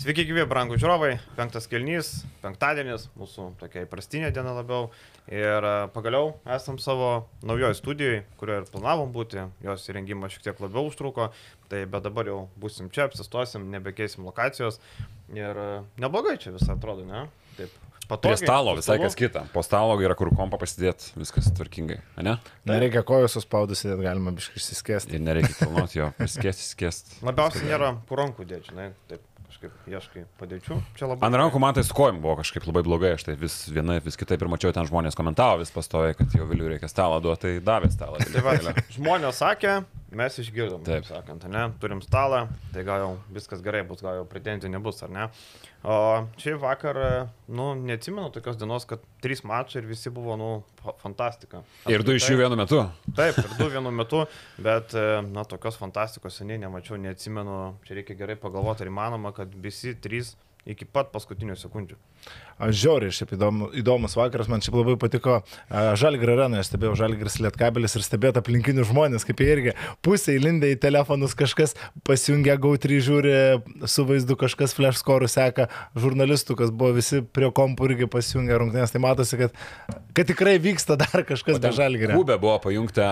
Sveiki, gyvi, brangų žiūrovai. Penktas kelnys, penktadienis, mūsų tokia įprastinė diena labiau. Ir e, pagaliau esam savo naujoje studijoje, kurioje ir planavom būti. Jos įrengimas šiek tiek labiau užtruko. Tai bet dabar jau busim čia, apsistosim, nebekeisim lokacijos. Ir e, neblogai čia visą atrodo, ne? Taip. Patogiai, Prie stalo visai kas kita. Po stalo yra kur kompą pasidėti, viskas tvarkingai, ne? Nereikia kojų suspaudus, net galima biškai išsiskėsti. Ir nereikia kilnoti jo, išskėsti, išskėsti. Labiausiai nėra kur rankų dėti, žinai, taip kažkaip ieškai padėčių. Labai. Ant rankų man tai su kojim buvo kažkaip labai blogai, aš tai vis viena, vis kitaip ir mačiau ten žmonės komentavo, vis pastoja, kad jau vėliau reikia stalą duoti, tai davė stalą. Tai va, žmonės sakė, mes išgirdom, taip sakant, ne, turim stalą, tai gal jau viskas gerai bus, gal jau pretenzijų nebus, ar ne. O šiaip vakar, nu, neatsimenu tokios dienos, kad trys mačai ir visi buvo, nu, fantastika. Aš ir du iš jų vienu metu? Taip, ir du vienu metu, bet, na, tokios fantastikos seniai nemačiau, neatsimenu, čia reikia gerai pagalvoti, ar įmanoma, kad visi trys iki pat paskutinių sekundžių. Žiauriai, šiaip įdomu, įdomus vakaras, man šiaip labai patiko Žalgirį arenoje, stebėjau Žalgiris Lietkabelis ir stebėta aplinkinių žmonės, kaip jie irgi pusė įlindę į telefonus, kažkas pasijungia GAU3 žiūri su vaizdu, kažkas flash score seka, žurnalistų, kas buvo visi prie kompų irgi pasijungia rungtynės, tai matosi, kad, kad tikrai vyksta dar kažkas be Žalgirio. Kubė buvo pajungta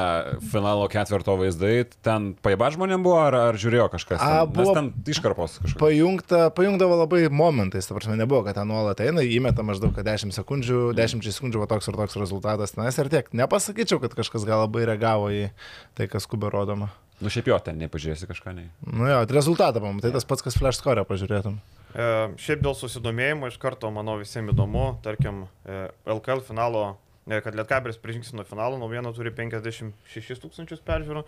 finalo ketvirto vaizdai, ten paiba žmonėm buvo ar, ar žiūrėjo kažkas? Ten, A, buvo ten iškarpos kažkas. Pajungta, pajungdavo labai momentais, ta prasme, nebuvo, kad ten nuolat eina, įmeta maždaug 10 sekundžių, 10 sekundžių, va toks ir toks rezultatas tenais ir tiek. Nepasakyčiau, kad kažkas gal labai reagavo į tai, kas kubė rodoma. Nu šiaip jo, ten nepažiūrėsi kažką, ne. Nu jo, rezultatą pamatai, tas pats, kas flash score pažiūrėtum. E, šiaip dėl susidomėjimo iš karto, manau, visiems įdomu, tarkim, e, LKL finalo e, kad Lietkabelis prižingsino finalą, naujiena turi 56 tūkstančius peržiūrų,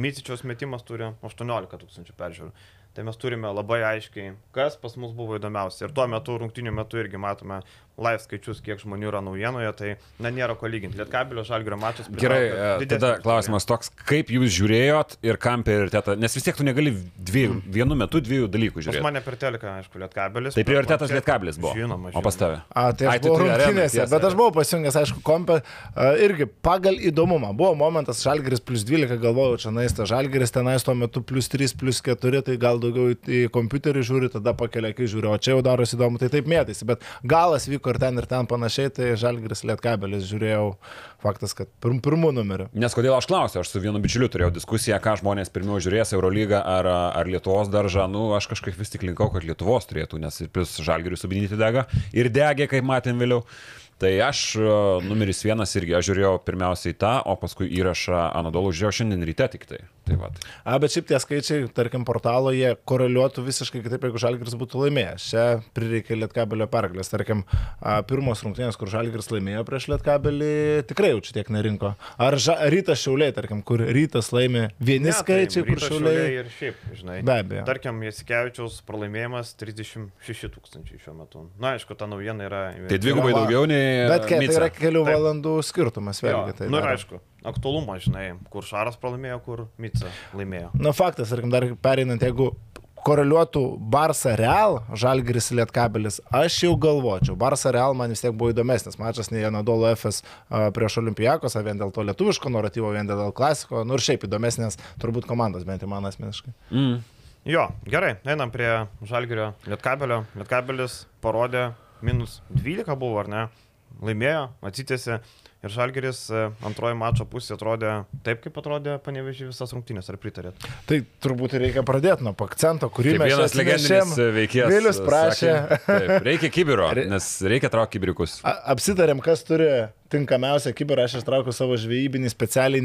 Mycičiaus metimas turi 18 tūkstančių peržiūrų. Tai mes turime labai aiškiai, kas pas mus buvo įdomiausia. Ir tuo metu, rungtinių metu irgi matome live skaičius, kiek žmonių yra naujienoje, tai na, nėra ko lyginti. Lietkabelio žalgrio mačas. Gerai, e, tada klausimas toks, kaip jūs žiūrėjot ir kam prioritetą, nes vis tiek tu negali dvi, mm. vienu metu dviejų dalykų žiūrėti. Pas mane per teleką, aišku, Lietkabelis. Tai prioritetas čia... Lietkabelis buvo. Žinoma, žinoma. O pas tave? A, tai aš Ai, buvau rungtynėse, bet aš buvau pasijungęs, aišku, kompę irgi pagal įdomumą. Buvo momentas, žalgeris plus 12, galvojau, čia naista, žalgeris tenais tuo metu plus 3, plus 4, tai gal daugiau į kompiuterį žiūri, tada pakelia, kai žiūri, o čia jau darosi įdomu, tai taip mėtėsi, bet galas vyko ir ten ir ten panašiai, tai Žalgris Lietkabelis žiūrėjau faktas, kad pirm, pirmų numerių. Nes kodėl aš klausiu, aš su vienu bičiuliu turėjau diskusiją, ką žmonės pirmiau žiūrės Eurolygą ar, ar Lietuvos daržą, nu aš kažkaip vis tik linkau, kad Lietuvos turėtų, nes ir plus Žalgiriui subinyti dega ir degė, kaip matėm vėliau. Tai aš numeris vienas irgi, aš žiūrėjau pirmiausiai tą, o paskui įrašą Anadolų žiūrėjau šiandien ryte tik tai. Tai vat. A, bet šiaip tie skaičiai, tarkim, portalo jie koreliuotų visiškai kitaip, jeigu Žalgiris būtų laimėjęs. Čia prireikė Lietkabelio pergalės. Tarkim, a, pirmos rungtynės, kur Žalgiris laimėjo prieš Lietkabelį, tikrai jau čia tiek nerinko. Ar ža, rytas šiauliai, tarkim, kur rytas laimė vieni ne, skaičiai, tai, kur šiauliai. šiauliai. Ir šiaip, žinai. Be abejo. Tarkim, Jasikevičiaus pralaimėjimas 36 tūkstančiai šiuo metu. Na, aišku, ta naujiena yra. Tai dvigubai daugiau nei... Bet kai, tai yra kelių Taip. valandų skirtumas, vėlgi. Tai Na, nu, ir aišku aktualumą, žinai, kur Šaras pralaimėjo, kur Mica laimėjo. Na, faktas, tarkim, dar pereinant, jeigu koreliuotų Barça Real, Žalgris Lietkabelis, aš jau galvočiau, Barça Real man vis tiek buvo įdomesnis mačas nei Anadolo FS prieš Olimpijakos, vien dėl to lietuviško naratyvo, vien dėl klasiko, nu ir šiaip įdomesnės turbūt komandos, bent jau man asmeniškai. Mm. Jo, gerai, einam prie Žalgirio Lietkabelio. Lietkabelis parodė minus 12 buvo, ar ne? Laimėjo, atsitėsi. Ir Žalgeris e, antroji mačo pusė atrodė taip, kaip atrodė panevežiai visas rungtynės, ar pritarėt? Tai turbūt reikia pradėti nuo akcento, kurį taip, mes vienas legendinis veikėjas. Vėlius prašė. Sakė, taip, reikia kibiro, nes reikia traukti kibirikus. Apsitarėm, kas turi tinkamiausią kiberą, aš ištraukiu savo žvejybinį specialiai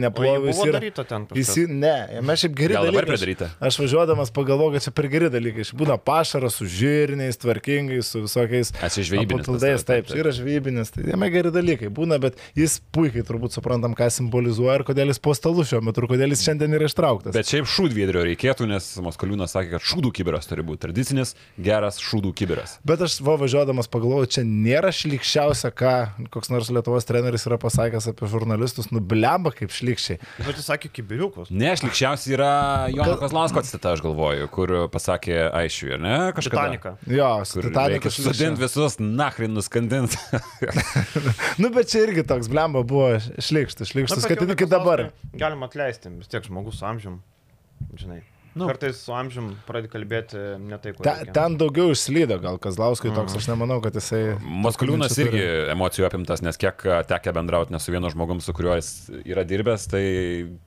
daryta ten. Visi, ne, mes šiaip geri Gal dalykai. Aš, aš važiuodamas pagalvoju, kad čia per geri dalykai. Iš būna pašaras su žirniais, tvarkingais, su visokiais. Atsižvejybinis. Taip, taip, yra žvejybinis, tai jame geri dalykai būna, bet jis puikiai turbūt suprantam, ką simbolizuoja ir kodėl jis po stalu šiuo metu ir kodėl jis šiandien yra ištrauktas. Bet šiaip šūdviedrio reikėtų, nes Maskoliūnas sakė, kad šūdų kiberas turi būti tradicinis, geras šūdų kiberas. Bet aš va važiuodamas pagalvoju, čia nėra šlikščiausia, ką koks nors Lietuvos treneris yra pasakęs apie žurnalistus, nublemba kaip šlikščiai. Bet jis sakė kibiriukus. Ne, šlikščiausiai yra Jono Kazlausko citata, aš galvoju, kur pasakė Aišiui, ne? Kažką. Titanika. Jo, Titanika. Sudint visus, nachrin nuskandint. nu, bet čia irgi toks blemba buvo šlikštas, šlikštas, kad iki dabar. Galima atleisti, vis tiek žmogus amžium, žinai. Nu. Kartais su amžium pradedi kalbėti ne tai, ko. Ta, ten daugiau išslydo, gal Kazlauskui toks, aš nemanau, kad jisai... Maskaliūnas irgi emocijų apimtas, nes kiek a, tekę bendrauti ne su vienu žmogum, su kuriuo jis yra dirbęs, tai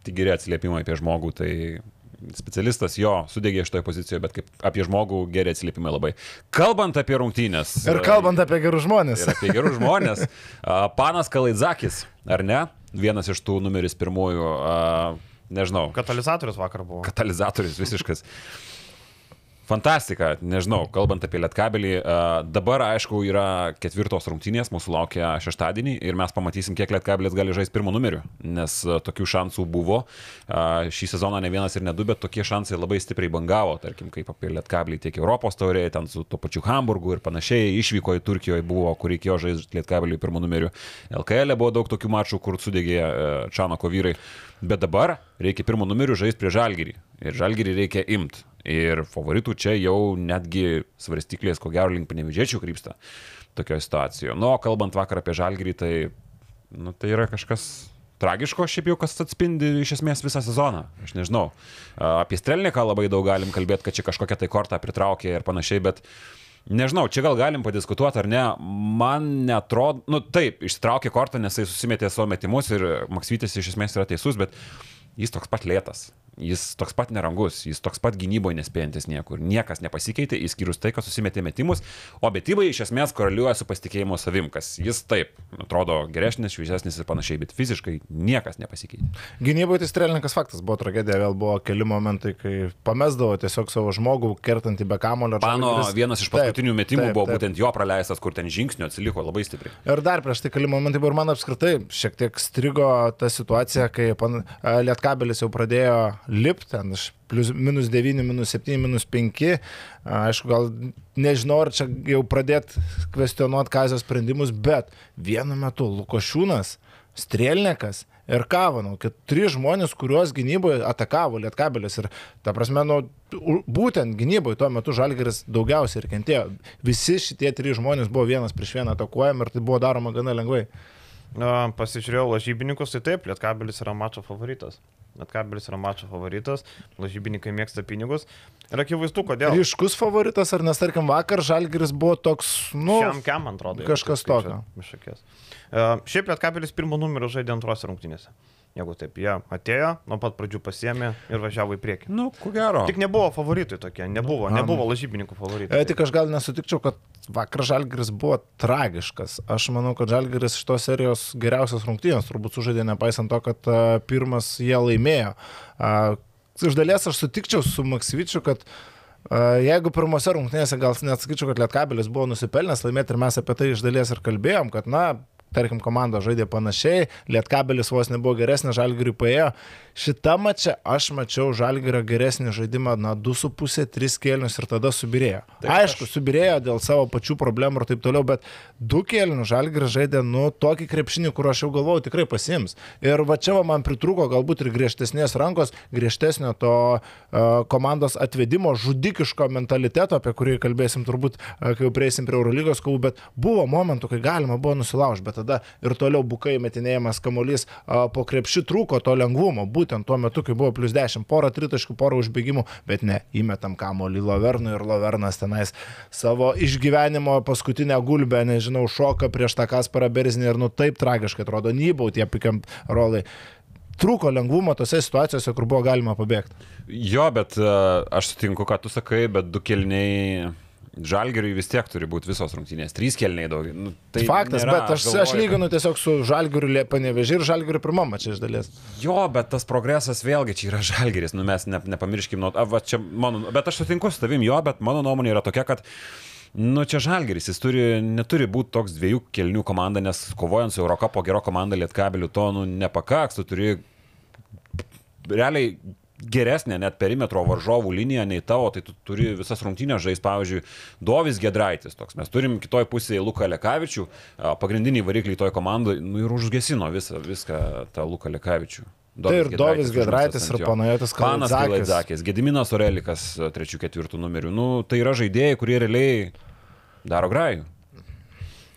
tik geri atsiliepimai apie žmogų, tai specialistas jo sudegė iš toje pozicijoje, bet kaip apie žmogų geri atsiliepimai labai. Kalbant apie rungtynės. Ir kalbant apie gerus žmonės. Ir apie gerus žmonės. a, Panas Kalaidzakis, ar ne? Vienas iš tų numeris pirmųjų, a, nežinau, Katalizatorius vakar buvo. katalizatorius visiškas. Fantastika, nežinau, kalbant apie Lietkabelį, dabar aišku yra ketvirtos rungtynės, mūsų laukia šeštadienį ir mes pamatysim, kiek Lietkabelis gali žaisti pirmo numeriu, nes tokių šansų buvo. Šį sezoną ne vienas ir ne du, bet tokie šansai labai stipriai bangavo, tarkim, kaip apie Lietkabelį tiek Europos taurėje, ten su to pačiu Hamburgu ir panašiai, išvyko į Turkijoje buvo, kur reikėjo žaisti Lietkabelį pirmo numeriu. LKL buvo daug tokių mačų, kur sudegė e, Čanako vyrai. Bet dabar reikia pirmo numeriu žaisti prie Žalgirį. Ir Žalgirį reikia imti. Ir favoritų čia jau netgi svarstyklės, ko gero, link panevežėčių krypsta tokioje situacijoje. Nu, o kalbant vakar apie Žalgirį, tai, nu, tai yra kažkas tragiško, šiaip jau kas atspindi iš esmės visą sezoną. Aš nežinau. Apie Strelniką labai daug galim kalbėti, kad čia kažkokią tai kortą pritraukė ir panašiai, bet Nežinau, čia gal galim padiskutuoti ar ne. Man netrodo, nu taip, ištraukė kortą, nes jis susimetė savo metimus ir Maksvytis iš esmės yra teisus, bet jis toks pat lėtas. Jis toks pat nerangus, jis toks pat gynyboje nespėjantis niekur. Niekas nepasikeitė, išskyrus tai, kad susimetė metimus, o betybai iš esmės koreliuoja su pasitikėjimo savim, kas jis taip atrodo geresnis, šviesesnis ir panašiai, bet fiziškai niekas nepasikeitė. Gynyboje tai strelininkas faktas buvo tragedija, vėl buvo keli momentai, kai pamesdavo tiesiog savo žmogų, kertantį be kamulio. Pano Žalgiris- vienas iš Taip, paskutinių metimų taip, buvo taip. būtent jo praleistas, kur ten žingsnio atsiliko labai stipriai. Ir dar prieš tai keli momentai buvo ir man apskritai šiek tiek strigo ta situacija, kai pan- Lietkabelis jau pradėjo lipti ten iš plus, minus 9, minus 7, minus 5. A, Aišku, gal nežinau, ar čia jau pradėti kvestionuoti kazio sprendimus, bet vienu metu Lukošiūnas, Strelnekas ir Kavanau, keturi žmonės, kuriuos gynyboje atakavo Lietkabelis. Ir ta prasme, nu, būtent gynyboje tuo metu Žalgeris daugiausiai ir kentėjo. Visi šitie trys žmonės buvo vienas prieš vieną atakuojami ir tai buvo daroma gana lengvai. Pasižiūrėjau lažybininkus, tai taip, Lietkabelis yra mačo favoritas. Lietkabelis yra mačo favoritas, lažybininkai mėgsta pinigus. Ir akivaizdu, kodėl. Ryškus favoritas, ar nes tarkim vakar Žalgeris buvo toks, nu, Šiam kiam, man atrodo. kažkas tokio. iš akies. Uh, šiaip Lietkabelis pirmo numerio žaidė antrose rungtynėse. Jeigu taip, jie atėjo, nuo pat pradžių pasiemė ir važiavo į priekį. Nu, ko gero. Tik nebuvo favoritai tokie, nebuvo, Am. nebuvo lažybininkų favoritai. E, tik aš gal nesutikčiau, kad vakar Žalgeris buvo tragiškas. Aš manau, kad Žalgeris iš tos serijos geriausias rungtynės turbūt sužaidė, nepaisant to, kad a, pirmas jie laimėjo. A, Iš dalies aš sutikčiau su Maksvyčiu, kad a, jeigu pirmose rungtynėse gal net sakyčiau, kad Lietkabelis buvo nusipelnęs laimėti ir mes apie tai iš dalies ir kalbėjom, kad na, tarkim, komanda žaidė panašiai, Lietkabelis vos nebuvo geresnis, Žalgiriui paėjo. Šitą mačią aš mačiau Žalgirio geresnį žaidimą, na, 2,5-3 kėlinius ir tada subirėjo. Taip, Aišku, subirėjo dėl savo pačių problemų ir taip toliau, bet du kėlinius Žalgiris žaidė, nu, tokį krepšinį, kur aš jau galvojau tikrai pasims. Ir va čia va man pritrūko galbūt ir griežtesnės rankos, griežtesnio to uh, komandos atvedimo, žudikiško mentaliteto, apie kurį kalbėsim turbūt, uh, kai jau prieisim prie Eurolygos kovų, bet buvo momentų, kai galima buvo nusilaužti, bet tada ir toliau bukai metinėjimas kamuolys po krepšį trūko to lengvumo, būtent tuo metu, kai buvo plus 10, porą tritaškų, porą užbėgimų, bet ne, įmetam kamuolį Lovernui ir Lovernas tenais savo išgyvenimo paskutinę gulbę, nežinau, šoka prieš tą Kasparą Berzinį ir nu taip tragiškai atrodo, nybau tie pikiam rolai. Trūko lengvumo tose situacijose, kur buvo galima pabėgti. Jo, bet aš sutinku, ką tu sakai, bet du kelniai žalgeriui vis tiek turi būti visos rungtynės. Trys kelniai daug. Nu, Tai Faktas, nėra, bet aš, aš lyginu tiesiog su Žalgiriu Liepanevežiu ir Žalgiriu pirmam čia iš dalies. Jo, bet tas progresas vėlgi čia yra žalgeris, nu mes ne, nepamirškim, nu, a, va, čia mano, bet aš sutinku su tavim jo, bet mano nuomonė yra tokia, kad Nu, čia žalgeris, jis turi, neturi būti toks dviejų kelnių komanda, nes kovojant su Eurocapo gero komanda Lietkabeliu to nu, nepakaks, tu turi realiai geresnė net perimetro varžovų linija nei tavo, tai tu turi visas rungtynės žais, pavyzdžiui, Dovis Gedraitis toks. Mes turim kitoj pusėje Luką Lekavičių, pagrindinį variklį toj komandai, nu ir užgesino visą, viską tą Luką Lekavičių. Tai ir Dovis Gedraitis ir. Panajotis Panas Kalaidzakis. Kalaidzakis, Gediminas Orelikas trečių, ketvirtų numerių. Nu, tai yra žaidėjai, kurie realiai daro grajų.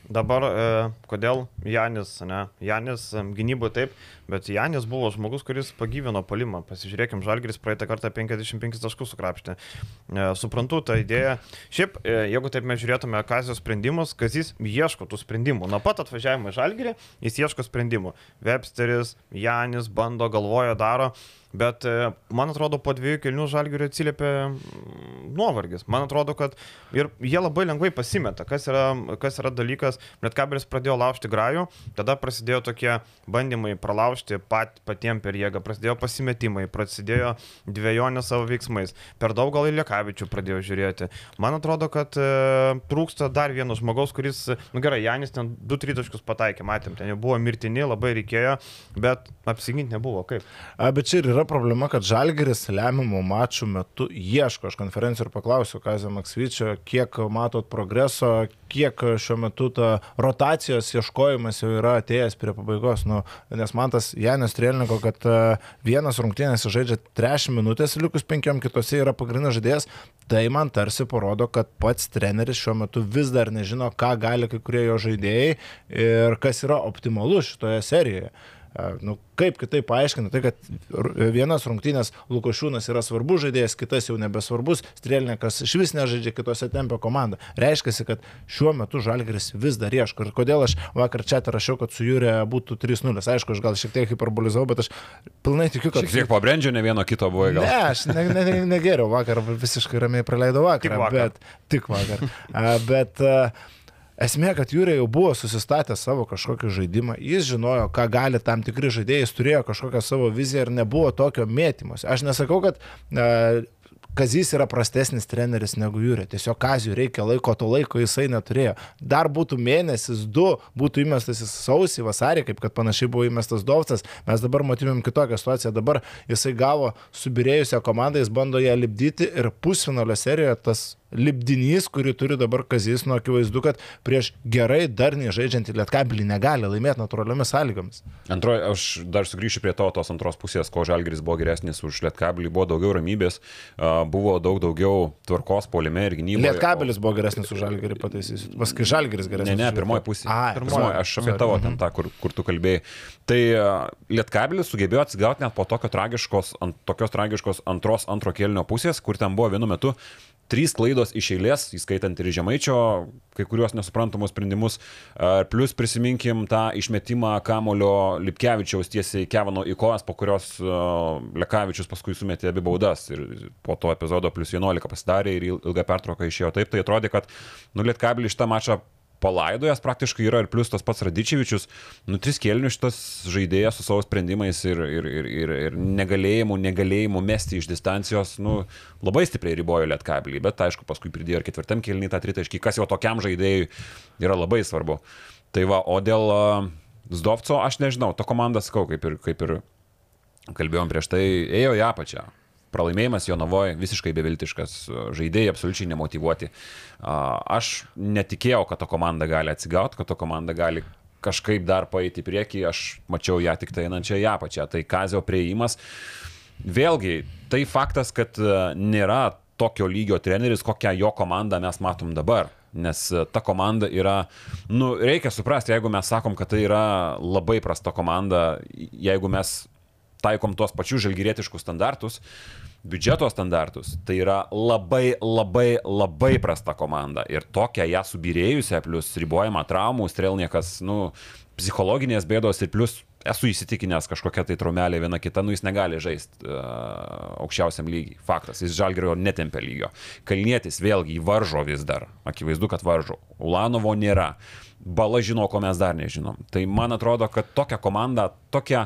Dabar, e, kodėl Janis, ne, Janis e, gynyboje taip, bet Janis buvo žmogus, kuris pagyvino palimą. Pasižiūrėkim, Žalgiris praeitą kartą 55 taškus sukrapštė. E, suprantu tą idėją. Šiaip, e, jeigu taip mes žiūrėtume Kazio sprendimus, Kazis ieško tų sprendimų. Nuo pat atvažiavimo į Žalgirį jis ieško sprendimų. Websteris, Janis bando, galvoja, daro. Bet e, man atrodo, po dviejų kelnių žalgių atsiliepia mm, nuovargis. Man atrodo, kad ir jie labai lengvai pasimeta, kas yra, kas yra dalykas. Net kabelis pradėjo laužti grajų, tada prasidėjo tokie bandymai pralaužti pat, patiem per jėgą, prasidėjo pasimetimai, prasidėjo dviejonė savo veiksmais. Per daug gal į Liekavičių pradėjo žiūrėti. Man atrodo, kad e, trūksta dar vieno žmogaus, kuris, nu gerai, Janis ten 2-3 taškus pataikė, matėm, ten jau buvo mirtini, labai reikėjo, bet apsiginti nebuvo. Kaip? A, bet čia ir yra problema, kad Žalgeris lemiamų mačų metu ieško. Aš konferencijų ir paklausiu Kazio Maksvyčio, kiek matot progreso, kiek šiuo metu ta rotacijos ieškojimas jau yra atėjęs prie pabaigos. Nu, nes man tas Janis Trėliniko, kad e, vienas rungtynės žaidžia 3 minutės, likus 5 kitose yra pagrindinis žaidėjas, tai man tarsi parodo, kad pats treneris šiuo metu vis dar nežino, ką gali kai kurie jo žaidėjai ir kas yra optimalu šitoje serijoje. Nu, kaip kitaip paaiškinti, tai kad vienas rungtynės Lukošiūnas yra svarbus žaidėjas, kitas jau nebesvarbus, Strėlininkas iš vis nežaidžia kitose tempio komanda. Reiškia, kad šiuo metu Žalgeris vis dar ieško. Ir kodėl aš vakar čia rašiau, kad su Jūrė būtų 3-0. Aišku, aš gal šiek tiek hiperbolizavau, bet aš pilnai tikiu, kad... Šiek tiek pabrendžio, ne vieno kito buvo gal. Ne, aš negeriau, ne, ne, ne vakar visiškai ramiai praleidau vakarą. Tik vakar. Bet, tik vakar. bet uh, Esmė, kad Jūrė jau buvo susistatęs savo kažkokį žaidimą, jis žinojo, ką gali tam tikri žaidėjai, jis turėjo kažkokią savo viziją ir nebuvo tokio mėtymus. Aš nesakau, kad e, Kazys yra prastesnis treneris negu Jūrė. Tiesiog Kazijų reikia laiko, to laiko jisai neturėjo. Dar būtų mėnesis, du, būtų įmestas į sausį, vasarį, kaip kad panašiai buvo įmestas Dovcas. Mes dabar matymėm kitokią situaciją. Dabar jisai gavo subirėjusią komandą, jis bando ją lipdyti ir pusfinalio serijoje tas lipdinys, kurį turi dabar Kazis, nu akivaizdu, kad prieš gerai darniai žaidžiantį Lietkabelį negali laimėti natūraliomis sąlygomis. Antroji, aš dar sugrįšiu prie to, tos antros pusės, ko Žalgiris buvo geresnis už Lietkabelį, buvo daugiau ramybės, buvo daug daugiau tvarkos polime ir gynyboje. Lietkabelis o... buvo geresnis už Žalgirį, pataisysiu. Paskui Žalgiris geresnis. Ne, ne, pirmoji pusė. A, pirmoji, aš apie tavo ten tą, kur, kur tu kalbėjai. Tai Lietkabelis sugebėjo atsigauti net po tokio tragiškos, ant, tokios tragiškos antros, antro kėlinio pusės, kur ten buvo vienu metu Trys klaidos iš eilės, įskaitant ir Žemaičio, kai kuriuos nesuprantamus sprendimus. Plus prisiminkim tą išmetimą Kamulio Lipkevičiaus tiesiai Kevano į kojas, po kurios Lekavičius paskui sumetė abi baudas ir po to epizodo plus 11 pasidarė ir ilgą pertrauką išėjo taip. Tai atrodė, kad nulėt kablį šitą mačą palaidojęs praktiškai yra ir plus tas pats Radičevičius, nu, tris kėlinius šitas žaidėjas su savo sprendimais ir, ir, ir, ir, ir negalėjimu, negalėjimu mesti iš distancijos, nu, labai stipriai ribojo lietkablį, bet aišku, paskui pridėjo ir ketvirtam kėlinį tą tritaškį, kas jau tokiam žaidėjui yra labai svarbu. Tai va, o dėl Zdovco aš nežinau, to komanda, sakau, kaip ir, kaip ir kalbėjom prieš tai, ėjo į apačią pralaimėjimas Jonavoje visiškai beviltiškas, žaidėjai absoliučiai nemotivuoti. Aš netikėjau, kad ta komanda gali atsigauti, kad ta komanda gali kažkaip dar paeiti į priekį, aš mačiau ją tik tai einančią į apačią. Tai Kazio prieimas. Vėlgi, tai faktas, kad nėra tokio lygio treneris, kokią jo komandą mes matom dabar. Nes ta komanda yra, nu, reikia suprasti, jeigu mes sakom, kad tai yra labai prasta komanda, jeigu mes taikom tuos pačius žalgyrėtiškus standartus, biudžeto standartus, tai yra labai, labai, labai prasta komanda. Ir tokia ją subirėjusią, plus ribojama traumų, strelniekas, nu, psichologinės bėdos ir plus esu įsitikinęs kažkokia tai traumelė viena kita, nu jis negali žaisti uh, aukščiausiam lygiai. Faktas, jis žalgerio netempia lygio. Kalnietis vėlgi varžo vis dar. Akivaizdu, kad varžo. Ulanovo nėra. Bala žino, ko mes dar nežinom. Tai man atrodo, kad tokia komanda, tokia,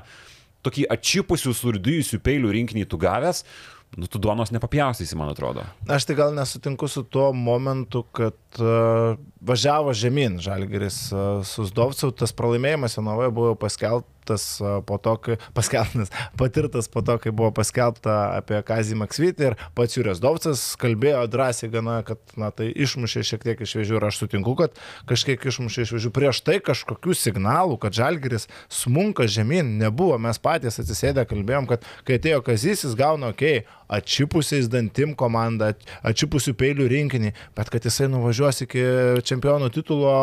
tokį atšipusių, surdyjusių peilių rinkinį tu gavęs, uh, nu, tu duonos nepapjaustysi, man atrodo. Aš tai gal nesutinku su tuo momentu, kad uh, važiavo žemyn Žalgeris uh, su Zdovcu, tas pralaimėjimas Janovoje buvo paskelbtas uh, po to, kai paskelbtas, patirtas po to, kai buvo paskelbta apie Kazį Maksvitį ir pats Jūrės Dovcas kalbėjo drąsiai gana, kad na, tai išmušė šiek tiek iš vėžių ir aš sutinku, kad kažkiek išmušė iš vėžių. Prieš tai kažkokių signalų, kad Žalgeris smunka žemyn, nebuvo. Mes patys atsisėdę kalbėjom, kad kai atėjo Kazys, jis gauna, okei, okay, atšipusiais dantim komandą, atšipusių peilių rinkinį, bet kad jisai nuvažiuos iki čempionų titulo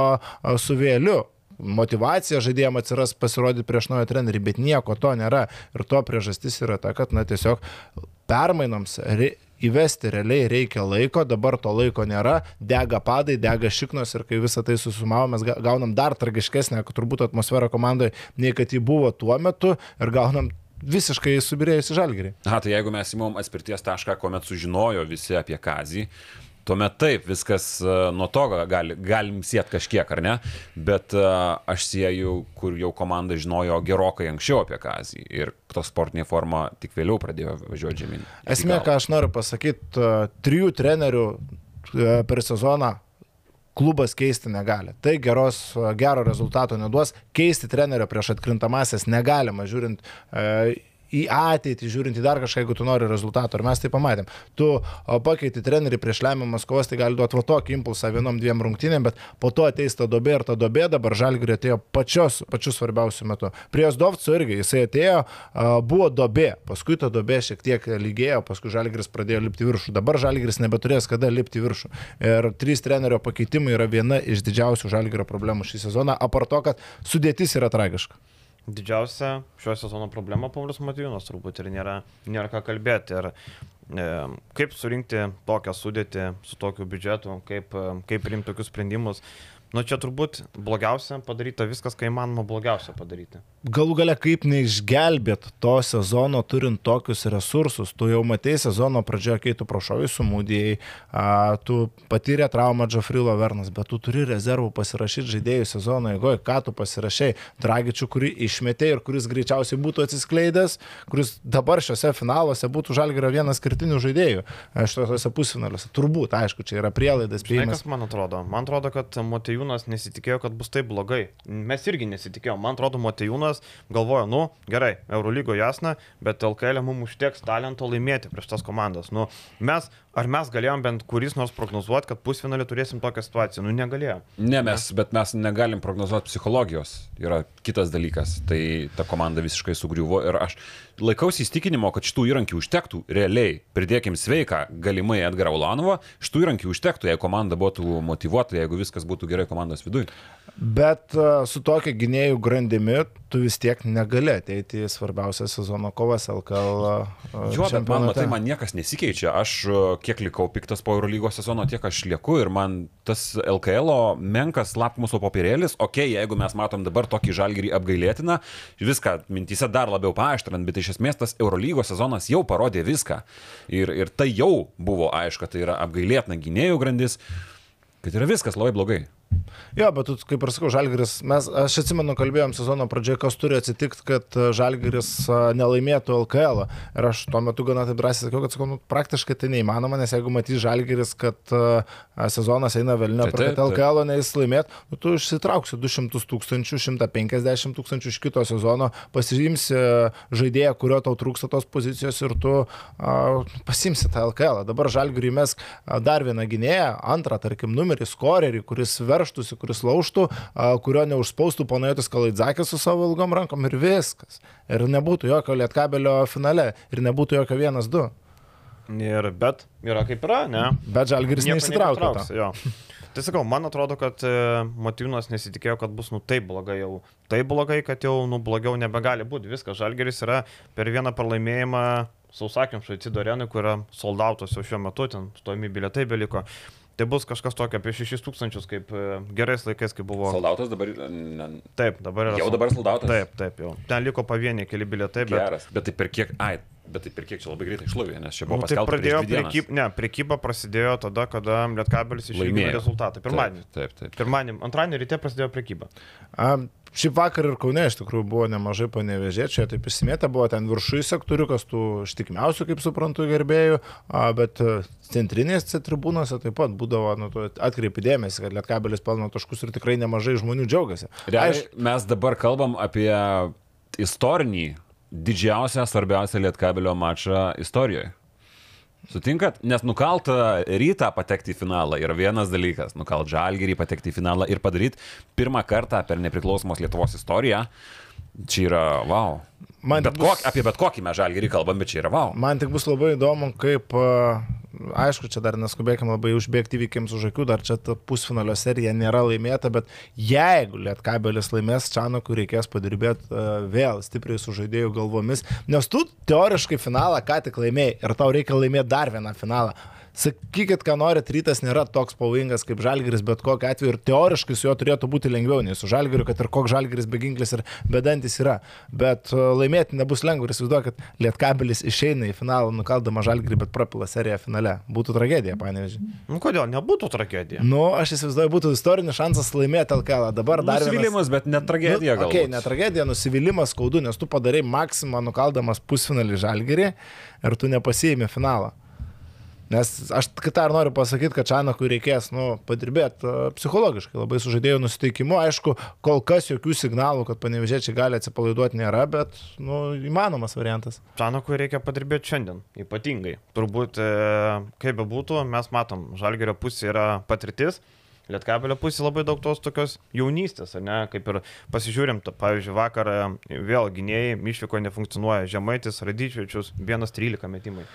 su vėliu motivacija žaidėjams atsiras pasirodyti prieš naują trenerį, bet nieko to nėra. Ir to priežastis yra ta, kad, na, tiesiog permainoms re, įvesti realiai reikia laiko, dabar to laiko nėra, dega padai, dega šiknos ir kai visą tai susumavo, mes ga- gaunam dar tragiškesnę, turbūt atmosferą komandoje, nei kad ji buvo tuo metu ir gaunam visiškai subirėjusi žalgerį. Aha, tai jeigu mes įmom atspirties tašką, kuomet sužinojo visi apie Kazį, tuomet taip, viskas e, nuo to gali, galim siet kažkiek, ar ne? Bet uh, aš sieju, kur jau komanda žinojo gerokai anksčiau apie Kazį ir to sportinė forma tik vėliau pradėjo važiuoti žemyn. Esmė, ką aš noriu pasakyti, trijų trenerių e, per sezoną klubas keisti negali. Tai geros, e, gero rezultato neduos. Keisti trenerio prieš atkrintamasias negalima, žiūrint e, į ateitį, žiūrint į dar kažką, jeigu tu nori rezultato. Ir mes tai pamatėm. Tu pakeiti trenerį prieš lemiamas kovas, tai gali duoti va tokį impulsą vienom dviem rungtynėm, bet po to ateis ta dobė ir ta dobė dabar žalgiui atėjo pačios, pačiu svarbiausiu metu. Prie Osdovco irgi jisai atėjo, buvo dobė, paskui ta dobė šiek tiek lygėjo, paskui žalgris pradėjo lipti viršų. Dabar žalgris nebeturės kada lipti viršų. Ir trys trenerio pakeitimai yra viena iš didžiausių žalgrio problemų šį sezoną, apart to, kad sudėtis yra tragiška. Didžiausia šio sezono problema Paulius Matijūnas turbūt ir nėra, nėra ką kalbėti. Ir e, kaip surinkti tokią sudėtį su tokiu biudžetu, kaip, e, kaip priimti tokius sprendimus. Nu čia turbūt blogiausia padaryta viskas, ką įmanoma blogiausia padaryti. Galų gale kaip neišgelbėt to sezono turint tokius resursus. Tu jau matei sezono pradžioje, kai tu prašovai sumūdėjai, a, tu patyrė traumą Džofrilo Vernas, bet tu turi rezervų pasirašyti žaidėjų sezono eigoje. Ką tu pasirašai? Dragičių, kurį išmetė ir kuris greičiausiai būtų atsiskleidęs, kuris dabar šiuose finaluose būtų žalgerio vienas skirtinių žaidėjų e, šituose pusfinaliuose. Turbūt, aišku, čia yra prielaidas, Žinai, kas man atrodo? Man atrodo, kad Matejūnas nesitikėjo, kad bus taip blogai. Mes irgi nesitikėjome. Man atrodo, Matejūnas galvojo, nu, gerai, Eurolygo jasna, bet LKL mums užteks talento laimėti prieš tas komandas. Nu, mes, ar mes galėjom bent kuris nors prognozuoti, kad pusfinalį turėsim tokią situaciją? Nu, negalėjom. Ne mes, bet mes negalim prognozuoti psichologijos. Yra kitas dalykas. Tai ta komanda visiškai sugriuvo ir aš laikausi įstikinimo, kad šitų įrankių užtektų realiai. Pridėkim sveiką, galimai Edgarą Ulanovą, šitų įrankių užtektų, jei komanda būtų motivuota, jeigu viskas būtų gerai komandos viduje. Bet a, su tokia gynėjų grandimi tu vis tiek negali ateiti į svarbiausią sezono kovas LKL. a, Jo, bet man, matai, man niekas nesikeičia. Aš uh, kiek likau piktas po Eurolygos sezono, tiek aš lieku ir man tas LKL menkas lapmuso popierėlis, okei, okay, jeigu mes matom dabar tokį žalgerį apgailėtiną, viską mintise dar labiau paaštrant, bet iš esmės tas Eurolygos sezonas jau parodė viską. Ir, ir tai jau buvo aišku, tai yra apgailėtina gynėjų grandis, kad yra viskas labai blogai. Jo, bet tu, kaip ir sakau, Žalgiris, mes, aš atsimenu, kalbėjom sezono pradžioje, kas turi atsitikti, kad a, Žalgiris a, nelaimėtų LKL. -o. Ir aš tuo metu gana taip drąsiai sakiau, kad sakau, nu, praktiškai tai neįmanoma, nes jeigu matys Žalgiris, kad a, sezonas eina per taip, kad. LKL neįs laimėt, nu, tu išsitrauksi 200 tūkstančių, 150 tūkstančių iš kito sezono, pasiimsi žaidėją, kurio tau trūksta tos pozicijos ir tu a, pasimsi tą LKL. -ą. Dabar Žalgiriui mes dar vieną gynėją, antrą, tarkim, numerį, skorerį, kuris verštųsi, kuris laužtų, a, kurio neužspaustų panajotis Kalaidzakis su savo ilgom rankom ir viskas. Ir nebūtų jokio lietkabelio finale ir nebūtų jokio 1-2. Ir bet yra kaip yra, ne? Bet Žalgiris neįsitraukė. Tai sakau, man atrodo, kad e, Matijūnas nesitikėjo, kad bus nu taip blogai jau. Taip blogai, kad jau nu blogiau nebegali būti. Viskas, Žalgeris yra per vieną pralaimėjimą sausakimšai Cidorenui, kur yra soldautos jau šiuo metu, ten stojami bilietai beliko. Tai bus kažkas tokio apie 6000, kaip e, gerais laikais, kai buvo. Soldautas dabar... Ne, Taip, dabar yra. Jau dabar soldautas? Taip, taip, jau. Ten liko pavieniai keli bilietai, bet... Geras. Bet tai per kiek... Ai, bet tai per kiek čia labai greitai išlovė, nes čia buvo Nu, tai paskelbta. dienas. prekyba, ne, prekyba prasidėjo tada, kada Lietkabelis išlygino rezultatą. Pirmadienį. Taip, taip. taip. Pirmadienį, antradienį ryte prasidėjo prekyba. A, Šiaip vakar ir Kaune iš tikrųjų buvo nemažai panevežėčių, taip įsimėta buvo ten viršui sektoriukas, tų ištikimiausių, kaip suprantu, gerbėjų, bet e, centrinėse tribūnose taip pat būdavo, nu, atkreipi dėmesį, kad Lietkabelis pelno taškus ir tikrai nemažai žmonių džiaugiasi. Realiai, mes dabar kalbam apie istorinį, didžiausią, svarbiausią Lietkabelio mačą istorijoje. Sutinkat? Nes nukalt rytą patekti į finalą yra vienas dalykas. Nukalt žalgerį patekti į finalą ir padaryti pirmą kartą per nepriklausomos Lietuvos istoriją Čia yra wow. Man bet bus- kok, apie bet kokį mes žalgerį kalbam, bet čia yra wow. Man tik bus labai įdomu, kaip, aišku, čia dar neskubėkime labai užbėgti įvykiams už akių, dar čia ta pusfinalio serija nėra laimėta, bet jeigu Lietkabelis laimės, Čanokui reikės padirbėti vėl stipriai su žaidėjų galvomis, nes tu teoriškai finalą ką tik laimėjai ir tau reikia laimėti dar vieną finalą. Sakykit, ką norit, rytas nėra toks pavojingas kaip žalgeris, bet kokiu atveju ir teoriškai su juo turėtų būti lengviau nei su žalgeriu, kad ir koks žalgeris beginklis ir bedantis yra. Bet uh, laimėti nebus lengva ir įsivaizduoju, kad Lietkabelis išeina į finalą, nukaldama žalgerį, bet prapila seriją finale. Būtų tragedija, panevežiai. Nu kodėl, nebūtų tragedija. Nu, aš įsivaizduoju, būtų istorinis šansas laimėti LKL. Dabar dar vienas... Nusivylimas, bet ne tragedija Nu, okay, ne tragedija, nusivylimas skaudu, nes tu padarai maksimą nukaldamas pusfinalį žalgerį ir tu nepasijimi finalą. Nes aš kitą ir noriu pasakyti, kad Čanakui reikės nu, padirbėti uh, psichologiškai, labai su žaidėjų nusiteikimu. Aišku, kol kas jokių signalų, kad panevežėčiai gali atsipalaiduoti nėra, bet nu, įmanomas variantas. Čanokui reikia padirbėti šiandien, ypatingai. Turbūt, e, kaip be būtų, mes matom, žalgerio pusė yra patirtis. Lietkabelio pusė labai daug tos tokios jaunystės, ne, kaip ir pasižiūrim, ta, pavyzdžiui, vakar e, vėl gynėjai, Mišviko nefunkcionuoja, Žemaitis, Radyčiučius, 1-13 metimai.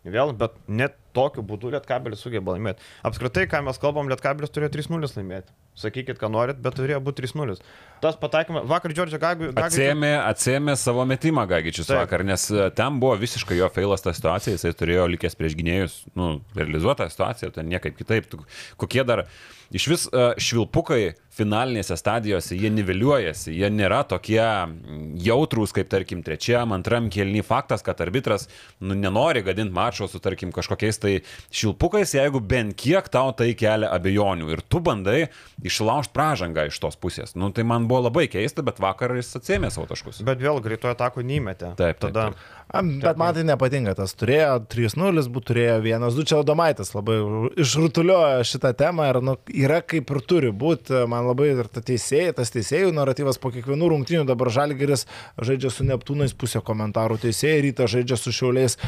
Vėl, bet net tokiu būdu Lietkabelis sugeba laimėti. Apskritai, ką mes kalbam, Lietkabelis turėjo 3-0 laimėti. Sakykit, ką norit, bet turėjo būti 3-0. Tas pataikymas, vakar Džordžio Gagui... Atsėmė, atsėmė savo metimą Gagičius Taip. vakar, nes e, ten buvo visiškai jo feilas ta situacija, jisai turėjo likęs prieš gynėjus, nu, realizuotą situaciją, ten niekaip kitaip. Kokie dar iš vis e, švilpukai finalinėse stadijose, jie niveliuojasi, jie nėra tokie mm, jautrūs kaip, tarkim, trečiam, antram kelny. Faktas, kad arbitras nu, nenori gadinti mačo su, tarkim, kažkokiais tai švilpukais, jeigu bent kiek tau tai kelia abejonių ir tu bandai išlaužti pražangą iš tos pusės. Nu, tai man buvo labai keista, bet vakar jis atsėmė savo taškus. Bet vėl greitojo atako neįmetė. Taip, taip, Tada taip. Bet man tai nepatinka, tas turėjo 3-0, būtų turėjo 1-2, čia Odomaitis labai išrutuliojo šitą temą ir nu, yra kaip ir turi būti, man labai ir ta teisėjai, tas teisėjų naratyvas po kiekvienų rungtynių, dabar Žalgeris žaidžia su Neptūnais pusė komentarų, teisėjai ryta žaidžia su Šiauliais,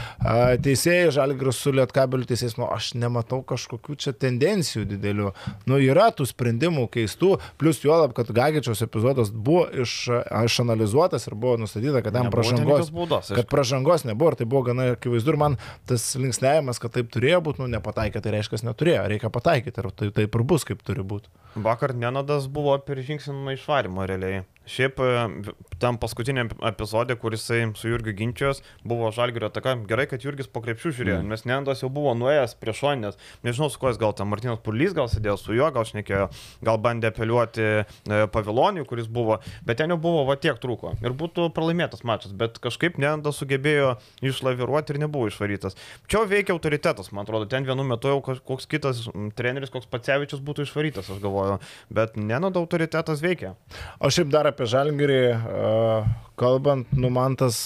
teisėjai Žalgeris su Lietkabeliu teisėjais, nu aš nematau kažkokių čia tendencijų didelių, nu yra tų sprendimų keistų, plus juolab, kad Gagičiaus epizodas buvo iš, išanalizuotas ir buvo nustatyta, kad ten Nebuvo ten pražangos, pažangos nebuvo ir tai buvo gana akivaizdu ir man tas linksnėjimas, kad taip turėjo būti, nu nepataikė, tai reiškia, neturėjo, reikia pataikyti ir tai taip ir bus, kaip turi būti. Vakar Nenadas buvo per žingsnį nuo išvarimo realiai. Šiaip e, tam paskutiniam epizodė, kur jisai su Jurgiu ginčios, buvo Žalgirio ataka. Gerai, kad Jurgis po krepšių žiūrėjo, mm. nes Nenadas jau buvo nuėjęs prie šonės. Nežinau, su kuo jis gal ten Martinas Pulys gal sėdėjo su juo, gal šnekėjo, gal bandė apeliuoti e, Paviloniui, kuris buvo, bet ten jau buvo va tiek trūko. Ir būtų pralaimėtas mačas, bet kažkaip Nenadas sugebėjo išlaviruoti ir nebuvo išvarytas. Čia veikia autoritetas, man atrodo, ten vienu metu jau koks kitas treneris, koks Pacevičius būtų išvarytas, aš galvoju. Bet Nenado autoritetas veikia. O šiaip dar apie Žalgirį, uh, kalbant, nu man tas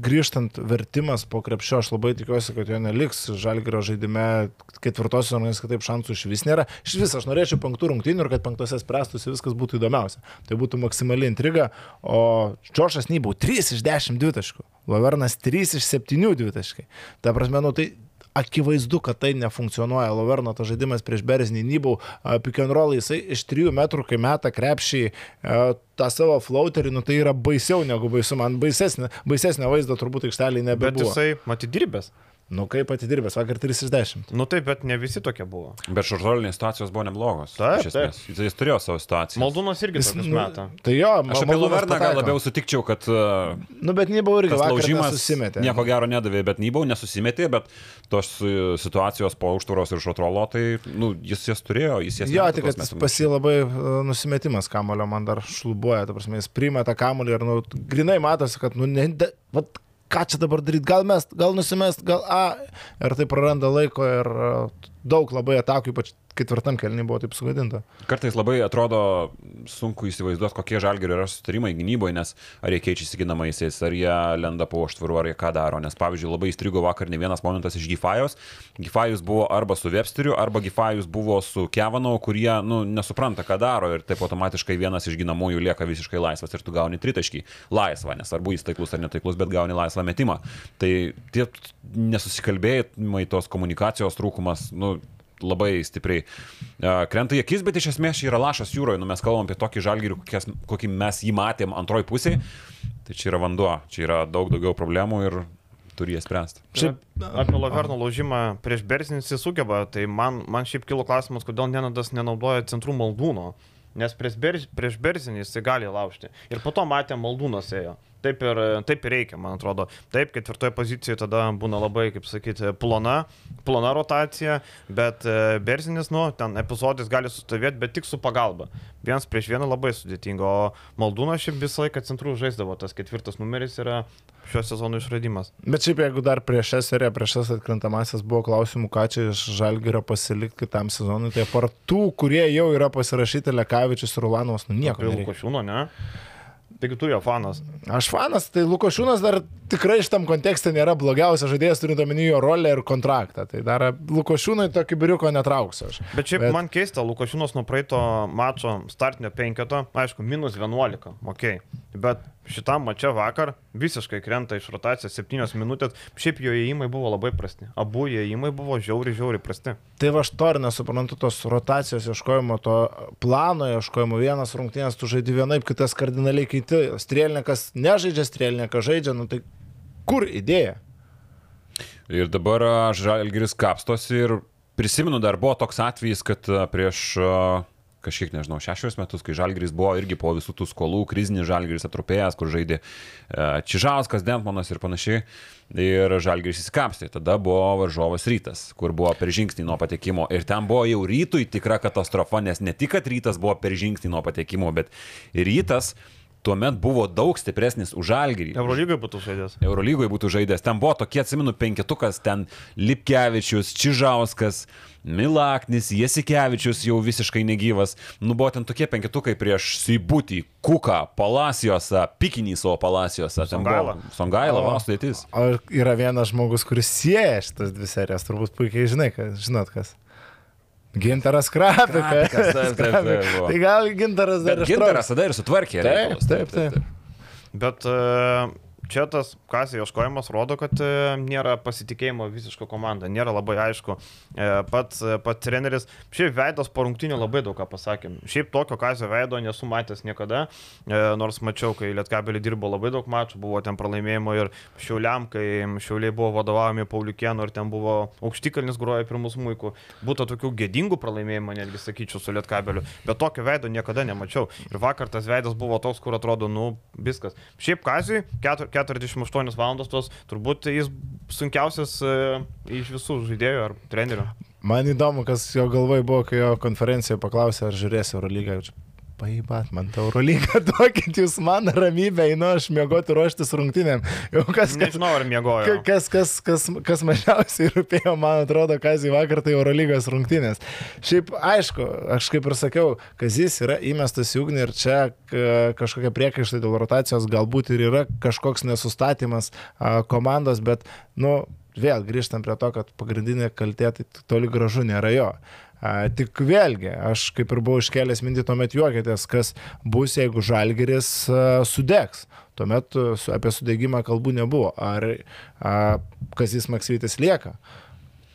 grįžtant vertimas po krepšio, aš labai tikiuosi, kad jo neliks Žalgirio žaidime ketvirtosios rungtynės, kitaip šansų iš vis nėra. Iš vis aš norėčiau penktų rungtynių ir kad penktose spręstųsi viskas būtų įdomiausia. Tai būtų maksimali intriga, o Džošas Nybau 3 iš 10 dvitaškų, Lavernas 3 iš 7 dvitaškai. Ta prasme, nu tai akivaizdu, kad tai nefunkcionuoja. Loverno tas žaidimas prieš Berznį Nybau, pick and roll, jisai iš 3 metrų, kai meta krepšį tą savo flauterį, nu tai yra baisiau negu baisu. Man baisesnė, baisesnė vaizdo turbūt aikštelį Bet nebebuvo. jisai, matyt, dirbęs. Nu kaip atidirbęs, vakar 3 iš 10. Nu taip, bet ne visi tokie buvo. Bet šartolinės situacijos buvo neblogos. Taip, esmės. Jis, jis turėjo savo situaciją. Maldūnas irgi tokius nu, meta. tai jo, Aš apie Luverną gal labiau sutikčiau, kad uh, Nu bet Nybau irgi laužimas susimetė. nieko gero nedavė, bet Nybau nesusimetė, bet tos uh, situacijos po užtvaros ir šotrolo, tai nu, jis jas turėjo, jis jas Jo, metė tik tuos kad metimus. pas jį labai uh, nusimetimas kamulio man dar šlubuoja, ta prasme, jis priima tą kamulį ir, nu, grinai matosi, kad, nu, ne, de, vat, ką čia dabar daryti, gal mes, gal nusimest, gal A, ir tai praranda laiko ir daug labai atakų, ypač ketvirtam kelniui buvo taip sugadinta. Kartais labai atrodo sunku įsivaizduoti, kokie žalgerio yra sutarimai gynyboje, nes ar jie keičiasi ginamaisiais, ar jie lenda po užtvarų, ar jie ką daro. Nes pavyzdžiui, labai įstrigo vakar ne vienas momentas iš Gifajos. Gifajus buvo arba su Websteriu, arba Gifajus buvo su Kevanau, kurie nu, nesupranta, ką daro ir taip automatiškai vienas iš ginamųjų lieka visiškai laisvas ir tu gauni tritaškį laisvą, nesvarbu jis taiklus ar netaiklus, bet gauni laisvą metimą. Tai tie nesusikalbėjimai, tos komunikacijos trūkumas, nu, labai stipriai krenta į akis, bet iš esmės čia yra lašas jūroje, nu mes kalbam apie tokį žalgyrį, kokias, kokį mes jį matėm antroji pusė, tai čia yra vanduo, čia yra daug daugiau problemų ir turi jas spręsti. Šiaip apie Laverno laužimą prieš Bersinį jis sugeba, tai man, man šiaip kilo klausimas, kodėl Nenadas nenaudoja centrų maldūno. Nes prieš, Berz, prieš Berzinį jis gali laužti. Ir po to matėm maldūnas ėjo. Taip ir, taip ir reikia, man atrodo. Taip, ketvirtoje pozicijoje tada būna labai, kaip sakyti, plona, plona rotacija, bet e, Berzinis, nu, ten epizodis gali sustovėti, bet tik su pagalba. Vienas prieš vieną labai sudėtinga, o Maldūnas šiaip visą laiką centrų žaisdavo, tas ketvirtas numeris yra šio sezono išradimas. Bet šiaip jeigu dar prieš šią seriją, prieš šias atkrintamasis buvo klausimų, ką čia iš Žalgirio pasilikti kitam sezonui, tai apart tų, kurie jau yra pasirašyti Lekavičius ir Ulanovas, nu nieko. Lukošiūno, ne? Taigi tu jo fanas. Aš fanas, tai Lukošiūnas dar tikrai šitam kontekste nėra blogiausias žaidėjas, turint omeny jo rolę ir kontraktą. Tai dar Lukošiūnui tokį biuriuko netrauksiu aš. Bet šiaip Bet... man keista, Lukošiūnas nuo praeito mačo startinio penketo, aišku, minus 11, ok. Bet šitam mače vakar visiškai krenta iš rotacijos 7 minutės. Šiaip jo įėjimai buvo labai prasti. Abu įėjimai buvo žiauri, žiauri prasti. Tai va aš to ir nesuprantu tos rotacijos ieškojimo, to plano ieškojimo. Vienas rungtynės tu žaidži vienaip, kitas kardinaliai kiti. Strėlininkas nežaidžia, strėlininkas žaidžia. Nu tai kur idėja? Ir dabar Žalgiris kapstosi ir prisimenu, dar buvo toks atvejis, kad prieš kažkiek, nežinau, šešius metus, kai Žalgris buvo irgi po visų tų skolų, krizinis Žalgris atrupėjęs, kur žaidė Čižauskas, Dentmanas ir panašiai. Ir Žalgris įsikapstė. Tada buvo varžovas rytas, kur buvo per žingsnį nuo patekimo. Ir ten buvo jau rytui tikra katastrofa, nes ne tik, kad rytas buvo per žingsnį nuo patekimo, bet rytas tuomet buvo daug stipresnis už Žalgirį. Eurolygoje būtų žaidęs. Eurolygoje būtų žaidęs. Ten buvo tokie, atsimenu, penketukas, ten Lipkevičius, Čižauskas, Milaknis, Jasikevičius jau visiškai negyvas. Nu, buvo ten tokie penketukai prieš Sybutį, Kuką, Palacijosą, Pikinį savo Palacijosą. Songailą. Songailą, va, sudėtis. O yra vienas žmogus, kuris sieja šitas dvi serijas, turbūt puikiai žinai, kas, žinot kas. Gintaras Krapikas. Taip, taip, taip. Tai gal Gintaras dar ir Gintaras tada ir sutvarkė. Taip, taip, taip. taip. Bet uh, čia tas kasė ieškojimas rodo, kad e, nėra pasitikėjimo visiško komanda, nėra labai aišku. E, pats, e, pats treneris, šiaip veidas po rungtinių labai daug ką pasakė. Šiaip tokio kasio veido nesu matęs niekada, nors mačiau, kai Lietkabelį dirbo labai daug mačų, buvo ten pralaimėjimo ir Šiauliam, kai Šiauliai buvo vadovaujami Pauliukienu ir ten buvo aukštikalnis groja pirmus muikų. Būtų tokių gėdingų pralaimėjimų, netgi sakyčiau, su Lietkabeliu. Bet tokio veido niekada nemačiau. Ir vakar tas veidas buvo toks, kur atrodo, nu, viskas. Šiaip kasui 4 48 valandos tos, turbūt jis sunkiausias e, iš visų žaidėjų ar trenerių. Man įdomu, kas jo galvoj buvo, kai jo konferencijoje paklausė, ar žiūrės Eurolygą paibat, man tą Eurolygą duokit, jūs man ramybę, einu aš miegoti ruoštis rungtynėm. Jau kas, kas, Nežinau, ar miegoju. Kas, kas, kas, kas mažiausiai rūpėjo, man atrodo, Kazį vakar tai Eurolygos rungtynės. Šiaip, aišku, aš kaip ir sakiau, Kazys yra įmestas į ugnį ir čia kažkokie priekaištai dėl rotacijos galbūt ir yra kažkoks nesustatymas komandos, bet, nu, vėl grįžtam prie to, kad pagrindinė kaltė tai toli gražu nėra jo. Tik vėlgi, aš kaip ir buvau iškelęs mintį, tuomet juokėtės, kas bus, jeigu žalgeris sudegs. Tuomet apie sudegimą kalbų nebuvo. Ar Kazis Maksytis lieka?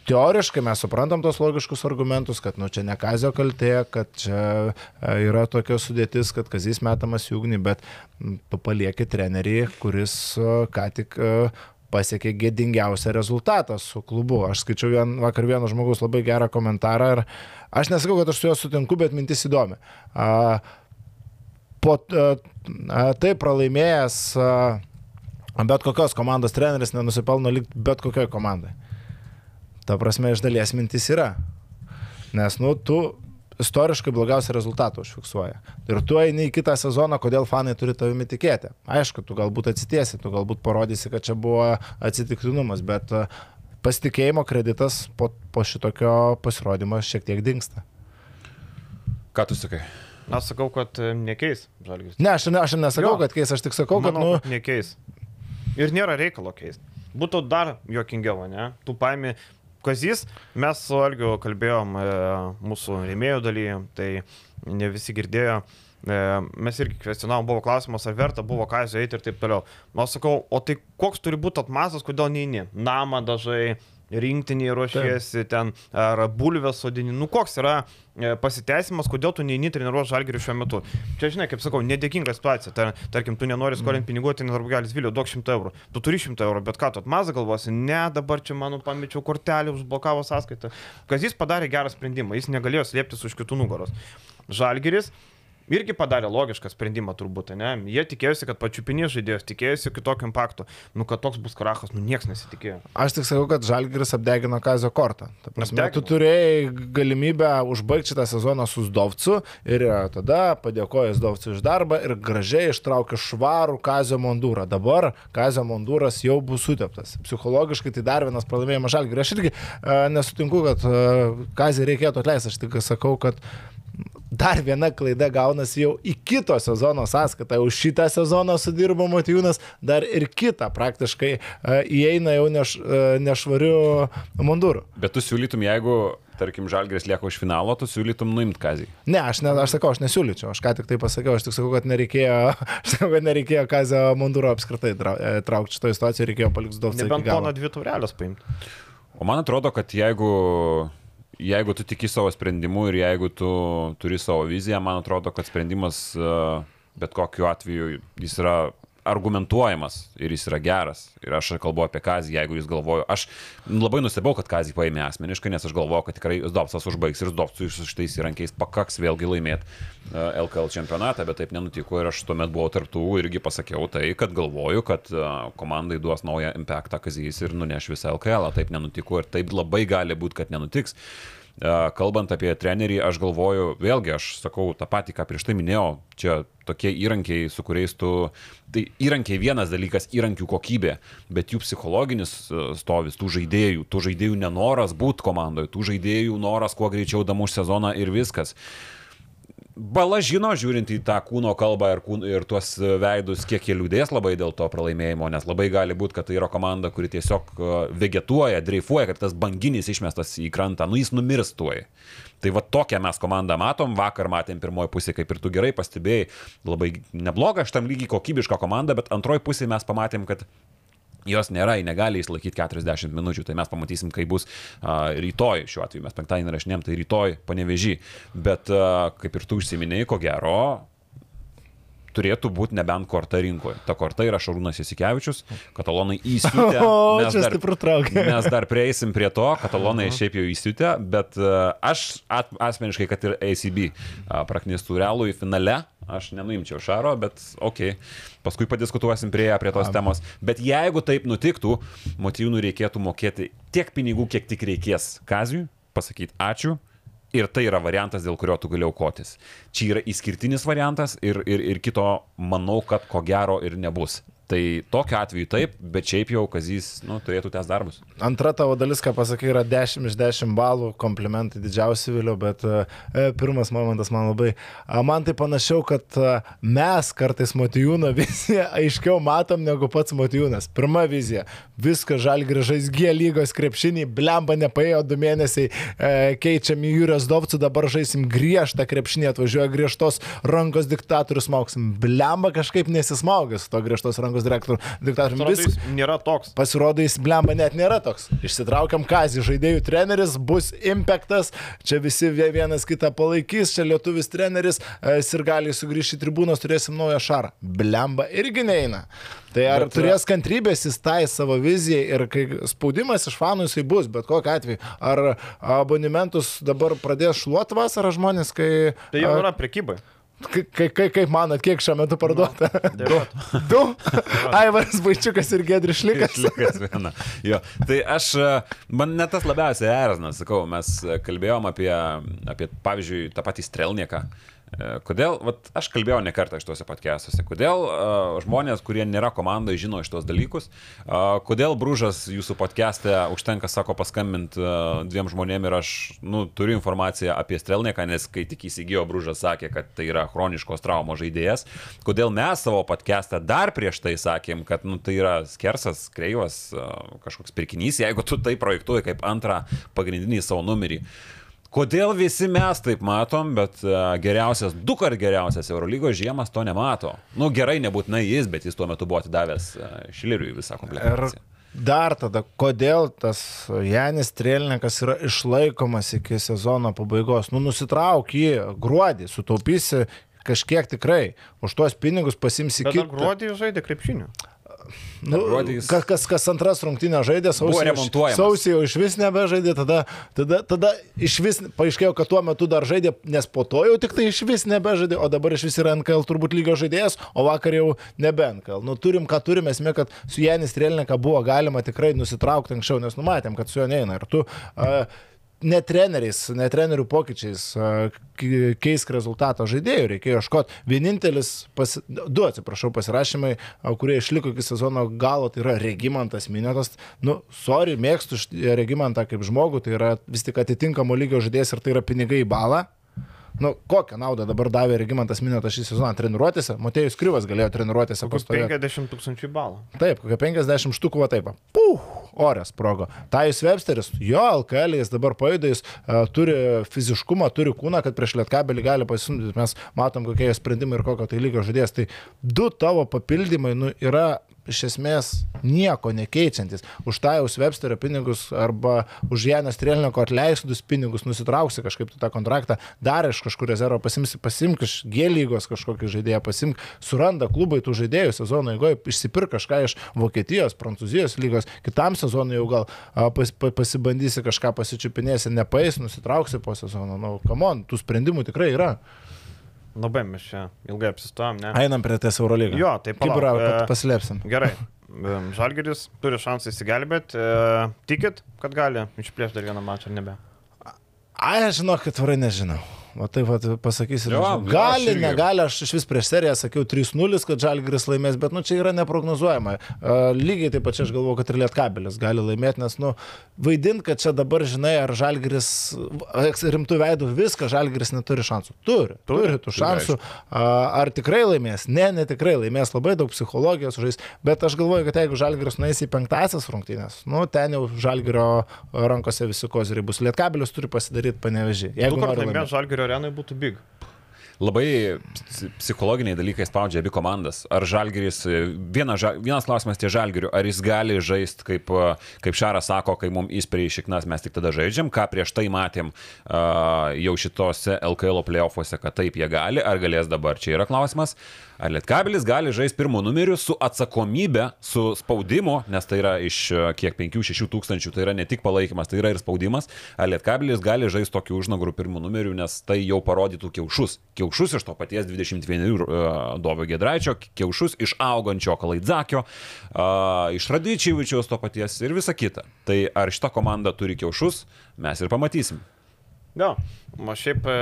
Teoriškai mes suprantam tos logiškus argumentus, kad nu, čia ne Kazio kaltė, kad čia yra tokia sudėtis, kad Kazis metamas į ugnį, bet tu palieki trenerį, kuris ką tik pasiekė gėdingiausią rezultatą su klubu. Aš skaičiau vien, vakar vieno žmogus labai gerą komentarą ir aš nesakau, kad aš su juo sutinku, bet mintis įdomi. Po tai pralaimėjęs bet kokios komandos treneris nenusipelno likti bet kokioj komandai. Ta prasme, iš dalies mintis yra. Nes, nu, tu istoriškai blogiausią rezultatą užfiksuoja. Ir tu eini į kitą sezoną, kodėl fanai turi tavimi tikėti. Aišku, tu galbūt atsitiesi, tu galbūt parodysi, kad čia buvo atsitiktinumas, bet e, pasitikėjimo kreditas po, po šitokio pasirodymo šiek tiek dinksta. Ką tu sakai? Aš sakau, kad e, nekeis žalgis. Ne, aš, ne, aš nesakau, jo. kad keis, aš tik sakau, kad, Manau, nu... kad nekeis. Ir nėra reikalo keisti. Būtų dar jokingiau, ne? Tu paimi Kazys, mes su Algiu kalbėjom e, mūsų rėmėjų dalyje, tai ne visi girdėjo. E, mes irgi kvestionavom, buvo klausimas, ar verta buvo Kazio eiti ir taip toliau. Aš sakau, o tai koks turi būti atmasas, kodėl neini? Namą dažai, rinktiniai ruošiesi, ten ar bulvės sodini. Nu koks yra e, pasiteisimas, kodėl tu neini treniruoti žalgerį šiuo metu. Čia, žinai, kaip sakau, nedėkinga situacija. Tar, tarkim, tu nenori skolinti pinigų, tai nesvarbu, galis vėliau, duok 100 eurų. Tu turi 100 eurų, bet ką tu atmazą galvosi, ne, dabar čia mano pamečiau kortelį, užblokavo sąskaitą. Kas jis padarė gerą sprendimą, jis negalėjo slėptis už kitų nugaros. Žalgeris irgi padarė logišką sprendimą turbūt, ne? Jie tikėjosi, kad pačiupinės žaidėjas, tikėjosi kitokio impakto. Nu, kad toks bus krachas, nu, niekas nesitikėjo. Aš tik sakau, kad Žalgiris apdegino Kazio kortą. Prasme, tu turėjai galimybę užbaigti šitą sezoną su Zdovcu ir tada padėkoja Zdovcu už darbą ir gražiai ištraukė švarų Kazio Mondūrą. Dabar Kazio Mondūras jau bus suteptas. Psichologiškai tai dar vienas pralaimėjimas Žalgiriui. Aš irgi e, nesutinku, kad e, Kazį reikėtų atleisti. Aš tik sakau, kad dar viena klaida gaunasi jau į kito sezono sąskaitą. Už šitą sezoną sudirbo Matijūnas, dar ir kitą praktiškai e, įeina jau neš, e, nešvariu munduru. Bet tu siūlytum, jeigu, tarkim, Žalgris lieka už finalo, tu siūlytum nuimti kazį. Ne, aš, ne, aš sakau, aš nesiūlyčiau, aš ką tik tai pasakiau, aš tik sakau, kad nereikėjo, aš sakau, kad nereikėjo Kazio Munduro apskritai e, traukti šitoje situacijoje, reikėjo palikti Zdovcą. Nebent pono dvi taurelės paimti. O man atrodo, kad jeigu, jeigu tu tiki savo sprendimu ir jeigu tu turi savo viziją, man atrodo, kad sprendimas e, bet kokiu atveju jis yra argumentuojamas ir jis yra geras. Ir aš kalbu apie Kazį, jeigu jūs galvoju, aš labai nustebau, kad Kazį paėmė asmeniškai, nes aš galvoju, kad tikrai Zdovsas užbaigs ir Zdovsui su šitais įrankiais pakaks vėlgi laimėti LKL čempionatą, bet taip nenutiko ir aš tuomet buvau tarptų irgi pasakiau tai, kad galvoju, kad e, komandai duos naują impactą Kazys ir nuneš visą LKL, taip nenutiko ir taip labai gali būti, kad nenutiks. E, Kalbant apie trenerį, aš galvoju, vėlgi aš sakau tą patį, ką prieš tai minėjau, čia tokie įrankiai, su kuriais tu, tai įrankiai vienas dalykas, įrankių kokybė, bet jų psichologinis e, stovis, tų žaidėjų, tų žaidėjų nenoras būti komandoje, tų žaidėjų noras kuo greičiau damuš sezoną ir viskas. Bala žino, žiūrint į tą kūno kalbą ir, kūn, ir tuos veidus, kiek jie liūdės labai dėl to pralaimėjimo, nes labai gali būti, kad tai yra komanda, kuri tiesiog e, vegetuoja, dreifuoja, kaip tas banginis išmestas į krantą, nu jis numirs tuoj. Tai va tokią mes komandą matom, vakar matėm pirmoji pusė, kaip ir tu gerai pastebėjai, labai nebloga, šitam lygiai kokybiška komanda, bet antroji pusė mes pamatėm, kad jos nėra, ji negali išlaikyti 40 minučių, tai mes pamatysim, kai bus a, rytoj, šiuo atveju mes penktadienį rašinėm, tai rytoj panevežį. Bet a, kaip ir tu užsiminėjai, ko gero, turėtų būti nebent korta rinkoje. Ta korta yra Šarūnas Jasikevičius, katalonai įsiutė. O, mes čia dar- stiprų traukė. Mes dar prieisim prie to, katalonai šiaip jau įsiutė, bet aš at, asmeniškai, kad ir ACB praknistų realų į finale, aš nenuimčiau Šaro, bet ok, paskui padiskutuosim prie, prie tos temos. Bet jeigu taip nutiktų, motyvų reikėtų mokėti tiek pinigų, kiek tik reikės Kazijui, pasakyti ačiū. Ir tai yra variantas, dėl kurio tu gali aukotis. Čia yra išskirtinis variantas ir, ir, ir kito manau, kad ko gero ir nebus. Tai tokiu atveju taip, bet šiaip jau Kazys nu, turėtų tęs darbus. Antra tavo dalis, ką pasakai, yra 10 iš 10 balų, komplimentai didžiausi vėliau, bet e, pirmas momentas man labai, a, man tai panašiau, kad a, mes kartais Matijūno viziją aiškiau matom negu pats Matijūnas. Pirma vizija, viskas žal grįžais G lygos krepšinį, blemba nepaėjo du mėnesiai, e, keičiam į Jūrijos Dovcų, dabar žaisim griežtą krepšinį, atvažiuoja griežtos rankos diktatorius, mauksim, blemba kažkaip nesismaugęs to griežtos rankos direktoriu- diktatoriumi. Atrodo, Vis- nėra toks. Pasirodo, jis blemba net nėra toks. Išsitraukiam kazį, žaidėjų treneris, bus impactas, čia visi vie- vienas kitą palaikys, čia lietuvis treneris, ir gali sugrįžti į tribūnos, turėsim naują šarą. Blemba irgi neina. Tai ar Bet, bet, turės kantrybės jis tai savo vizijai ir kai spaudimas iš fanų jisai bus, bet kokiu atveju. Ar abonementus dabar pradės šluoti vasarą žmonės, kai... Tai jau a, yra prekybai. Kai, kai, kai, kaip manot, kiek šiuo metu parduota? Du. Du. Aivaras Vaičiukas ir Gedris Šlikas. Išlikas viena. Jo. Tai aš, e, man net tas labiausiai erzina, sakau, mes kalbėjom apie, apie pavyzdžiui, tą patį strelnieką. E, Kodėl, vat, aš kalbėjau ne kartą šituose podcastuose, kodėl uh, žmonės, kurie nėra komandoje, žino šitos dalykus, uh, kodėl brūžas jūsų podcast'e užtenka, sako, paskambinti uh, dviem žmonėm ir aš, nu, turiu informaciją apie strelnieką, nes kai tik įsigijo brūžas sakė, kad tai yra chroniškos traumos žaidėjas, kodėl mes savo podcast'e dar prieš tai sakėm, kad, nu, tai yra skersas, kreivas uh, kažkoks pirkinys, jeigu tu tai projektuoji kaip antrą pagrindinį savo numerį. Kodėl visi mes taip matom, bet uh, geriausias, du kart geriausias Eurolygos žiemas to nemato. Nu gerai, nebūtinai jis, bet jis tuo metu buvo atidavęs uh, Šileriui visą komplektaciją. dar tada, kodėl tas Janis Trėlininkas yra išlaikomas iki sezono pabaigos. Nu, nusitrauk jį gruodį, sutaupysi kažkiek tikrai. Už tuos pinigus pasimsi kitą. gruodį žaidė krepšinių. Nu, jis- kas, kas, kas antras rungtynė žaidė, sausį, jau iš vis nebežaidė, tada, tada, tada iš vis paaiškėjo, kad tuo metu dar žaidė, nes po to jau tik tai iš vis nebežaidė, o dabar iš vis yra NKL turbūt lygio žaidėjas, o vakar jau nebe NKL. Nu, turim, ką turime, esmė, kad su Janis Trėlininką buvo galima tikrai nusitraukti anksčiau, nes numatėm, kad su juo neina. Ir tu uh, ne treneriais, ne trenerių pokyčiais keisk rezultatą žaidėjų, reikėjo ieškoti. Vienintelis, pasi, du atsiprašau, pasirašymai, kurie išliko iki sezono galo, tai yra Regimantas Minėtas. Nu, sorry, mėgstu Regimantą kaip žmogų, tai yra vis tik atitinkamo lygio žaidėjas ir tai yra pinigai į balą. Nu, kokią naudą dabar davė Regimantas Minėtas šį sezoną treniruotėse? Motėjus Kryvas galėjo treniruotėse pastovėti. 50 tūkstančių balų. Taip, kokia 50 štukų, va taip. Puh, orės progo. Tajus Websteris, jo, LKL jis dabar paėdė, jis uh, turi fiziškumą, turi kūną, kad prieš lietkabelį gali pasimti. Mes matom, kokie jo sprendimai ir kokio tai lygio žaidėjas. Tai du tavo papildymai nu, yra iš esmės nieko nekeičiantis. Už Tajus Websterio pinigus arba už Janės Trėliniko atleistus pinigus nusitrauksi kažkaip tą kontraktą, dar iš kažkur rezervo pasimsi, pasimk iš G lygos kažkokį žaidėją, pasimk, suranda klubai tų žaidėjų sezono eigoje, išsipirk kažką iš Vokietijos, Prancūzijos lygos, kitam sezonui jau gal pas, pa, pasibandysi kažką pasičiupinėsi, nepais, nusitrauksi po sezono. Nu, kamon, tų sprendimų tikrai yra. Labai mes čia ilgai apsistojom, ne? Einam prie ties Eurolygą. Jo, tai Kaip palauk, yra, e, pat paslėpsim. Gerai. Em, Žalgiris turi šansą įsigelbėti. E, tikit, kad gali išplėšti dar vieną mačą ar nebe? Ai, aš žinau, kad tvarai nežinau. O taip pat pasakysiu. Jo, nežinau. jo, Gali, irgi. negali, aš iš vis prieš seriją sakiau 3-0, kad Žalgiris laimės, bet nu čia yra neprognozuojama. Lygiai taip pat čia aš galvoju, kad ir Lietkabelis gali laimėti, nes nu vaidint, kad čia dabar žinai, ar Žalgiris rimtų veidų viską, Žalgiris neturi šansų. Turi, turi, tų šansų. Ar tikrai laimės? Ne, netikrai laimės, labai daug psichologijos žais, bet aš galvoju, kad jeigu Žalgiris nueis į penktasias rungtynės, nu ten jau Žalgirio rankose visi koziriai bus. Lietkabelis turi pasidaryti panevežį. Jeigu nori laimėti. Žalgirio arenai būtų big. Labai psi- psichologiniai dalykai spaudžia abi komandas. Ar Žalgiris, viena, vienas klausimas tie Žalgirių, ar jis gali žaisti, kaip, kaip Šaras sako, kai mums įspėja šiknas, mes tik tada žaidžiam, ką prieš tai matėm a, jau šitose LKL playoffuose, kad taip jie gali, ar galės dabar. Čia yra klausimas. Ar Lietkabilis gali žaisti pirmo numeriu su atsakomybė, su spaudimu, nes tai yra iš a, kiek 5-6 tūkstančių, tai yra ne tik palaikymas, tai yra ir spaudimas. Ar Lietkabilis gali žaisti tokiu užnagrų pirmo numeriu, nes tai jau parodytų kiaušus. Kiaušus iš to paties 21 uh, Dovio Gedraičio, kiaušus iš augančio Kalaidzakio, iš Radyčiavičiaus to paties ir visa kita. Tai ar šita komanda turi kiaušus, mes ir pamatysim. Jo, o šiaip e,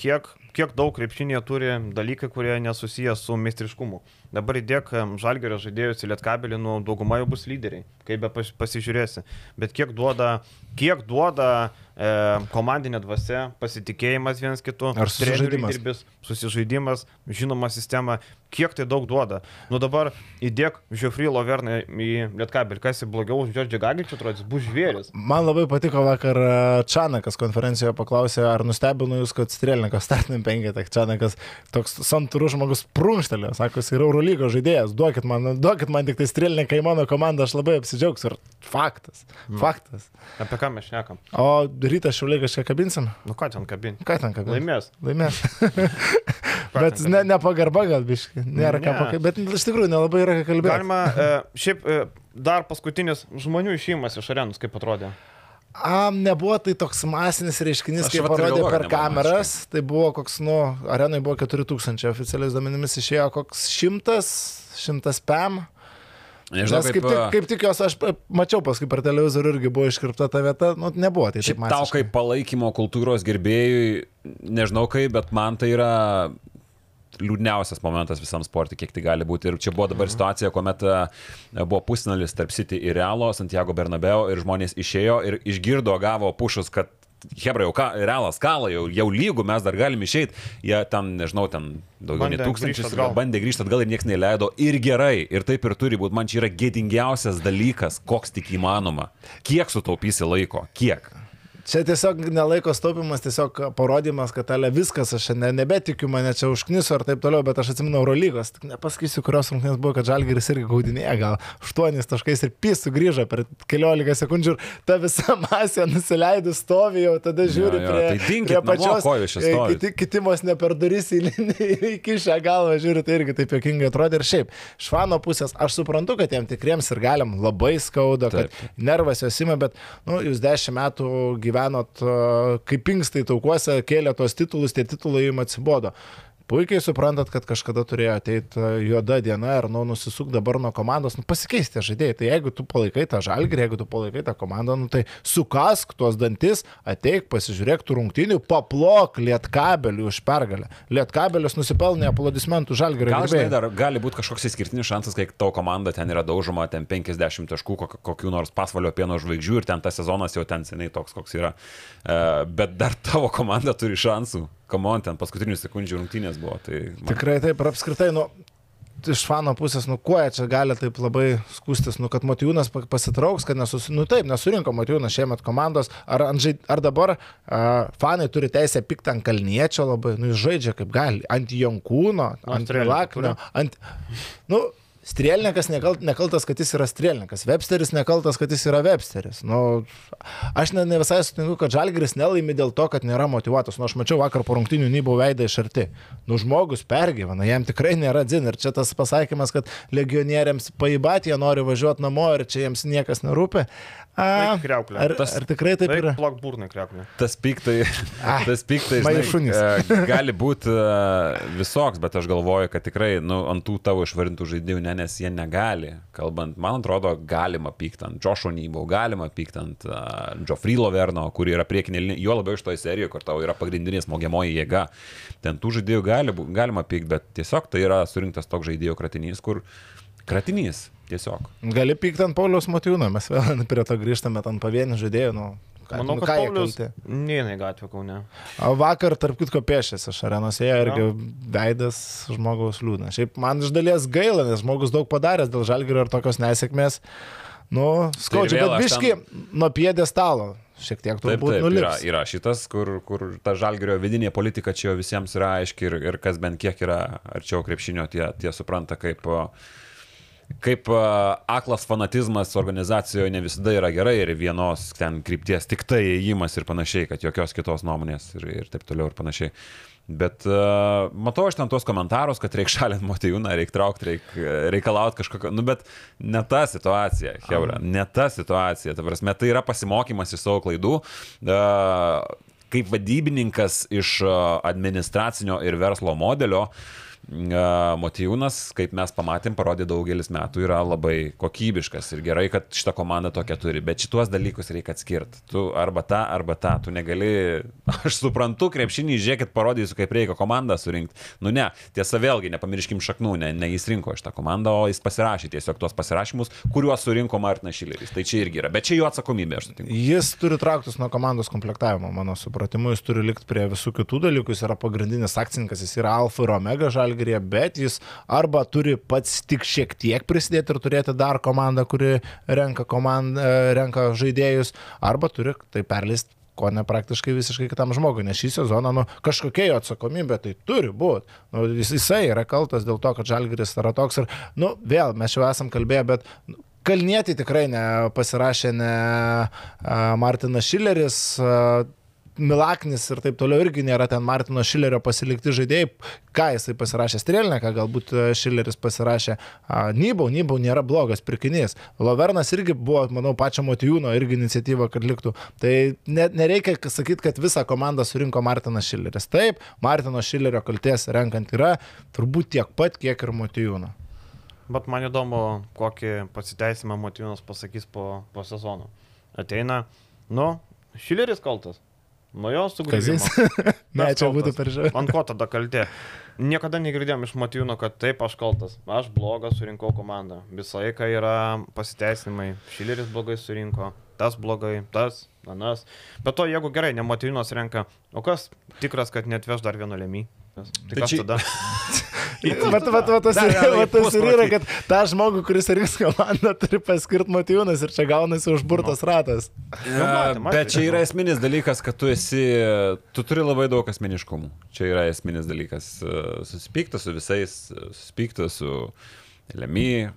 kiek, kiek daug krepšinėje turi dalykai, kurie nesusiję su meistriškumu. Dabar įdėk žalgerio žaidėjus į lietkabelį, nu dauguma jau bus lyderiai, kaip be pas- pasižiūrėsi. Bet kiek duoda, kiek duoda e, komandinė dvasia, pasitikėjimas vienas kitu, Ar susižaidimas? įdirbis, susižaidimas, žinoma sistema, kiek tai daug duoda. Nu dabar įdėk Žiofry Loverną į lietkabelį, kas į blogiau už Džordžią Gagičių atrodys, bus žvėris. Man labai patiko vakar e, Čanakas konferencijoje paklausė, ar nustebino jūs, kad Strėlininkas startiniam penketą. Čanakas toks santūrus žmogus prumštelė, sako, jis yra Eurolygos žaidėjas, duokit man, duokit man tik tai Strėlininką į mano komandą, aš labai apsidžiaugsiu. Ir faktas, faktas. Apie ką mes šnekam? O rytą šiauliai kažką kabinsim? Nu ką ten kabinti? Ką ten kabinsim? Laimės. Laimės. Ką bet ne, nepagarba gal biškai. Nėra ką Ne. pakalbėti. Bet iš tikrųjų nelabai yra ką kalbėti. Galima, e, šiaip e, dar paskutinis žmonių išėjimas iš arenos, kaip atrodė. Am, nebuvo tai toks masinis reiškinys, kaip parodė per kameras. Tai buvo koks, nu, arenai buvo 4000, oficialiais duomenimis išėjo koks 100, 100 pam. Nežinau, Nes kaip, kaip, tik, a, kaip tik jos aš mačiau paskui per televizorių irgi buvo iškirpta ta vieta, nu, nebuvo tai Šiaip tau kaip palaikymo kultūros gerbėjui, nežinau kaip, bet man tai yra liūdniausias momentas visam sportui, kiek tai gali būti. Ir čia buvo dabar situacija, kuomet e, buvo pusnalis tarp City ir Realo, Santiago Bernabeo ir žmonės išėjo ir išgirdo, gavo pušus, kad Hebra jau ką, realas kalą, jau, jau lygų, mes dar galim išeiti. Jie ten, nežinau, ten daugiau nei tūkstančius bandė grįžti atgal ir niekas neleido. Ir gerai, ir taip ir turi būti. Man čia yra gėdingiausias dalykas, koks tik įmanoma. Kiek sutaupysi laiko? Kiek? Čia tiesiog nelaiko staupimas, tiesiog parodymas, kad ale viskas, aš ne, nebetikiu, mane čia užkniso ir taip toliau, bet aš atsimenu Eurolygos, tik nepasakysiu, kurios rungtynės buvo, kad Žalgiris irgi gaudinėja gal 8 taškais ir pys sugrįžo per keliolika sekundžių ir ta visa masė nusileido stovi jau, tada žiūri Jo, jo, prie, tai prie pačios, ko jūs čia e, kiti, kitimos ne per duris įkišę galvą, žiūri, tai irgi taip jokingai atrodė ir šiaip, iš fano pusės aš suprantu, kad jiem tikriems ir galim labai skauda, kad Taip. nervas jos ima, bet, nu, jūs dešimt metų gyvenot kaip inkstai taukuose, kėlė tos titulus, tie titulai jums atsibodo. Puikiai suprantat, kad kažkada turėjo ateiti juoda diena ir, nu, nusisuk dabar nuo komandos, nu, pasikeisti žaidėjai. Tai jeigu tu palaikai tą žalgį, jeigu tu palaikai tą komandą, nu, tai sukask tuos dantis, ateik, pasižiūrėk tų rungtynių, paplok lietkabelių už pergalę. Lietkabelis nusipelnė aplodismentų žalgį Gal žinai, dar gali būti kažkoks išskirtinis šansas, kai tavo komanda ten yra daužoma, ten 50 taškų, kok- kokių nors pasvalio pieno žvaigždžių ir ten tas sezonas jau ten seniai toks, koks yra. E, Bet dar tavo komanda turi šansų. Kamon, ten paskutinių sekundžių rungtynės buvo. Tai man, Tikrai taip, ir apskritai, nu, iš fano pusės, nu, kuo jie čia gali taip labai skustis, nu, kad Matijūnas pa- pasitrauks, kad nesus... nu, taip, nesurinko Matijūnas šiemet komandos, ar, ant žai- ar dabar uh, fanai turi teisę pikti ant Kalniečio labai, nu, jis žaidžia kaip gali, ant Jankūno, ant Laknio, ant... Nu, Strielnikas nekalt, nekaltas, kad jis yra strielnikas. Websteris nekaltas, kad jis yra Websteris. Nu, aš ne, ne visai sutinku, kad Žalgris nelaimi dėl to, kad nėra motivuotas. Nu, aš mačiau vakar po rungtinių nybų veidą iš arti. Nu, žmogus pergyvena, jam tikrai nėra dzin. Ir čia tas pasakymas, kad legionieriams paibat, jie nori važiuoti namo ir čia jiems niekas nerūpi. Kriauklę. ar, Tas- ar tikrai taip yra? plak burnai krepnė. tas piktai, Ai, tas piktai, žinai, šunys. e, gali būti visoks, bet aš galvoju, kad tikrai, nu, ant tų tavo išvardintų žaidėjų, ne, nes jie negali. Kalbant, man atrodo, galima pykti ant Joshua Nybau, galima pykti ant uh, Geoffrey Loverno, kuri yra priekinė linija, jo labiau iš toje serijoje, kur tau yra pagrindinė smogiamoji jėga. Ten tų žaidėjų gali, galima pykti, bet tiesiog tai yra surinktas toks žaidėjų kratinys, kur kratinys tiesiog. Gali pykti ant Pauliaus Matijūno, mes vėl prie to grįžtame, ant pavienių žaidėjų. Nu, ką- Manau, nu, kad ką jie Paulius kalti? neina į gatvę kaune. O vakar, tarp kitko, pėšėsi iš arenos, jie irgi veidas žmogaus liūdna. Šiaip man iš dalies gaila, nes žmogus daug padaręs dėl žalgerio ir tokios nesėkmės. Nu, skaudžiai, vėl bet biški nuo piedė stalo. Šiek tiek Taip, turbūt taip, yra, nulips. yra šitas, kur, kur ta žalgerio vidinė politika čia jau visiems yra aiški ir, ir kas bent kiek yra arčiau krepšinio, tie, tie supranta, kaip, o, kaip aklas fanatizmas organizacijoje ne visada yra gerai ir vienos ten krypties tik tai įėjimas ir panašiai, kad jokios kitos nuomonės ir, ir taip toliau ir panašiai. Bet uh, matau aš ten tuos komentarus, kad reikia šalinti Motijūną, reikia traukti, reikia reikalauti kažkokio, nu bet ne ta situacija, Heura, ne ta situacija, ta prasme, tai yra pasimokymas iš savo klaidų. Uh, kaip vadybininkas iš administracinio ir verslo modelio, uh, Motijūnas, kaip mes pamatėm, parodė daugelis metų, yra labai kokybiškas ir gerai, kad šitą komandą tokią turi, bet šituos dalykus reikia atskirti. Tu arba tą, arba tą, tu negali, aš suprantu, krepšinį, žiūrėkit, parodysiu, kaip reikia komandą surinkti. Nu ne, tiesa vėlgi, nepamirškim šaknų, ne, ne jis rinko šitą komandą, o jis pasirašė tiesiog tuos pasirašymus, kuriuos surinko Martinas Šileris. Tai čia irgi yra, bet čia jo atsakomybė, aš sutinku. Jis turi trauktis nuo komandos komplektavimo, mano supratimu, jis turi likti prie visų kitų dalykų, jis yra pagrindinis akcininkas, jis yra alfa ir omega žalgerėje, bet jis arba turi pats tik šiek tiek prisidėti ir turėti dar komandą, kuri renka, komandą, renka žaidėjus, arba turi tai perleisti ko ne praktiškai visiškai kitam žmogui, nes šį sezoną, nu, kažkokia jo atsakomybė tai turi būti. Nu, jis, jisai yra kaltas dėl to, kad Žalgiris yra toks ir, nu, vėl mes jau esam kalbėję, bet nu, Kalnietį tikrai nepasirašė ne a, Martinas Šileris, a, Milaknis ir taip toliau irgi nėra ten Martino Šilerio pasilikti žaidėjai. Ką jisai pasirašė Strelneką, galbūt a, Šileris pasirašė Nybau, Nybau nėra blogas pirkinys. Lovernas irgi buvo, manau, pačio Motijūno irgi iniciatyva, kad liktų. Tai ne, nereikia sakyti, kad visą komandą surinko Martinas Šileris. Taip, Martino Šilerio kalties renkant yra turbūt tiek pat, kiek ir Motijūno. Bet man įdomu, kokį pasiteisimą Motyvinas pasakys po, po sezono. Ateina, nu, Šileris kaltas. Nuo jo sugrįžimo. Kazis. ne, čia būtų per žiauriai. Ant ko tada kaltė? Niekada negirdėjom iš Motyvino, kad taip aš kaltas. Aš blogas surinkau komandą. Visą laiką yra pasiteisinimai. Šileris blogai surinko. Tas blogai, tas, anas. Bet to, jeigu gerai, ne Motyvinas renka, o kas tikras, kad netveš dar vieno lemį? Tai Tai kas čia- tada? Vat, vat, vat, tas, ir- vat, tas ir yra, kad tą žmogų, kuris rinks komandą, turi paskirti motyvūnas ir čia gaunasi užburtas ratas. Nu, matė, matė. Bet čia yra esminis dalykas, kad tu esi, tu turi labai daug asmeniškumų. Čia yra esminis dalykas. Susipykta su visais, susipykta su Lemy,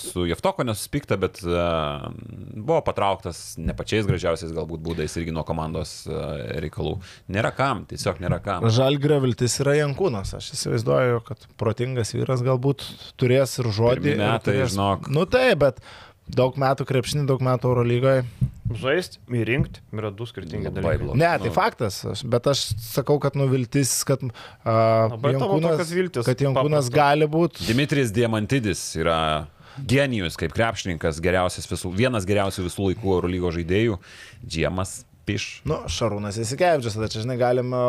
su Jeftoko nesusipykta, bet uh, buvo patrauktas ne pačiais gražiausiais galbūt būdais irgi nuo komandos uh, reikalų. Nėra kam, tiesiog nėra kam. Žalgrio viltis yra Jankūnas. Aš įsivaizduoju, kad protingas vyras galbūt turės ir žodį. Pirmi ir metai, turės... žinok. Nu tai, bet daug metų krepšinį, daug metų Eurolygoje. Žaisti, įrinkti yra du skirtingi dalykai. Ne, Nu. tai faktas, aš- bet aš sakau, kad nuviltis, kad, uh, tavo Jankūnas, viltys kad Jankūnas paprastos. gali būti. Dimitris Diamantidis yra genijus kaip krepšininkas, geriausias visų, vienas geriausių visų laikų Eurolygo žaidėjų. Džiemas Piš. Nu, Šarūnas įsikevičius, tada čia, žinai, galima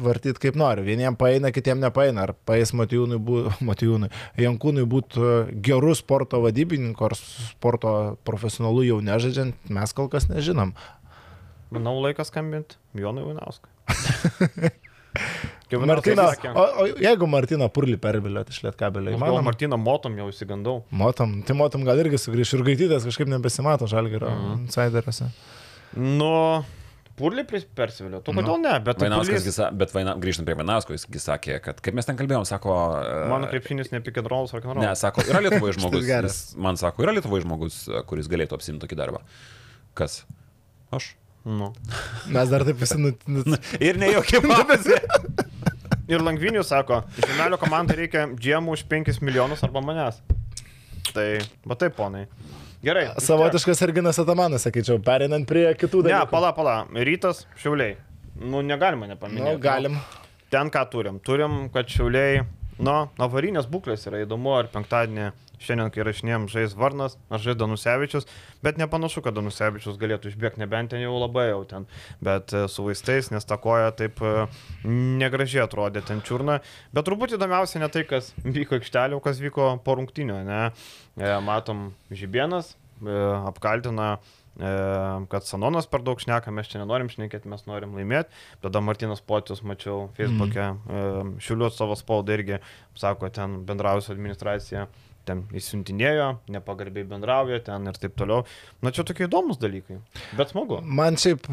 vartyti kaip nori. Vieniems paeina, kitiems nepaeina. Ar paės Matijūnui, bū, Matijūnui Jankūnui būti gerų sporto vadybininku ar sporto profesionalu jau nežaidžiant, mes kol kas nežinom. Manau, laikas skambinti Jonui Vainauskui. Kaip Martina, Vainauskas sakė, o, o jeigu Martina Purli perviliot iš Lietkabelio, įmanoma? Martyną motom jau įsigandau. Motom, tai motom gal irgi sugrįš ir gaitytas kažkaip nebesimato žalgerio Mhm. insideriuose. Nu, purlį persivilio. Tu kodėl ne? Bet tai Vainauskas, Purlys- bet vaina, grįžtant prie Vainausko, jis gi sakė, kad kaip mes ten kalbėjom, sako... e, Mano krepšinis ne rolls ar ką Ne, sako, yra Lietuvoje žmogus. Jis Man sako, yra Lietuvoje žmogus, kuris galėtų apsimti tokį darbą. Kas? Aš. Nu. Mes dar taip visi nut... nut... Ir ne jokie pavasi. Ir Langvinius sako, žemelio komandai reikia džiemų už 5 milijonus arba manęs. Tai, va taip, ponai. Gerai. Savotiškas Erginas Atamanas, sakyčiau, perinant prie kitų Ne, dalykų. pala, pala. Rytas, šiauliai. Nu, negalima nepaminėti. Nu, galim. Ten ką turim? Turim, kad šiauliai, nu, avarinės būklės yra įdomu, ar penktadienį šiandien, kai rašinėjom, žais Varnas, ar žais Danusevičius, bet nepanašu, kad Danusevičius galėtų išbėgti, nebent ten jau labai jau ten, bet e, su vaistais, nes ta koja taip e, negražiai atrodė ten čiurna, bet turbūt įdomiausia ne tai, kas vyko aikštelė, o kas vyko po rungtinių, ne, e, matom Žibienas, apkaltina kad Sanonas per daug šneka, mes čia nenorim šnekėti, mes norim laimėti. Tada Martinas Potius, mačiau Facebook'e, mm. Šiuliu savo spaudą irgi, sako, ten bendrausiu administracija, ten įsiuntinėjo, nepagarbiai bendrauja ten ir taip toliau. Na čia tokie įdomus dalykai, bet smagu. Man šiaip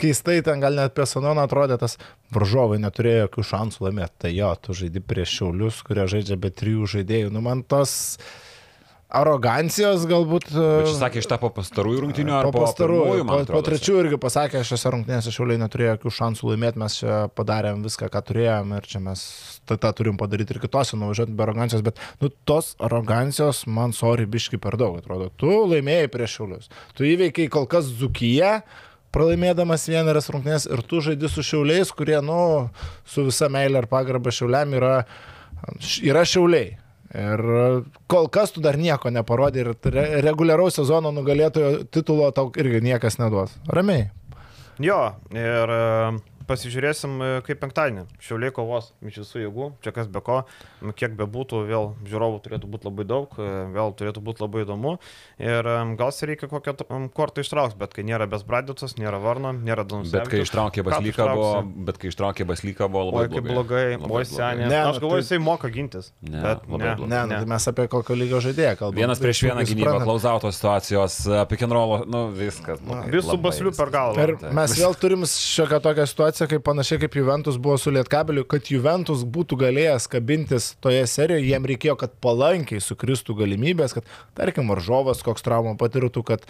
keistai ten gal net apie Sanoną atrodė, tas varžovai neturėjo jokių šansų laimėti. Tai jo, tu žaidži prieš šiaulius, kurie žaidžia be trijų žaidėjų. Nu, man tos arogancijos galbūt... Bet čia sakė iš tą po pastarųjų rungtynių ar po, pastarųjų, po, po trečių irgi pasakė, šiose rungtynėse šiauliai neturėjo jokių šansų laimėti, mes čia padarėm viską, ką turėjom ir čia mes tą, tą turim padaryti ir kitose, nuvažiuoti be arogancijos, bet nu, tos arogancijos man sorry biški per daug atrodo. Tu laimėjai prieš šiaulius, tu įveikiai kol kas Zukiją, pralaimėdamas vieneras rungtynės ir tu žaidži su šiauliais, kurie, nu, su visa meilė ir pagarba šiauliam yra, yra šiauliai. Ir kol kas tu dar nieko neparodai ir re, reguliaraus sezono nugalėtojo titulo tau irgi niekas neduos. Ramiai. Jo, ir e, pasižiūrėsim e, kaip penktadienį. Šiauliai kovos iš visų jėgų, čia kas be ko, nu, kiek be būtų, vėl žiūrovų turėtų būti labai daug, e, vėl turėtų būti labai įdomu. Ir e, gal reikia kokią kortą ištrauks, bet kai nėra Besbradicos, nėra Varno, nėra Danus. Bet kai ištraukė Baslyką buvo, bet kai ištraukė Baslyką buvo labai Oi, kaip blogai, Labai oi seniai. Ne, Aš nu, galvoju, tai- jisai moka gintis. Ne, bet labai blogai. Ne, ne. Tai mes apie kokio lygio žaidėją kalbame. Vienas prieš vieną gynybą, klausauto situacijos, pick and roll, nu viskas. blogai, Vis su labai basliu per galvą. Ir mes vėl turim šiokią tokią situaciją, kaip panašiai kaip Juventus buvo su Lietkabeliu, kad Juventus būtų galėjęs kabintis toje serijoje, jiem reikėjo, kad palankiai sukristų galimybės, kad, tarkim, varžovas koks traumą patirtų, kad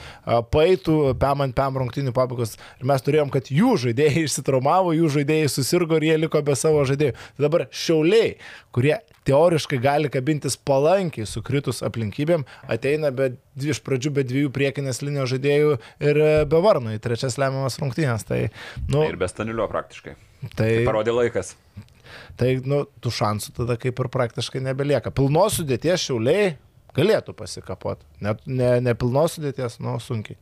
paeitų pem ant pem rungtinių pabaigos. Ir mes turėjom, kad jų žaidėjai išsitraumavo, jų žaidėjai susirgo ir jie liko be savo žaidėjų. Tai dabar šiauliai, kurie teoriškai gali kabintis palankiai sukritus aplinkybėm, ateina be, iš pradžių be dviejų priekinės linijos žaidėjų ir e, be varnų į trečias lemiamas rungtynės. Tai, nu, Ir be stanilio praktiškai. tai, Parodė laikas. tai nu, tų šansų tada kaip ir praktiškai nebelieka. Pilnos sudėties šiauliai galėtų pasikapoti. Net ne, ne pilnos sudėties, nu, sunkiai.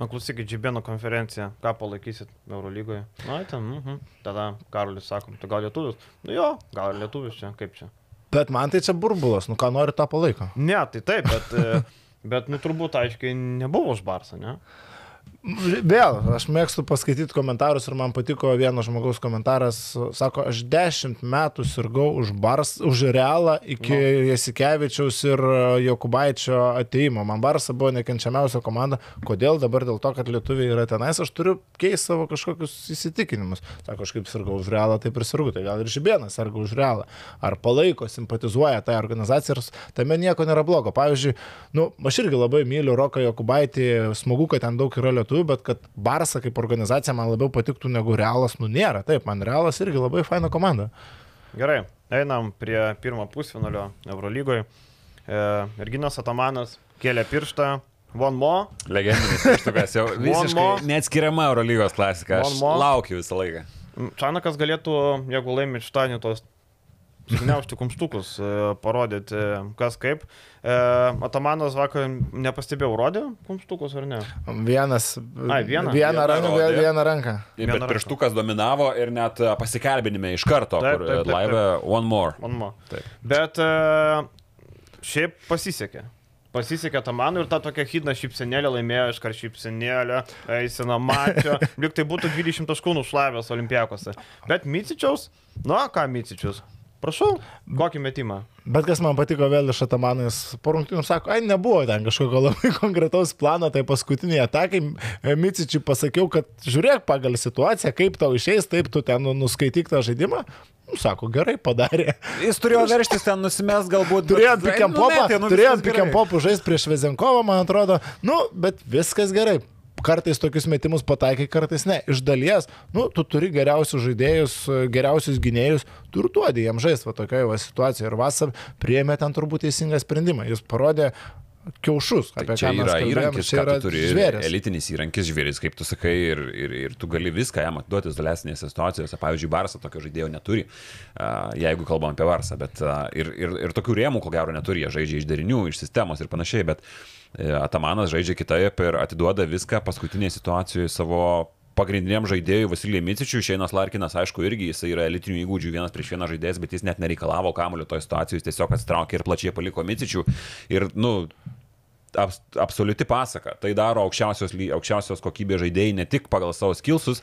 Na, klausykit, Džibėno konferencija, ką palaikysit Eurolygoje? Na, ten, mhm. tada Karolis sakom, tai gal lietuvius? Nu jo, gal lietuvius čia, kaip čia. Bet man tai čia burbulas, nu ką nori tą palaiko. Ne, tai taip, bet, e, bet nu turbūt aiškiai nebuvo už Barsą, ne? Vėl, aš mėgstu paskaityti komentarus ir man patiko vieno žmogaus komentaras. Sako, aš dešimt metų sirgau už, bars, už realą iki no. Jasikevičiaus ir Jokubaičio ateimo. Man Barsa buvo nekenčiamiausia komanda. Kodėl dabar dėl to, kad lietuviai yra tenais, aš turiu keisti savo kažkokius įsitikinimus. Sako, aš kaip sirgau už realą, taip ir sirgau. Tai gal ir Žibėnas sirgau už realą. Ar palaiko, simpatizuoja tą tai organizaciją ir tame nieko nėra blogo. Pavyzdžiui, nu, aš irgi labai myliu Roką Jokubaitį, smagu, kad ten daug yra lietuvių lietuvių, bet kad Barsa kaip organizacija man labiau patiktų negu Realas, nu nėra. Taip, man Realas irgi labai faina komanda. Gerai, einam prie pirmo pusfinalio Eurolygoje. E, Erginas Atamanas kėlė pirštą, Von Mo. Legendinis pirštukas, jau visiškai neatskiriama Eurolygos klasika. Aš laukiu visą laiką. Čanakas galėtų, jeigu laimė šitą, tos gniaužti kumštukus, e, parodyti kas kaip. E, Atamanas vakar nepastebėjau, rodė kumštukus ar ne? Vienas. Ai, vieną. Vieną ranką, vieną ranką. Bet vieną pirštukas ranką. dominavo ir net e, pasikelbinime iš karto, taip, kur taip, taip, live one more. One more. Taip. Bet šiaip pasisekė. Pasisekė Tamanui ir tą tokią hidną šypsenėlę laimėjo iškart šypsenėlę, eisena mačio, lyg tai būtų 20 taškų nušlavęs olimpijakose. Bet Micičiaus, nu ką Micičius, Prašau, kokį metimą. Bet kas man patiko vėl iš Atamanais, po rungtynių sako, ai nebuvo ten kažkokio labai konkretaus plano, tai paskutiniai atakai Micičiui pasakiau, kad žiūrėk pagal situaciją, kaip tau išeis, taip tu ten nuskaityk tą žaidimą. Nu, sako, gerai padarė. Jis turėjo verštis ten nusimest galbūt. Turėjo pikiampopą, nu, turėjo pikiampopą žaisti prieš Vezenkovą, man atrodo. Nu, bet viskas gerai kartais tokius metimus pataikai, kartais ne. Iš dalies, nu, tu turi geriausius žaidėjus, geriausius gynėjus, tu ir duodi jam žaisti tokioje situacijoje. Ir Vasar priėmė ten turbūt teisingą sprendimą. Jis parodė kiaušus. Tai čia yra įrankis, čia yra turi žvėris. elitinis įrankis žvėris, kaip tu sakai, ir, ir, ir tu gali viską jam atiduoti tolesnėse situacijose. Pavyzdžiui, Barsą tokio žaidėjo neturi, jeigu kalbam apie Barsą, bet ir, ir, ir tokių rėmų, ko gero, neturi, jie žaidžia iš derinių, iš sistemos ir panašiai, bet uh, Atamanas žaidžia kitaip ir atiduoda viską paskutinėje situacijoje savo pagrindiniam žaidėjui Vasilijai Micičiui, Šeinas Larkinas, aišku, irgi jis yra elitinių įgūdžių vienas prieš vieną žaidėjas, bet jis net nereikalavo kamulio toje situacijoje, jis tiesiog atsitraukė ir plačiai paliko Micičių. Ir, nu, abs, absoliuti pasaka. Tai daro aukščiausios, aukščiausios kokybės žaidėjai ne tik pagal savo skilsus,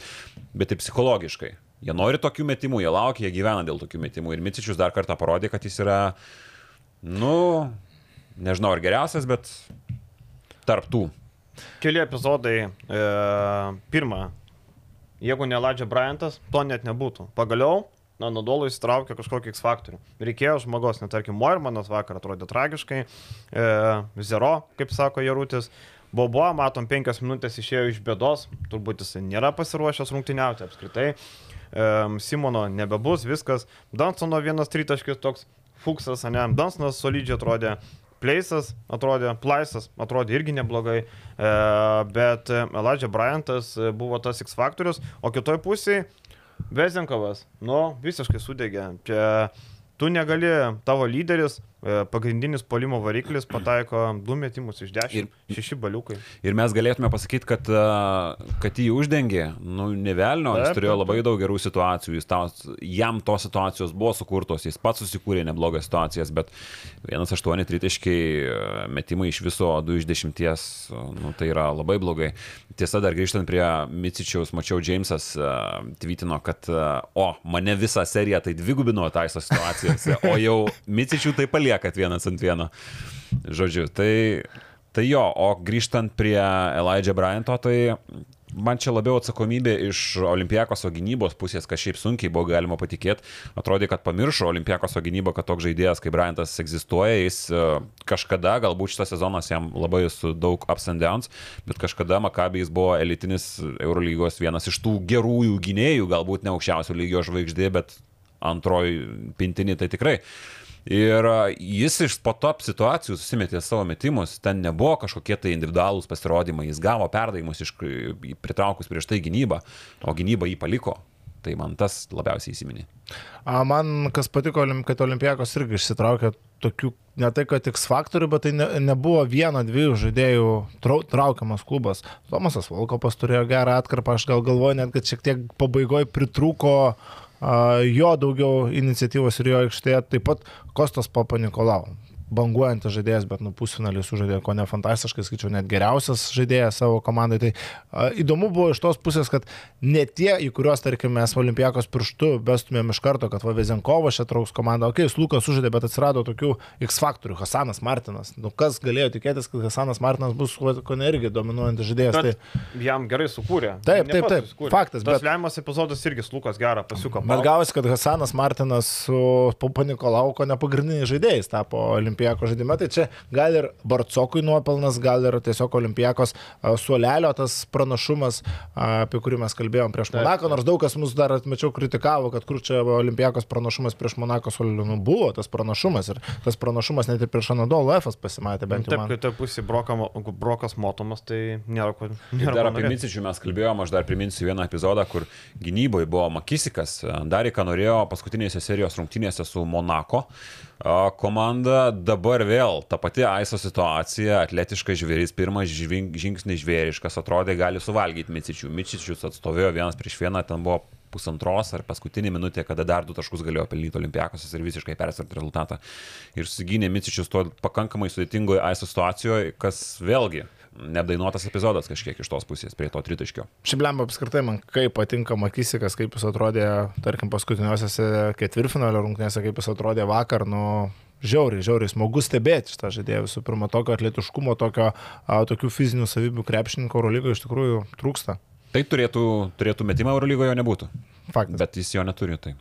bet ir psichologiškai. Jie nori tokių metimų, jie laukia, jie gyvena dėl tokių metimų. Ir Micičius dar kartą parodė, kad jis yra, nu, nežinau ar geriausias, bet tarptų. Keli epizodai. E, pirma, jeigu neladžia Bryantas, to net nebūtų. Pagaliau na, Nodolui įsitraukė kažkokį X faktorių. Reikėjo žmogaus, net tarkim, Moirmanas vakar atrodė tragiškai, e, Zero, kaip sako Jarutis, Bobo, matom, penkias minutės išėjo iš bėdos, turbūt jis nėra pasiruošęs rungtyniauti apskritai, e, Simono nebebus, viskas, Dansono vienas tritaškis toks fuksas, ne, Dansonas solidžiai atrodė, Pleisas atrodė, Plaisas atrodė irgi neblogai, e, bet Elijah Bryantas buvo tas X faktorius, o kitoj pusėje Vezenkovas, nu, visiškai sudegė. Čia tu negali, tavo lyderis E, pagrindinis polimo variklis pataiko 2 metimus iš 10, 6 baliukai. Ir mes galėtume pasakyti, kad, e, kad jį uždengė, nu, nevelnio, jis turėjo labai daug gerų situacijų, jis tau, jam tos situacijos buvo sukurtos, jis pats susikūrė neblogas situacijas, bet 1-8 tritiškai e, metimai iš viso 2 iš 10, nu, tai yra labai blogai. Tiesa, dar grįžtant prie Micičiaus, mačiau, Džeimsas tvitino, kad, o, mane visą seriją tai dvigubino taiso situacijose, o jau Micičių tai palieka liekat vienas ant vieno. Žodžiu, tai, tai jo, o grįžtant prie Elijah Bryanto, tai man čia labiau atsakomybė iš Olimpiakoso gynybos pusės, kas šiaip sunkiai buvo galima patikėti. Atrodė, kad pamiršo Olimpiakoso gynybą, kad toks žaidėjas kaip Bryantas egzistuoja. Jis e, kažkada, galbūt šitas sezonas jam labai su daug ups and downs, bet kažkada Makabijais buvo elitinis Eurolygos vienas iš tų gerųjų gynėjų, galbūt ne aukščiausio lygio žvaigždė, bet antroji pintinė tai tikrai. Ir jis iš po top situacijų susimetė savo metimus, ten nebuvo kažkokie tai individualūs pasirodymai, jis gavo perdavimus iš pritraukus prieš tai gynybą, o gynyba jį paliko. Tai man tas labiausiai įsiminė. Man kas patiko, kad Olimpijakos irgi išsitraukė tokių, ne tai kad X faktorių, bet tai ne, nebuvo vieno, dviejų žaidėjų trau, traukiamas klubas. Tomasas Volkopas turėjo gerą atkarpą, aš gal galvoju net, kad šiek tiek pabaigoje pritrūko uh, jo daugiau iniciatyvos ir jo aikštėje, taip pat Kostas Papa Nikolau. Banguojantis žaidėjas, bet nu pusfinalį sužaidė ko ne fantastiškai, skaičiau, net geriausias žaidėjas savo komandai. Tai a, įdomu buvo iš tos pusės, kad ne tie, į kuriuos, tarkim, mes Olimpijakos pirštu bestumėm iš karto, kad va Vezenkovas čia trauks komandą, okei, okay, Lukas sužaidė, bet atsirado tokių X faktorių, Hasanas Martinas. Nu, kas galėjo tikėtis, kad Hasanas Martinas bus ko ne irgi dominuojantis žaidėjas. Tai, jam gerai sukūrė. Taip, taip, taip, susikūrė. faktas, Tas bet- lemiamas epizodas irgi Lukas gerą pasiuko. Bet gavosi, kad Hasanas Martinas su Papanikolauk, ne pagrindiniais žaidėjais tapo Olimpijako žaidime. Tai čia gal ir Barcokui nuopelnas, gal ir tiesiog Olimpijakos suolelio tas pranašumas, apie kurį mes kalbėjom prieš Taip, Monaką, nors daug kas mus dar atmečiau kritikavo, kad kur čia Olimpijakos pranašumas prieš Monako suolelio. Nu, buvo tas pranašumas ir tas pranašumas net ir prieš Anadolo Efas pasimatė bent jau. Taip, kai ta pusė brokas motomas, tai nėra ko. Dar apie. Micičių mes kalbėjome, aš dar priminsiu vieną epizodą, kur gynyboje buvo Makisikas, darė, ką norėjo paskutinėse serijos rungtynėse su Monako a, komanda, dabar vėl ta pati Aiso situacija, atletiškas žvėris, pirmas žingsnis žvėriškas, atrodė gali suvalgyti Micičių. Micičius atstovėjo vienas prieš vieną, ten buvo pusantros ar paskutinė minutė, kada dar du taškus galėjo pelnyti Olimpiakos ir visiškai persverti rezultatą. Ir susigynė Micičius to pakankamai sudėtingoje Aiso situacijoje, kas vėlgi nedainuotas epizodas kažkiek iš tos pusės prie to tritaškio. Lemba apskritai man, kaip patinka Makisikas, kaip jis atrodė, tarkim, paskutiniuosiuose ketvirtfinalio rungtynėse, kaip jis atrodė vakar, nu, žiauriai, žiauriai smagu stebėti šitą žaidėją. Visų pirma, tokio atletiškumo, tokio, a, tokių fizinių savybių krepšininko Eurolygoje iš tikrųjų trūksta. Tai turėtų, turėtų metimą Eurolygoje nebūtų, Faktas. bet jis jo neturi. Tai.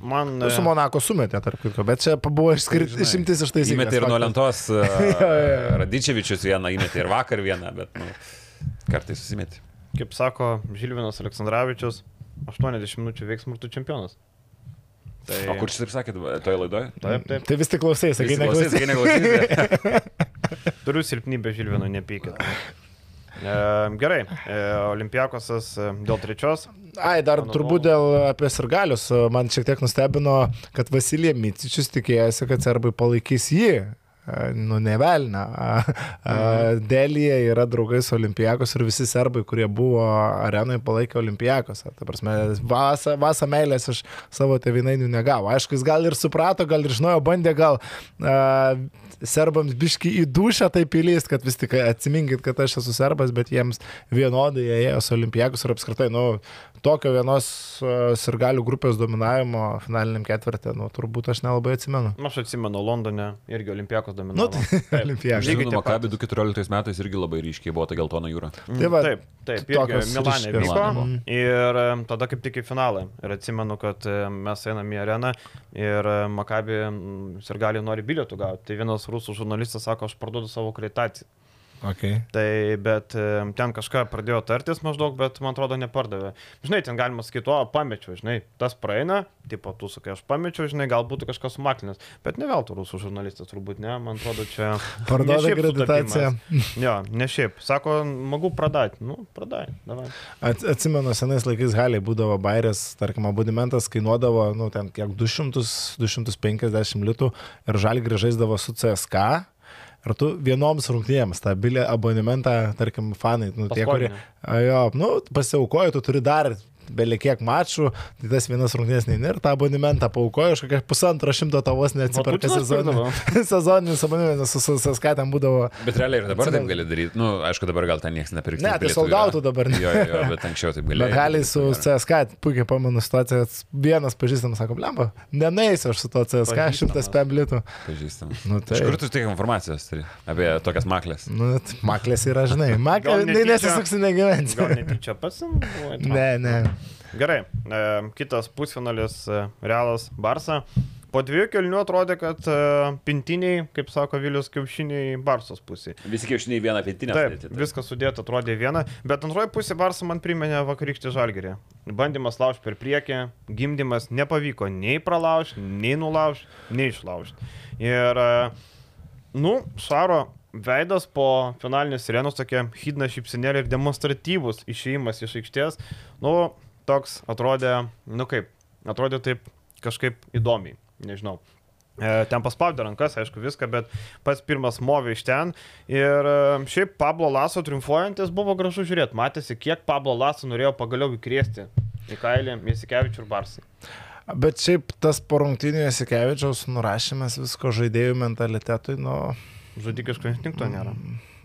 Man. Nu, Su e, Monako sumetė, tarp kitko, bet čia buvo išskirti Žinai, išimtis iš taisyklės. Įmetė ir nuo lentos. uh, Radičevičius vieną įmetė ir vakar vieną, bet nu, kartais susimetė. Kaip sako Žilvinas Aleksandраvičius, 80 minučių veiksmų ir tu čempionas. Tai, O kur čia taip sakėt, toje laidoje? Taip, taip. Tai vis tik klausai, sakai, neklausai. Turiu silpnybę Žilvinų, nepykit. E, gerai, e, Olimpiakosas e, dėl trečios. Ai, dar Mano turbūt dėl apie sirgalius, man šiek tiek nustebino, kad Vasilija Micičius tikėjosi, kad serbai palaikys jį. Nu, nevelna. Mhm. Dėlyje yra draugai su Olimpijakos ir visi serbai, kurie buvo arenoje, palaikė Olimpijakos. Ta prasme, vasa, vasa meilės iš savo tevinainių negavo. Aišku, jis gal ir suprato, gal ir žinojo, bandė gal a, serbams biški į dušą taip įlyst, kad vis tik atsiminkit, kad aš esu serbas, bet jiems vienodai jie ėjo su Olimpijakos ir apskritai, nu, tokio vienos a, sirgalių grupės dominavimo finaliniam ketvirtį, nu, turbūt aš nelabai atsimenu. Aš atsimenu, Londone irgi Olimpiakos Nu, dominavo. tai Žinoma, tie Makabi patys. 2014 metais irgi labai ryškiai buvo ta geltona jūra. Mm, Tai va, taip, taip, tokios irgi Milanė vyko. Milane Ir e, tada kaip tik į finalą. Ir atsimenu, kad e, mes einame į areną ir e, Makabi ir gali nori bilietų gauti. Tai vienas rusų žurnalistas sako, aš parduodu savo kreditaciją. Okay. Tai bet ten kažką pradėjo tartis maždaug, bet man atrodo nepardavė. Žinai, ten galima sakyti, o pamečiau, žinai, tas praeina, tipo, tu sakai, aš pamečiau, žinai, gal būtų kažkas sumaklinęs. Bet ne veltui rusų žurnalistas, turbūt ne, man atrodo, čia... Kreditaciją. sutapimas. Jo, ne šiaip. Sako, magų pradati. Nu, pradai. At, atsimenu, senais laikais Haliai būdavo bairės, tarkim, abonementas kainuodavo, nu, ten kiek 200-250 litų ir žalį grįžaisdavo su CSK. Ir tu vienoms rungtynėms tą bilį abonementą, tarkim, fanai, nu, tie, kurie, jo, nu, pasiaukojo, tu turi dar belikiek mačų, tai tas vienas rungtynės neina ir tą abonementą paukojo, aš kokią pusantro šimto tavos neatsiperka sezoninį. Sezoninis abonementas su ten būdavo. Bet realiai ir dabar taip gali daryti. Na, nu, aišku, dabar gal ten niekas nepirks. Ne, tai soldautų dabar. ne. Jo, jo, jo, bet anksčiau taip galėjo. Bet Haliai su CSK, puikiai pamenu situaciją, vienas pažįstamas sako, blemba, nenaisiu aš su to CSK. 100 pemblitų. Pažįstam. Nu, Iš tai. kur tu tiek informacijos turi apie tokias maklės? Nu, maklės yra, žinai, maklė, Gal ne, netyčia- nesisuksi negyventi. Gal netyčia pasim? Ne, ne. Gerai, e, kitas pusfinalis e, Realas Barsa. Po dviejų kelnių atrodė, kad e, pintiniai, kaip sako Vilius, kiaušiniai Barsos pusė. Visi kiaušiniai vieną pietinę. Taip, viskas sudėta atrodė viena, bet antroji pusė Barsa man priminė vakarykštį žalgerį. Bandymas laužti per priekį, gimdymas nepavyko nei pralaužti, nei nulaužti, nei išlaužti. Ir, e, nu, Šaro veidas po finalinės sirenos tokia hidna šypsinėlė ir demonstratyvus išėjimas iš aikštės, nu, toks atrodė, nu kaip, atrodė taip kažkaip įdomiai, nežinau. E, Ten paspaudė rankas, aišku, viską, bet pats pirmas movė iš ten. Ir e, šiaip Pablo Laso triumfuojantis buvo gražu žiūrėti. Matėsi, kiek Pablo Laso norėjo pagaliau įkrėsti į kailį Misikevičių ir Barsai. Bet šiaip tas porungtinio Jasikevičiaus nurašymas visko žaidėjų mentalitetui, nu, Žudikiško instinkto nėra.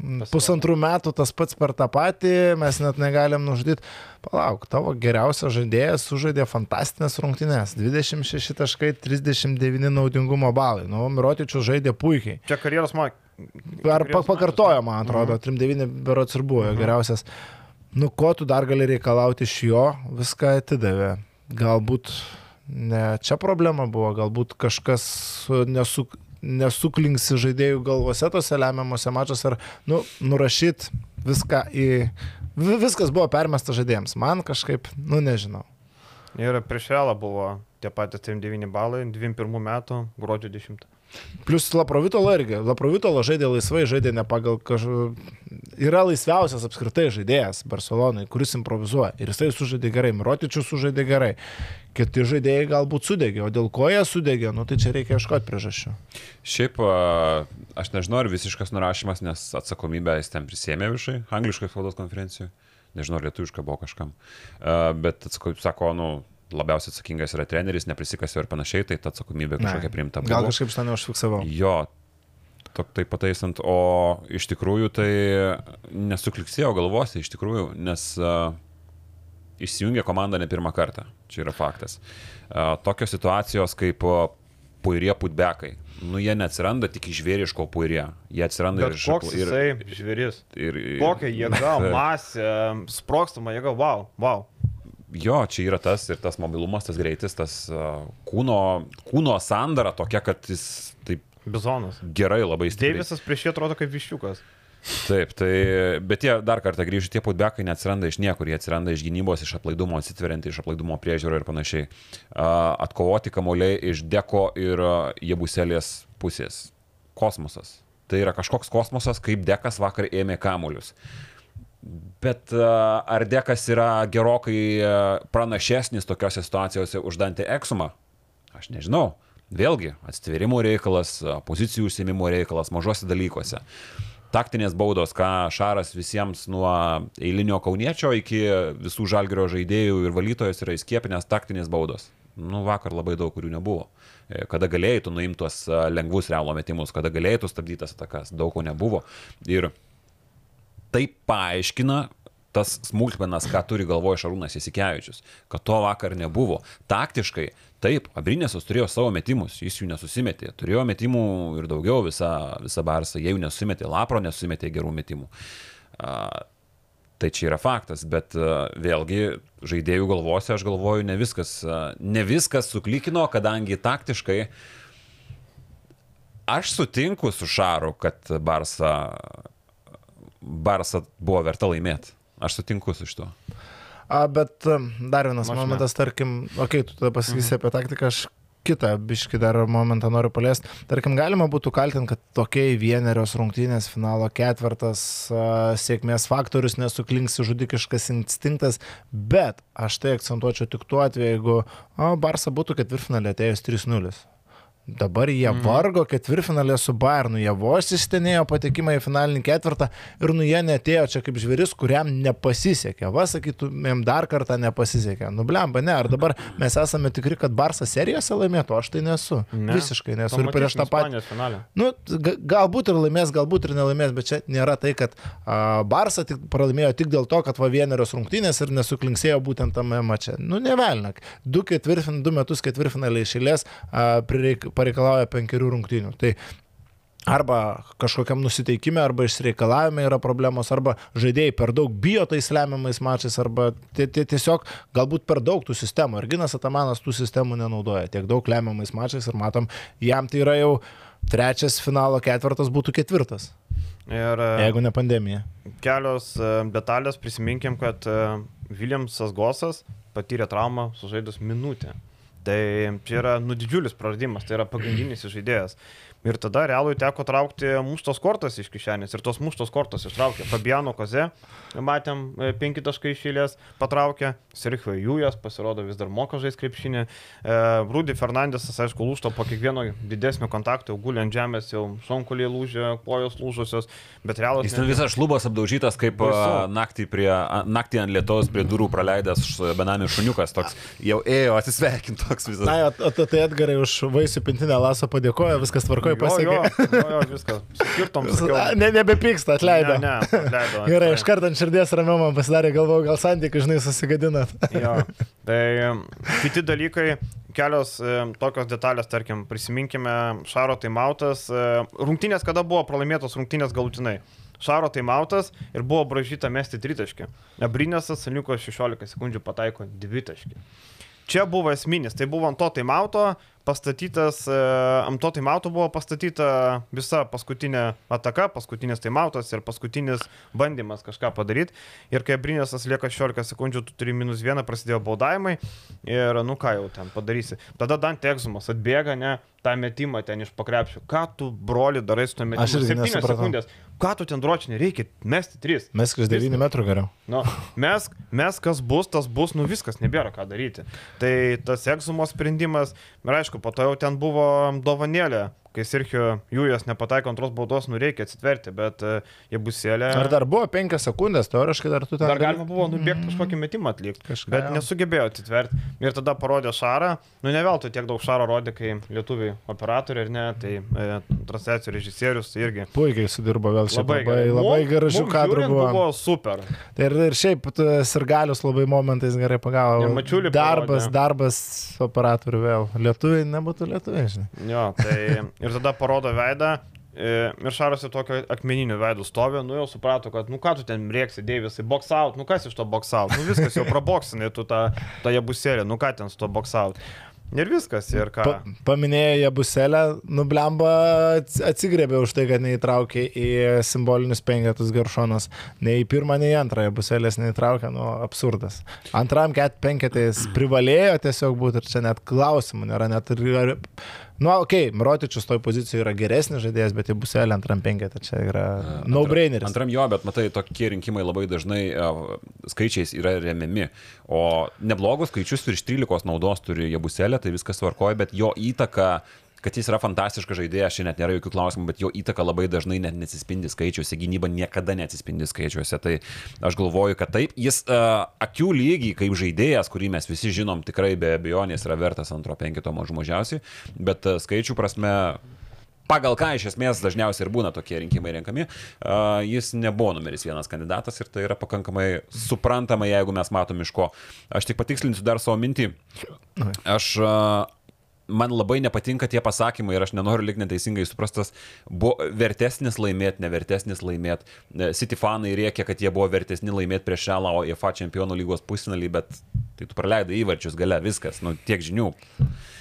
Mm, pusantrų metų tas pats per tą patį, mes net negalim nužudyti. Palauk, tavo geriausias žaidėjas sužaidė fantastinės rungtynės. 26 taškai, 39 naudingumo balai. Nu, Mirotičius žaidė puikiai. Čia karjeros man. Ar pa, pakartojo, man atrodo, 39 berots ir buvo jo geriausias. Nu, ko tu dar gali reikalauti iš jo, viską atidavė. Galbūt ne čia problema buvo, galbūt kažkas nesu, nesuklinksi žaidėjų galvose tose lemiamuose mačiuose ar nu, nurašyt viską į... vi- Viskas buvo permesta žaidėjams. Man kažkaip, nu nežinau. Ir prieš realą buvo tie patys 39 balai, 21 metų, gruodžio 10. Plius Laprovitolo irgi. Laprovitolo žaidė laisvai, žaidė ne pagal kažkokį... Yra laisviausias apskritai žaidėjas Barcelonai, kuris improvizuoja. Ir jisai sužaidė gerai, Mirotičius sužaidė gerai. Kiti žaidėjai galbūt sudegė, o dėl ko jie sudegė, nu tai čia reikia ieškoti priežasčių. Šiaip aš nežinau, ar visiškas nurašymas, nes atsakomybę jis ten prisėmė viešai, angliškai spaudos konferencijoje. Nežinau, lietuviška buvo kažkam. Bet, atsako- sako, nu, labiausiai atsakingas yra treneris, neprisikasė ir panašiai, tai ta atsakomybė kažkokia priimta. Gal buvo. kažkaip šitą neužfiksavau. Jo, tok tai pataisant, o iš tikrųjų tai nesukliksėjo galvose, iš tikrųjų, nes uh, įsijungia komanda ne pirmą kartą, čia yra faktas. Tokios situacijos kaip puirie putbekai, nu jie neatsiranda tik iš žvėriško puirie, jie atsiranda Bet ir iš koks jisai žvėris. Ir, ir, Kokia jėga, masė, sprokstama jėga, wow, wow. Jo, čia yra tas ir tas mobilumas, tas greitis, tas kūno, kūno sandara tokia, kad jis taip Bizonas. gerai labai stipriai. Deivisas prieš jį atrodo kaip viščiukas. Taip, tai, bet jie dar kartą grįžti, tie putbekai neatsiranda iš niekur, jie atsiranda iš gynybos, iš aplaidumo, atsitveriant iš aplaidumo priežiūro ir panašiai. Atkovoti kamuoliai iš deko ir jebuselės pusės. Kosmosas. Tai yra kažkoks kosmosas, kaip dekas vakar ėmė kamuolius. Bet ar dekas yra gerokai pranašesnis tokiuose situacijose už Dantį Eksumą? Aš nežinau. Vėlgi, atstvėrimo reikalas, pozicijų užsiemimo reikalas mažose dalykuose. Taktinės baudos, ką Šaras visiems nuo eilinio kauniečio iki visų žalgerio žaidėjų ir valytojos yra įskiepinės taktinės baudos. Nu, vakar labai daug kurių nebuvo. E, Kada galėjai tu nuimti tuos a, lengvus realo metimus, kada galėjai tu stabdyti tas atakas, daug ko nebuvo. Ir tai paaiškina tas smulkmenas, ką turi galvoje Šarūnas Jasikevičius, kad to vakar nebuvo. Taktiškai, taip, Abrinėsas turėjo savo metimus, jis jų nesusimetė. Turėjo metimų ir daugiau visą, visą barsą, jie jų nesusimetė, Lapro nesusimetė gerų metimų. A, tai čia yra faktas, bet vėlgi žaidėjų galvose aš galvoju, ne viskas, ne viskas suklikino, kadangi taktiškai aš sutinku su Šaru, kad Barsa Barsa buvo verta laimėti. Aš sutinku su šituo. A, bet dar vienas Aš ne. momentas, tarkim, okei, okay, tu tada pasakysi mhm. apie taktiką, aš kitą biškį dar momentą noriu paliesti. Tarkim, galima būtų kaltinti, kad tokiai vienerios rungtynės finalo ketvirtas a, sėkmės faktorius nesuklinksi žudikiškas instinktas, bet aš tai akcentuočiau tik tuo atveju, jeigu o, Barsa būtų ketvirtfinalė atėjus 3-0. Dabar jie mm. vargo ketvirtfinalė su Bayernu, jie vos įstenėjo patekimą į finalinį ketvirtą ir nu jie netėjo čia kaip žvėris, kuriam nepasisekė. Va, sakytumėm, dar kartą nepasisekė. Nublemba, ne, ar dabar mes esame tikri, kad Barsa serijose laimėtų, aš tai nesu. Ne. Visiškai nesu. Ir prieš tą patį. Finalę. Nu, ga- galbūt ir laimės, galbūt ir nelaimės, bet čia nėra tai, kad a, Barsa tik pralaimėjo tik dėl to, kad va vienerios rungtynės ir nesuklinksėjo būtent tame mače. Nu, nevelnak. Du, ketvirtfin, du metus ketvirtfinaliai išėlės a, prireik, pareikalauja penkerių rungtynių. Tai arba kažkokiam nusiteikime, arba išreikalavime yra problemos, arba žaidėjai per daug bijo tais lemiamais mačais, arba tie- tie tiesiog galbūt per daug tų sistemų. Ir Ginas Atamanas tų sistemų nenaudoja tiek daug lemiamais mačais ir matom, jam tai yra jau trečias finalo ketvirtas būtų ketvirtas, Ir e, jeigu ne pandemija. kelios e, detalės, prisiminkim, kad e, Williamsas Gosas patyrė traumą sužaidus minutę. Tai čia yra nu didžiulis praradimas, tai yra pagrindinis žaidėjas. Ir tada realui teko traukti muštos kortas iš kišenės ir tos muštos kortos ištraukė. Fabiano Koze, matėm, e, penki taškai išėlės patraukė, Sergio Jūjas pasirodo vis dar moka žaisti krepšinį. E, Rūdi Fernandesas, aišku, lūšto po kiekvieno didesnio kontakto, jau guli ant žemės, jau šonkuliai lūžė, kojos lūžusios, bet realus... Jis ten visas šlubas apdaužytas, kaip Baisu. a, naktį, prie, naktį ant lietos prie durų praleidęs benamis šuniukas, toks jau ėjo atsisveikinti. toks visas. Na, tai Edgarai už vaisių pintinę lasą padėkojo, viskas tvarkoja, Jo, pasiekė. jo, jo, jo, viskas. Skirtom, Ne, nebepyksta, atleido. Ne, ne, atleido. Gerai, iš karto ant širdies ramiau man pasidarė, galvoju, gal santykiai, žinai, susigadinat. Jo. Tai em, kiti dalykai, kelios e, tokios detalės, tarkim, prisiminkime Šaro taimautas. E, rungtynės, kada buvo pralaimėtos rungtynės galutinai. Šaro taimautas ir buvo bražyta mesti tritaškį. Abrinėsas liko 16 sekundžių pataiko dvitaškį. Čia buvo esminis, tai buvo ant to taimauto pastatytas, e, ant to taimauto buvo pastatyta visa paskutinė ataka, paskutinis taimautas ir paskutinis bandymas kažką padaryti. Ir kai Brinėsas lieka 16 sekundžių, tu turi minus vieną, prasidėjo baudavimai ir nu ką jau ten padarysi. Tada Dante Egzumas atbėga, ne, tą metimą ten iš pakrepšio. Ką tu, broli, darai su to metimu? Aš irgi 7 nesupratau. sekundės. Ką tu ten dročinė, reikia mesti 3. Mes iš 9 metrų geriau. Nu, mes, mes kas bus, tas bus, nu viskas, nebėra ką daryti. Tai tas egzumo sprendimas, ir aišku, po to jau ten buvo dovanėlė, kai Sirchio Jūjas nepataiko antros baudos, nu reikia atsitverti, bet e, jie bus sėlė. Ar dar buvo 5 sekundės, teoriškai dar tu ten. Dar gali- galima buvo nubėgti kažkokį metimą atlikti, Kažką, bet jo. nesugebėjo atitverti. Ir tada parodė Šarą, nu ne veltui tiek daug Šaro rodė, kai lietuviai operatoriai ir ne, tai e, transliacijų režisierius irgi. Puikiai sudirbo vėl šiaip labai, labai, labai gražių kadrų buvo. buvo super. Tai ir, ir šiaip ir galius labai momentais gerai pagavo. Ir Mačiulį Darbas, parodė. darbas operatorių vėl. Lietuviai nebūtų lietuviai, žinai. Jo, tai ir tada parodo veidą. e, Ir Šaras į tokio akmeninių veidų stovi, nu jau suprato, kad, nu ką tu ten rėksi, Deivisai, box out, nu kas iš to box out, nu viskas jau praboksinai, tu tą, tą jebusėlį, nu ką ten su to box out. Ir viskas, ir ką. Pa, paminėjo Jabuselę, nublemba ats- atsigrėbė už tai, kad neįtraukė į simbolinius penketus Geršonas. Nei į pirmą, nei į antrą Jabuselės neįtraukė, nu absurdas. Antram ket penketais privalėjo tiesiog būti ir čia net klausimų nėra, net ir... Nu, okei, okay, Mirotičius toj pozicijoje yra geresnis žaidėjas, bet Jabuselė antram penketą čia yra no-braineris. Antram jo, bet matai, tokie rinkimai labai dažnai skaičiais yra remiami. O neblogus skaičius virš 13 naudos turi Jabuselė, tai viskas tvarkoja, bet jo įtaka kad jis yra fantastiškas žaidėjas, šiandien net nėra jokių klausimų, bet jo įtaka labai dažnai net nesispindi skaičiuose, gynyba niekada nesispindi skaičiuose. Tai aš galvoju, kad taip, jis uh, akių lygiai kaip žaidėjas, kurį mes visi žinom, tikrai be abejonės yra vertas antro penkito mažų mažiausiai, bet uh, skaičių prasme pagal ką iš esmės dažniausiai ir būna tokie rinkimai renkami, uh, jis nebuvo numeris vienas kandidatas ir tai yra pakankamai suprantama, jeigu mes matom iš ko. Aš tik patikslinsiu dar savo mintį. Aš uh, man labai nepatinka tie pasakymai ir aš nenoriu likti neteisingai suprastas, buvo vertesnis laimėti, nevertesnis laimėti. City fanai rėkia, kad jie buvo vertesni laimėti prieš Šelą UEFA čempionų lygos pusfinalį, bet tai tu praleidai įvarčius gale, viskas, nu tiek žinių.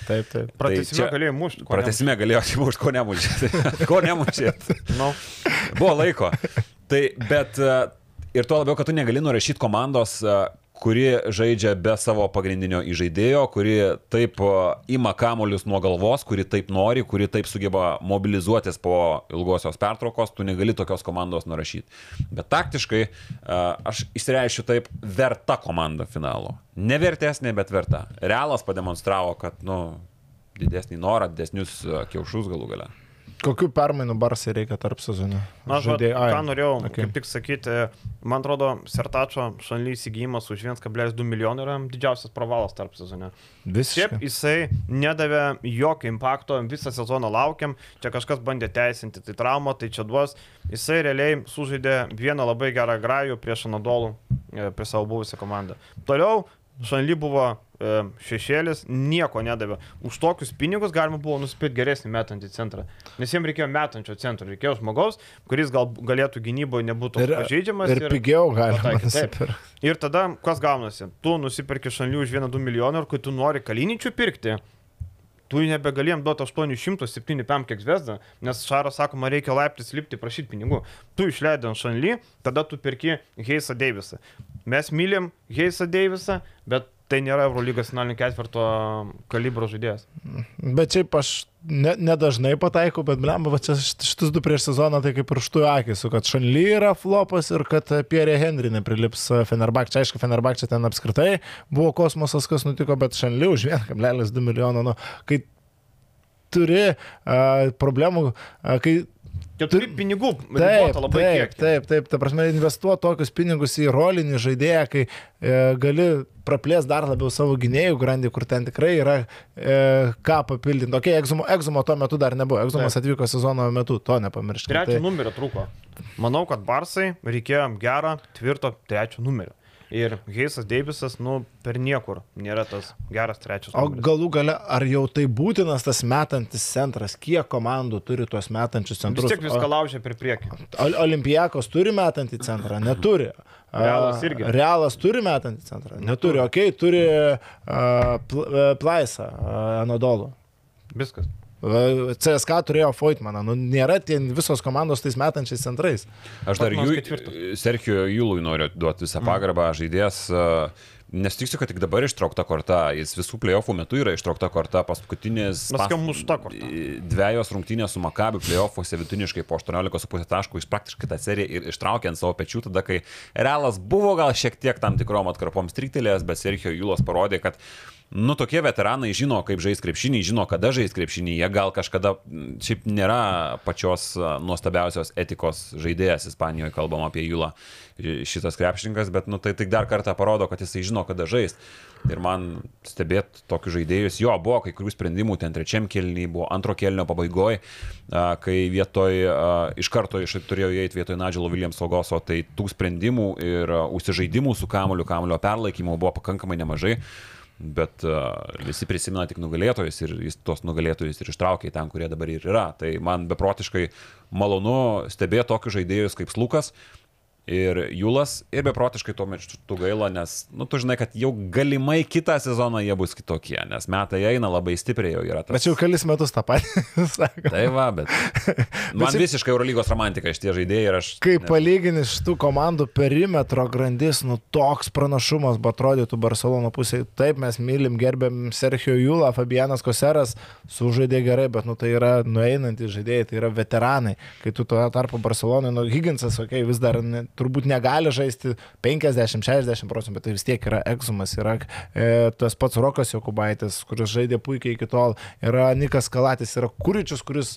Taip, taip. Pratesime čia- galėjai mušti. ko Pratesime galėjo atsimušti, ko nemušėt. ko nemušėt. nemušt. Nu, Buvo laiko. Tai, bet e, ir tuo labiau, kad tu negali nurašyti komandos, e, kuri žaidžia be savo pagrindinio įžaidėjo, kuri taip ima kamolius nuo galvos, kuri taip nori, kuri taip sugeba mobilizuotis po ilgosios pertraukos, tu negali tokios komandos nurašyti. Bet taktiškai aš įsireišiu taip verta komanda finalo. Nevertesnė, bet verta. Realas pademonstravo, kad, nu, didesnį norą, didesnius kiaušus galų gale. Kokių permainų barsai reikia tarp sezonų? Na, aš ai, ką norėjau okay. kaip tik sakyti, man atrodo, Sertačio šanly įsigijimas už 1,2 milijonų yra didžiausias pravalas tarp. Šiaip Visiškai. jisai nedavė jokio impakto, visą sezoną laukiam, čia kažkas bandė teisinti, tai trauma, tai čia duos. Jisai realiai sužaidė vieną labai gerą grajų prieš Anadolų, e, prie savo buvusią komandą. Toliau Šanly buvo e, šešėlis, nieko nedavė. Už tokius pinigus galima buvo nusipirkti geresnį metantį centrą. Nes jiems reikėjo metančio centro, reikėjo žmogaus, kuris gal galėtų gynyboje nebūtų Ir, pažeidžiamas. ir pigiau galima nusipirkti. Ir tada kas gaunasi? Tu nusipirki šanlių už 1-2 milijonų ir kai tu nori kaliničių pirkti, tu nebegalėjom duoti 807 pam kiek zvezdą, nes Šaras sako, man reikia laiptis lipti, prašyti pinigų. Tu išleidai ant šanly, tada tu pirki Heisą Deivisą. Mes mylim Heisą Deivisą, bet tai nėra Eurolygos finalinio ketvirto kalibro žaidėjas. Bet šiaip aš ne- nedažnai ne pataikau, bet blemba, va čia šit- šitus du prieš sezoną tai kaip pirštų akis, kad Šanly yra flopas ir kad Pierre Henry neprilips Fenerbakčia. Aišku, Fenerbakčia ten apskritai buvo kosmosas, kas nutiko, bet Šanly už 1,2 milijono, nu, kai turi a, problemų, a, kai Čia turi pinigų, Taip, labai taip, kiekį. taip, taip, ta prasme, investuoti tokius pinigus į rolinį žaidėją, kai e, gali praplės dar labiau savo gynėjų grandį, kur ten tikrai yra e, ką papildyti. Tokia egzumo, egzumo tuo metu dar nebuvo, egzumas Taip. atvyko sezono metu, to nepamirškite. Trečio Tai, numerio trūko. Manau, kad Barsai reikėjo gerą, tvirto trečio numerio. Ir Heisas Deivisas, nu, per niekur nėra tas geras trečias o numeris. galų gale, ar jau tai būtinas tas metantis centras, kiek komandų turi tuos metančius Vis centrus? tiek viską laužia per priekį. Ol Olimpijakos turi metantį centrą? Neturi. Realas irgi. Realas turi metantį centrą? Neturi. Ok, turi uh, pl Plaisą, uh, Anadolų. Viskas. CSK turėjo Foitmaną, nu, nėra ten visos komandos tais metančiais centrais. Aš dar jų. Sergio Jūlui noriu duoti visą pagarbą, žaidėjas. Nesitiksiu, kad tik dabar ištraukta korta, jis visų playoffų metu yra ištraukta korta, paskutinis... Mes kam mušta korta. Dviejos rungtynės su Makabi playoffuose vidutiniškai po 18,5 taškų jis praktiškai tą seriją ir ištraukė ant savo pečių, tada kai Realas buvo gal šiek tiek tam tikrom atkarpom striktelėjęs, bet Sergio Jūlas parodė, kad Nu, tokie veteranai žino, kaip žais krepšinį, žino, kada žais krepšinį, jie gal kažkada, šiaip nėra pačios nuostabiausios etikos žaidėjas Ispanijoje, kalbam apie Jūlą, šitas krepšininkas, bet, nu, tai tik dar kartą parodo, kad jisai žino, kada žais. Ir man stebėti tokius žaidėjus, jo, buvo kai kurių sprendimų, ten trečiam kelniui, buvo antro kelnio pabaigoje, kai vietoj, iš karto iš turėjo įeiti vietoj Nadželo Williams Ogoso, tai tų sprendimų ir užsižaidimų su kamoliu, kamolio perlaikymu buvo pakankamai nemažai. Bet uh, visi prisimena tik nugalėtojus ir jis tuos nugalėtojus ir ištraukė ten, kurie dabar ir yra. Tai man beprotiškai malonu stebėti tokius žaidėjus kaip Slukas ir Julas ir beprotiškai tuo metu gaila, nes, nu, tu žinai, kad jau galimai kitą sezoną jie bus kitokie, nes metai eina labai stipriai jau yra. Tas... Bet jau kelis metus tą patį sako. Tai va, bet man šiaip- visiškai Eurolygos romantika šitie žaidėjai ir aš... Kai ne- palygini šitų komandų perimetro grandis, nu toks pranašumas, bet atrodytų Barcelono pusėje. Taip, mes mylim, gerbėm Sergio Jūlą, Fabianas Koseras, sužaidė gerai, bet nu tai yra nueinantys žaidėjai, tai yra veteranai. Kai tu tuo tarpu Barcelonai, nu Higginsas, okei, okay, vis dar ne, turbūt negali žaisti 50-60 procentų, bet tai vis tiek yra egzumas, yra e, tas pats Rokas Jokubaitis, kuris žaidė puikiai iki tol, yra Nikas Kalatis, yra Kuričius, kuris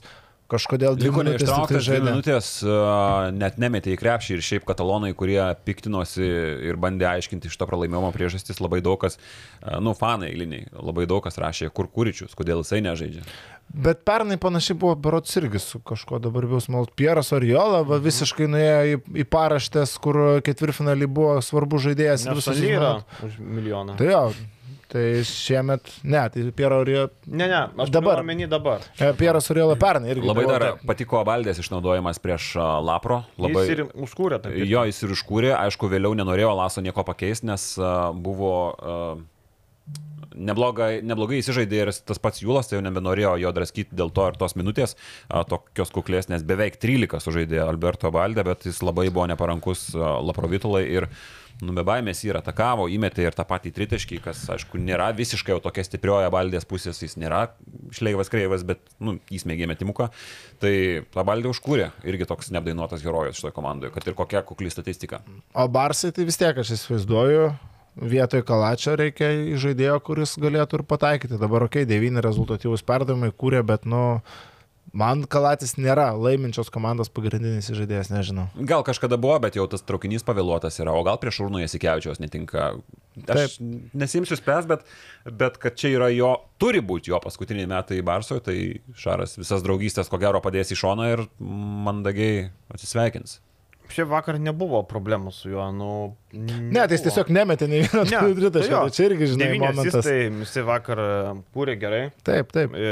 kažkodėl Liko neištrauktas dvi žaidė. minutės, a, net nemetė į krepšį ir šiaip katalonai, kurie piktinosi ir bandė aiškinti iš to pralaimėjimo priežastis, labai daug kas, a, nu, fanai eiliniai, labai daug kas rašė, kur kuričius, kodėl jisai nežaidžia. Bet pernai panašiai buvo Berots irgi su kažko dabar bijau smalt. Pieras Oriola va, visiškai nuėjo į, į paraštės, kur ketvirtfinalį buvo svarbu žaidėjas. Sony yra žinot. už milijoną. Tai jo, tai šiemet, ne, tai Piero Oriola, Ne, ne, aš Dabar. menį dabar. e, Pieras Oriola pernai irgi. Labai buvo dar taip. patiko Valdės išnaudojimas prieš Lapro. Labai... Jis ir užkūrė tą. Jo, jis ir užkūrė, aišku, vėliau nenorėjo Laso nieko pakeisti, nes uh, buvo uh, neblogai, neblogai įsižaidė ir tas pats Jūlas, tai jau nebenorėjo jo draskyti dėl to ir tos minutės, uh, tokios kuklesnės, beveik 13 sužaidė Alberto Valdė, bet jis labai buvo neparankus Laprovitulai ir Nu, be baimės jį atakavo, įmetė ir tą patį tritaškį, kas, aišku, nėra visiškai jau tokia stiprioja valdės pusės, jis nėra šleivas kreivas, bet, nu, jis mėgė metimuką. Tai tą valdį užkūrė, irgi toks neapdainuotas herojus šitoje komandoje, kad ir kokia kukli statistika. O Barsai tai vis tiek aš įsivaizduoju. Vietoj Kalačio reikia žaidėjo, kuris galėtų ir pataikyti. Dabar, okei, okay, devyni rezultatyvūs perdavimai kūrė, bet, nu, man Kalatis nėra laiminčios komandos pagrindinis žaidėjas, nežinau. Gal kažkada buvo, bet jau tas traukinys pavėluotas yra, o gal prieš Urno Jasikevičiaus netinka. Aš nesimsiu spės, bet, bet kad čia yra jo, turi būti jo paskutiniai metai Barsoje, tai Šaras visas draugystės ko gero padės į šoną ir mandagiai atsisveikins. Šiaip vakar nebuvo problemų su juo, nu. Ne, tai jis tiesiog nemetė nei vieno Ne, tritaškio. Tai čia irgi, žinai, momentas. asistai, visi vakar e, kūrė gerai. Taip, taip. E,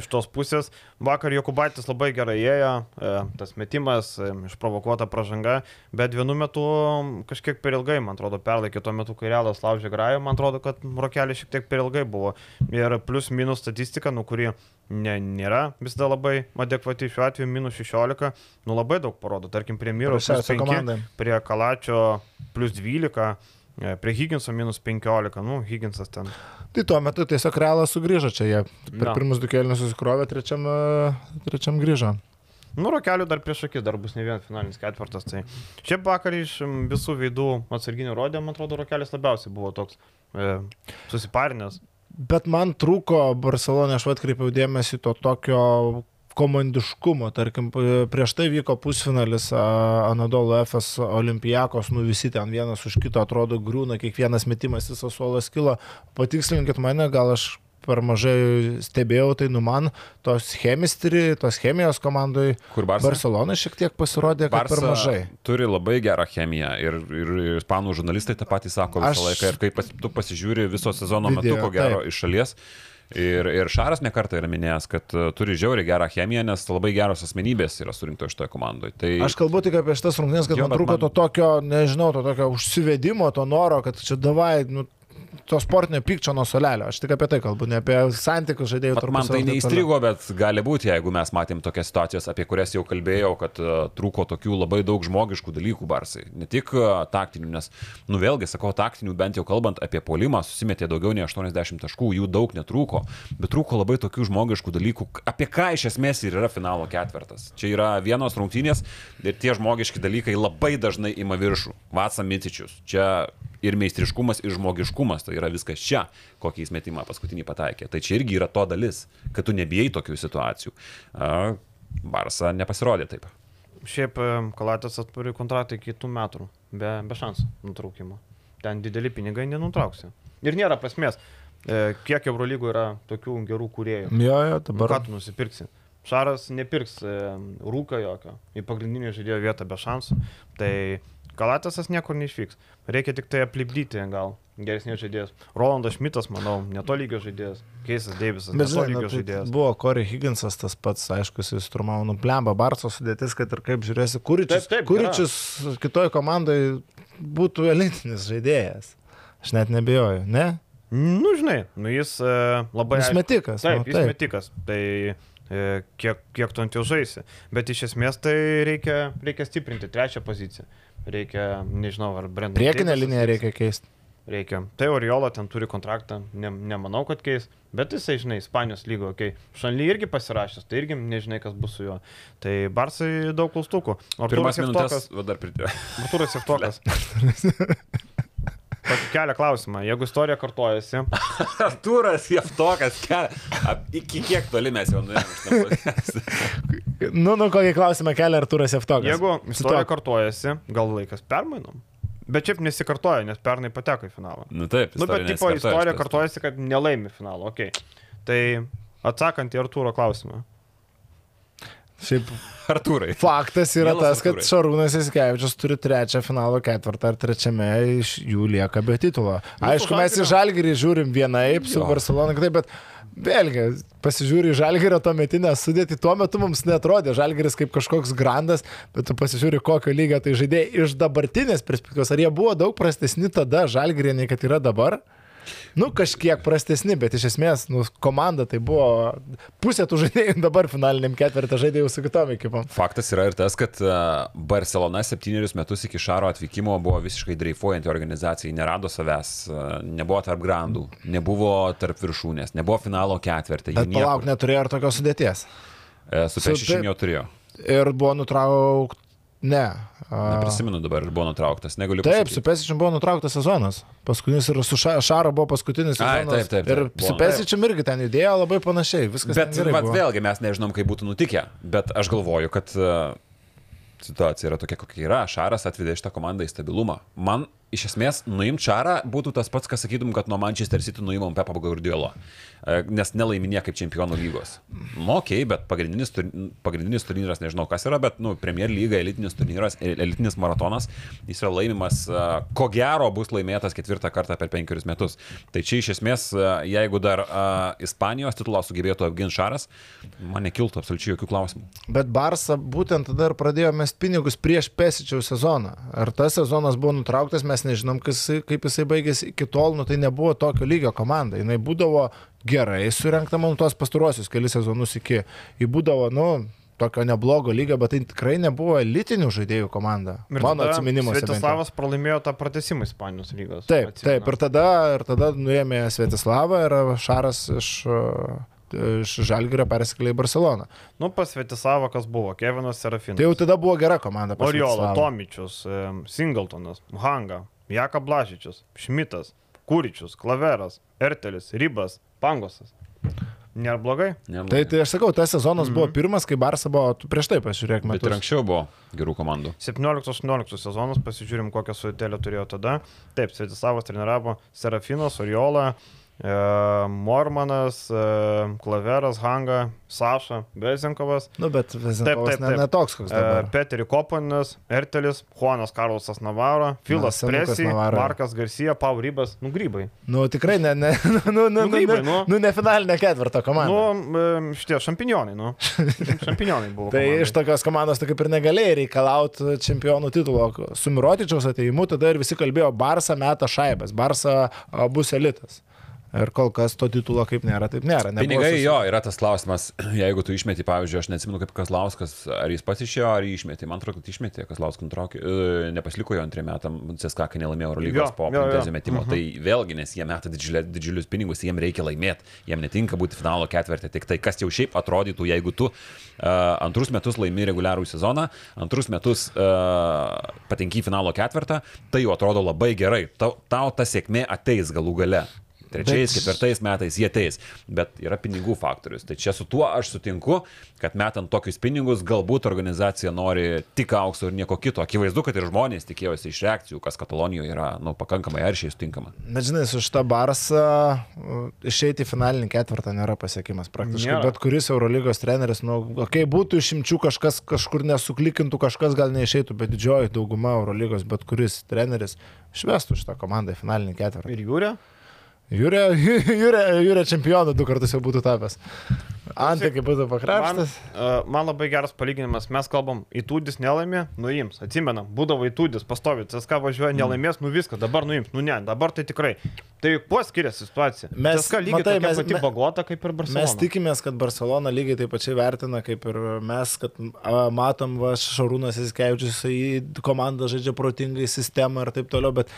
iš tos pusės. Vakar Jokubaitis labai gerai ėjo, e, tas metimas, e, išprovokuota pražanga, bet vienu metu kažkiek per ilgai, man atrodo, perlaikė tuo metu, kai Realas laužė grajo, man atrodo, kad Rokelis šiek tiek per ilgai buvo. Ir plus minus statistika, nu kuri ne, nėra visada labai adekvati, šiuo atveju minus 16, nu labai daug parodo, tarkim, prie Myro plus Prasčiausia 5, komanda. prie Kalačio plus 12. e, Prie Higginso minus 15, nu, Higginsas ten. Tai tuo metu tiesiog realas sugrįžo čia. Jie per Na. pirmus du kėlinius susikrovė, trečiam, e, trečiam grįžo. Nu, rokelių dar prieš akis, dar bus ne vienas finalinis ketvirtas. Tai čia vakar iš visų veidų atsarginių rodė, man atrodo, rokelis labiausiai buvo toks e, susiparinęs. Bet man trūko Barcelonė, aš atkreipiau dėmesį to tokio komandiškumo. Tarkim, prieš tai vyko pusfinalis Anadolo FS Olimpijakos, nu visi ten vienas už kito atrodo griūna, kiekvienas metimas visas suolas kilo. Patikslinkit mane, gal aš per mažai stebėjau, tai nu man tos chemistry, tos chemijos komandai Kur Barsa? Barcelona šiek tiek pasirodė, kad per mažai. turi labai gerą chemiją ir, ir ispanų žurnalistai tą patį sako visą Aš- laiką. Ir kai pas, tu pasižiūri viso sezono metu, Video, ko gero, taip. iš šalies. Ir, ir Šaras nekartą yra minėjęs, kad uh, turi žiauriai gerą chemiją, nes labai geros asmenybės yra surinktos šitoje komandoje. Tai Aš kalbu tik apie šitas rungtynės, kad Jo, man trūko man- to tokio, nežinau, to tokio užsivedimo, to noro, kad čia davai, nu, to sportinio pykčio nuo solelio. Aš tik apie tai kalbu, ne apie santykius žaidėjų Vat man tai tarpusavio neįstrigo, bet gali būti, jeigu mes matėm tokias situacijas, apie kurias jau kalbėjau, kad uh, trūko tokių labai daug žmogiškų dalykų barsai. Ne tik uh, taktinių, nes, nu vėlgi, sakau, taktinių, bent jau kalbant apie polimą, susimetė daugiau nei 80 taškų, jų daug netrūko, bet trūko labai tokių žmogiškų dalykų, apie ką iš esmės ir yra finalo ketvertas. Čia yra vienos rungtynės ir tie žmogiški dalykai labai dažnai ima viršų. Vatsa Mitičius. Čia ir meistriškumas, ir žmogiškumas, tai yra viskas čia, kokį įsmetimą paskutinį pataikė. Tai čia irgi yra to dalis, kad tu nebijai tokių situacijų. A, Barsa nepasirodė taip. Šiaip e, Kalatas turi kontraktą iki kitų metų, be, be šansų nutraukimo. Ten dideli pinigai nenutrauksi. Ir nėra prasmės, e, kiek Eurolygo yra tokių gerų kuriejų. Jo, jo, Nu, dabar. Ką tu nusipirksi? Šaras nepirks e, rūką jokio į pagrindinį žaidėjo vietą be šansų. Tai Kalatasas niekur neišvyks. Reikia tik tai aplipdyti gal geresnės žaidėjas. Rolandas Šmitas, manau, neto lygio žaidėjas. Keisas Deivisas, Bet neto žinai, nu, tai žaidėjas. buvo Corey Higginsas tas pats, aišku, jis turmavo nuplemba Barso sudėtis, kad ir kaip žiūrėsi, Kuričius, Taip, taip, Kuričius kitoj komandai būtų elitinis žaidėjas. Aš net nebejoju, ne? Nu, žinai, nu jis e, labai... Jis metikas. Taip, nu, jis metikas. Tai e, kiek, kiek tu ant jo žaisi. Bet iš esmės tai reikia, reikia stiprinti trečią poziciją. Reikia, nežinau, ar Brendan. Priekinę liniją reikia keisti. Reikia. Tai Oriola ten turi kontraktą, ne, nemanau, kad keis. Bet jisai, žinai, Ispanijos lygo, okei. Okay. Šanly irgi pasirašęs, tai irgi nežinai, kas bus su juo. Tai Barsai daug klaustukų. Minutės, Jeftokas. va dar pridėjau. Artūras Jeftokas. Tokį kelia klausimą. Jeigu istorija kartojasi, Artūras Jeftokas, ke... iki kiek toli mes jau nuėjome. Nu, nu, kokį klausimą kelia Arturas Jeftokas. Jeigu istorija kartojasi, gal laikas permainom. Bet šiaip nesikartoja, nes pernai pateko į finalą. Nu taip, Nu, bet tipo istorija kartojasi, kad nelaimi finalo. Okay. Tai atsakant į Artūro klausimą. Šiaip Artūrai. faktas yra Mielas tas, kad Artūrai. Šarūnas Įsikevičius turi trečią finalo ketvirtą ar trečiame iš jų lieka be titulo. Aišku, mes į Žalgirį žiūrim vienaip su. Barcelona, kitaip, bet vėlgi, pasižiūri į Žalgirio to metinę sudėtį, tuo metu mums netrodė Žalgiris kaip kažkoks grandas, bet tu pasižiūri, kokio lygio tai žaidėjai iš dabartinės perspektyvos. Ar jie buvo daug prastesni tada Žalgirė, nei kad yra dabar? Nu, kažkiek prastesni, bet iš esmės, nu, komanda tai buvo pusė tų žaidėjų dabar finaliniam ketvirtą žaidėjų su kitom ekipom. Faktas yra ir tas, kad a, Barcelona septynerius metus iki Šaro atvykimo buvo visiškai dreifuojanti organizacija, nerado savęs, a, nebuvo tarp grandų, nebuvo tarp viršūnės, nebuvo finalo ketvirtį. Bet palauk, neturėjo ir tokios sudėties. Su su- Pešišin taip. jau turėjo. Ir buvo nutraukta. Ne. a, Neprisimenu dabar, ar buvo nutrauktas, negaliu Taip, pasakyti. su Pesičium buvo nutrauktas sezonas. Paskutinis ir su Ša- Šaro buvo paskutinis Ai, sezonas. taip, taip, taip, ir su Pesičium irgi ten judėjo labai panašiai. Viskas Bet gerai vat, vėlgi mes nežinom, kaip būtų nutikę, bet aš galvoju, kad uh, situacija yra tokia, kokia yra. Šaras atvedė šitą komandą į stabilumą. Man iš esmės nuimti Šarą būtų tas pats, kas sakytum, kad nuo Manchester City nuimam Pepą Guardiolo, E, nes nelaiminė kaip čempionų lygos. Nu, okay, bet pagrindinis, pagrindinis turnyras, nežinau kas yra, bet, nu, Premier lyga, elitinis turnyras, elitinis maratonas, jis yra laimimas, e, ko gero bus laimėtas ketvirtą kartą per penkerius metus. Tai čia iš esmės, e, jeigu dar uh, Ispanijos titulą sugebėtų apginti Šaras, man nekiltų absoliučiai jokių klausimų. Bet Barsa būtent tada ir pradėjo mest pinigus prieš Pesičiaus sezoną. Ar tas sezonas buvo nutrauktas, mes nežinom, kas, kaip jisai baigėsi iki tol, nu tai nebuvo tokio lygio komanda. Jis būdavo gerai surinkta, man tuos pastaruosius kelius sezonus iki. Ji būdavo, nu, tokio neblogo lygio, bet tai tikrai nebuvo elitinių žaidėjų komanda. Ir Mano atsiminimuose. Svietislavas pralaimėjo tą pratesimą Ispanijos lygos. Taip, atsimenu. taip, ir tada, ir tada nuėmė Svietislavą ir Šaras iš, iš Žalgirio persikėlė į Barceloną. Nu, pas Svietislavą kas buvo? Kevinas Serafinas. Tai jau tada buvo gera komanda. pas Oriola. Tomičius, Singletonas, Hanga, Jaka Blažičius, Šmitas, Kūričius, Klaveras, Ertelis, Rybas, Pangosas. Nėra blogai. Neblogai. Tai, tai aš sakau, tas sezonas buvo pirmas, kai Barsa buvo, prieš tai pasižiūrėk, Bet ir metus. anksčiau buvo gerų komandų. 17-18 sezonas, pasižiūrim, kokią sudėtelę turėjo tada. Taip, Svetislavas treniravo Serafinas, Oriola, e, Mormanas, e, Klaveras, Hanga, Saša, Bezinkovas, Nu, bet Vezinkovas taip, ne, taip. ne toks, koks e, dabar. Peteri Kopanis, Ertelis, Juanas Karlosas Navaro, Filas Presi. Markas Garcia, Pau Rybas, nu grybai. Nu, tikrai ne, ne, nu, nu, nu, nu, grybai, nu, nu. nu, ne finalinė ketvirta komanda. Nu, e, šitie šampinionai, nu. Šampinionai buvo. Tai komandai. iš tokios komandos tu kaip ir negalėjai reikalauti čempionų titulo. Su Mirotičiaus ateimu tada ir visi kalbėjo, Barsa meta šaibas, Barsa bus elitas. Ir kol kas to titulo kaip nėra, taip nėra. Nebuvo Pinigai susi- jo, yra tas klausimas, jeigu tu išmeti, pavyzdžiui, aš neatsimenu kaip Kazlauskas, ar jis pats išėjo, ar jį išmetė. Man atrodo, kad išmetė, Kazlauskas nutraukė, e, nepasiliko jo antriem metam, CSK, kai nelaimėjo Eurolygos po. Printezio metimo. Tai vėlgi, nes jie meta didžiulė, didžiulius pinigus, jiem reikia laimėti, jiem netinka būti finalo ketvirtį. Tik tai, kas jau šiaip atrodytų, jeigu tu uh, antrus metus laimi reguliarų sezoną, antrus metus uh, patenki į finalo ketvirtą, tai jau atrodo labai gerai. Tau, tau ta sėkmė ateis galų gale. Trečiais, Bet- ketvirtais metais jie ateis, bet yra pinigų faktorius. Tai čia su tuo aš sutinku, kad metant tokius pinigus, galbūt organizacija nori tik aukso ir nieko kito. Akivaizdu, kad ir žmonės tikėjosi iš reakcijų, kas Katalonijoje yra nu, pakankamai aršiai sutinkama. Bet žinai, su šitą Barsą uh, išeiti į finalinį ketvirtą nėra pasiekimas. Praktiškai Nėra. bet kuris Eurolygos treneris, nu, kai būtų išimčių kažkas kažkur nesuklikintų, kažkas gal neišeitų, bet didžioji dauguma Eurolygos, bet kuris treneris švestų šitą komandą į finalinį ketvirtą. Ir Jūrė? Jūrė, jūrė, jūrė čempionų du kartus jau būtų tapęs. Antė, kaip būtų Man, pakrapštas. uh, man labai geras palyginimas. Mes kalbam, įtūdis nelaimė, nuims. Atsimenam, būdavo įtūdis, pastovi. CSK važiuoja, Mm. nelaimės, nu viską, dabar nuims. Nu ne, dabar tai tikrai. Tai kuo skiriasi situacija? Mes- CSK lygiai matai, mes- pati bagota kaip ir Barcelona. Mes tikimės, kad Barcelona lygiai taip pačiai vertina, kaip ir mes, kad a, matom, va, Šarūnas Iskevičius į komandą žaidžia protingai sistemą ir taip toliau, bet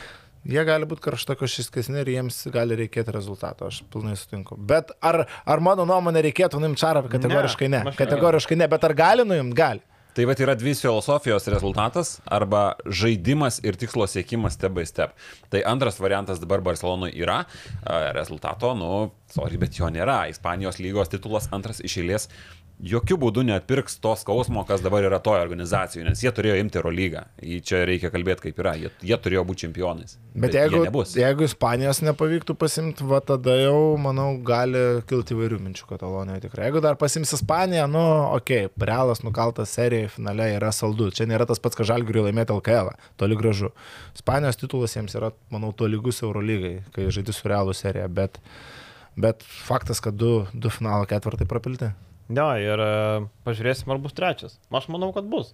jie gali būti karštakošiskesni ir jiems gali reikėti rezultato, aš pilnai sutinku. Bet ar, ar mano nuomonė reikėtų nuimti Čarą? Kategoriškai ne. aš- Kategoriškai ne, bet ar gali nuimti? Gali. Tai va yra dvi filosofijos rezultatas arba žaidimas ir tikslo siekimas step by step. Tai antras variantas dabar Barcelonoje yra a, rezultato, nu, sorry, bet jo nėra. Ispanijos lygos titulas antras iš eilės jokių būdų neatpirks to skausmo, kas dabar yra toje organizacijoje, nes jie turėjo imti Eurolygą. Į Čia reikia kalbėti kaip yra. Jie, jie turėjo būti čempionais. Bet, bet jeigu, jeigu Ispanijos nepavyktų pasimti, va tada jau, manau, gali kilti įvairių minčių Katalonijoje tikrai. Jeigu dar pasims Ispaniją, nu, okei, okay, realas nukaltas serijoje finale yra saldu. Čia nėra tas pats, ką Žalgiriui laimėti LKL, toli gražu. Ispanijos titulas jiems yra, manau, tolygus Eurolygai, kai žaidži su realų serija, bet, bet faktas, kad du, du finalo ketvirtai prapilti. Ne, ir e, pažiūrėsim, ar bus trečias. Aš manau, kad bus.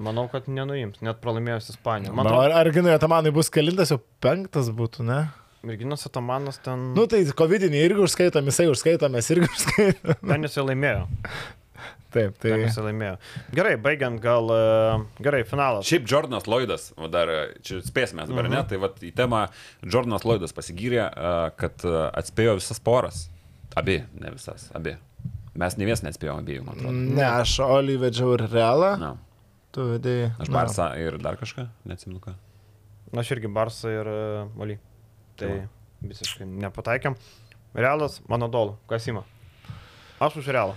Manau, kad nenuims, net pralaimėjus Ispaniją. Man atrodo, ar, ar Ginai Atamanai bus kelintas, jau penktas būtų, ne? Merginos Atamanas ten... Nu tai COVID-19 irgi užskaitom, jisai užskaitom, mes irgi užskaitom. Ten jisai laimėjo. Taip, tai. Jisai laimėjo. Gerai, baigiant gal... e, Gerai, finalas. Šiaip Jordanas Lloydas, dar čia spėsime dabar, Mhm. ne, tai va į temą Jordanas Lloydas pasigyrė, kad atspėjo visas poras. Abi, ne visas, abi. Mes ne vienas neatspėjome abiejų, man atrodo. Ne, aš Olį vedžiau ir realą. Na, Tu vedėjai. aš na. Barsą ir dar kažką, neatsimenu ką. Aš irgi Barsą ir uh, Molį. Tai Tai visiškai nepataikėm. Realas, mano dolų. Kas ima? Aš už realą.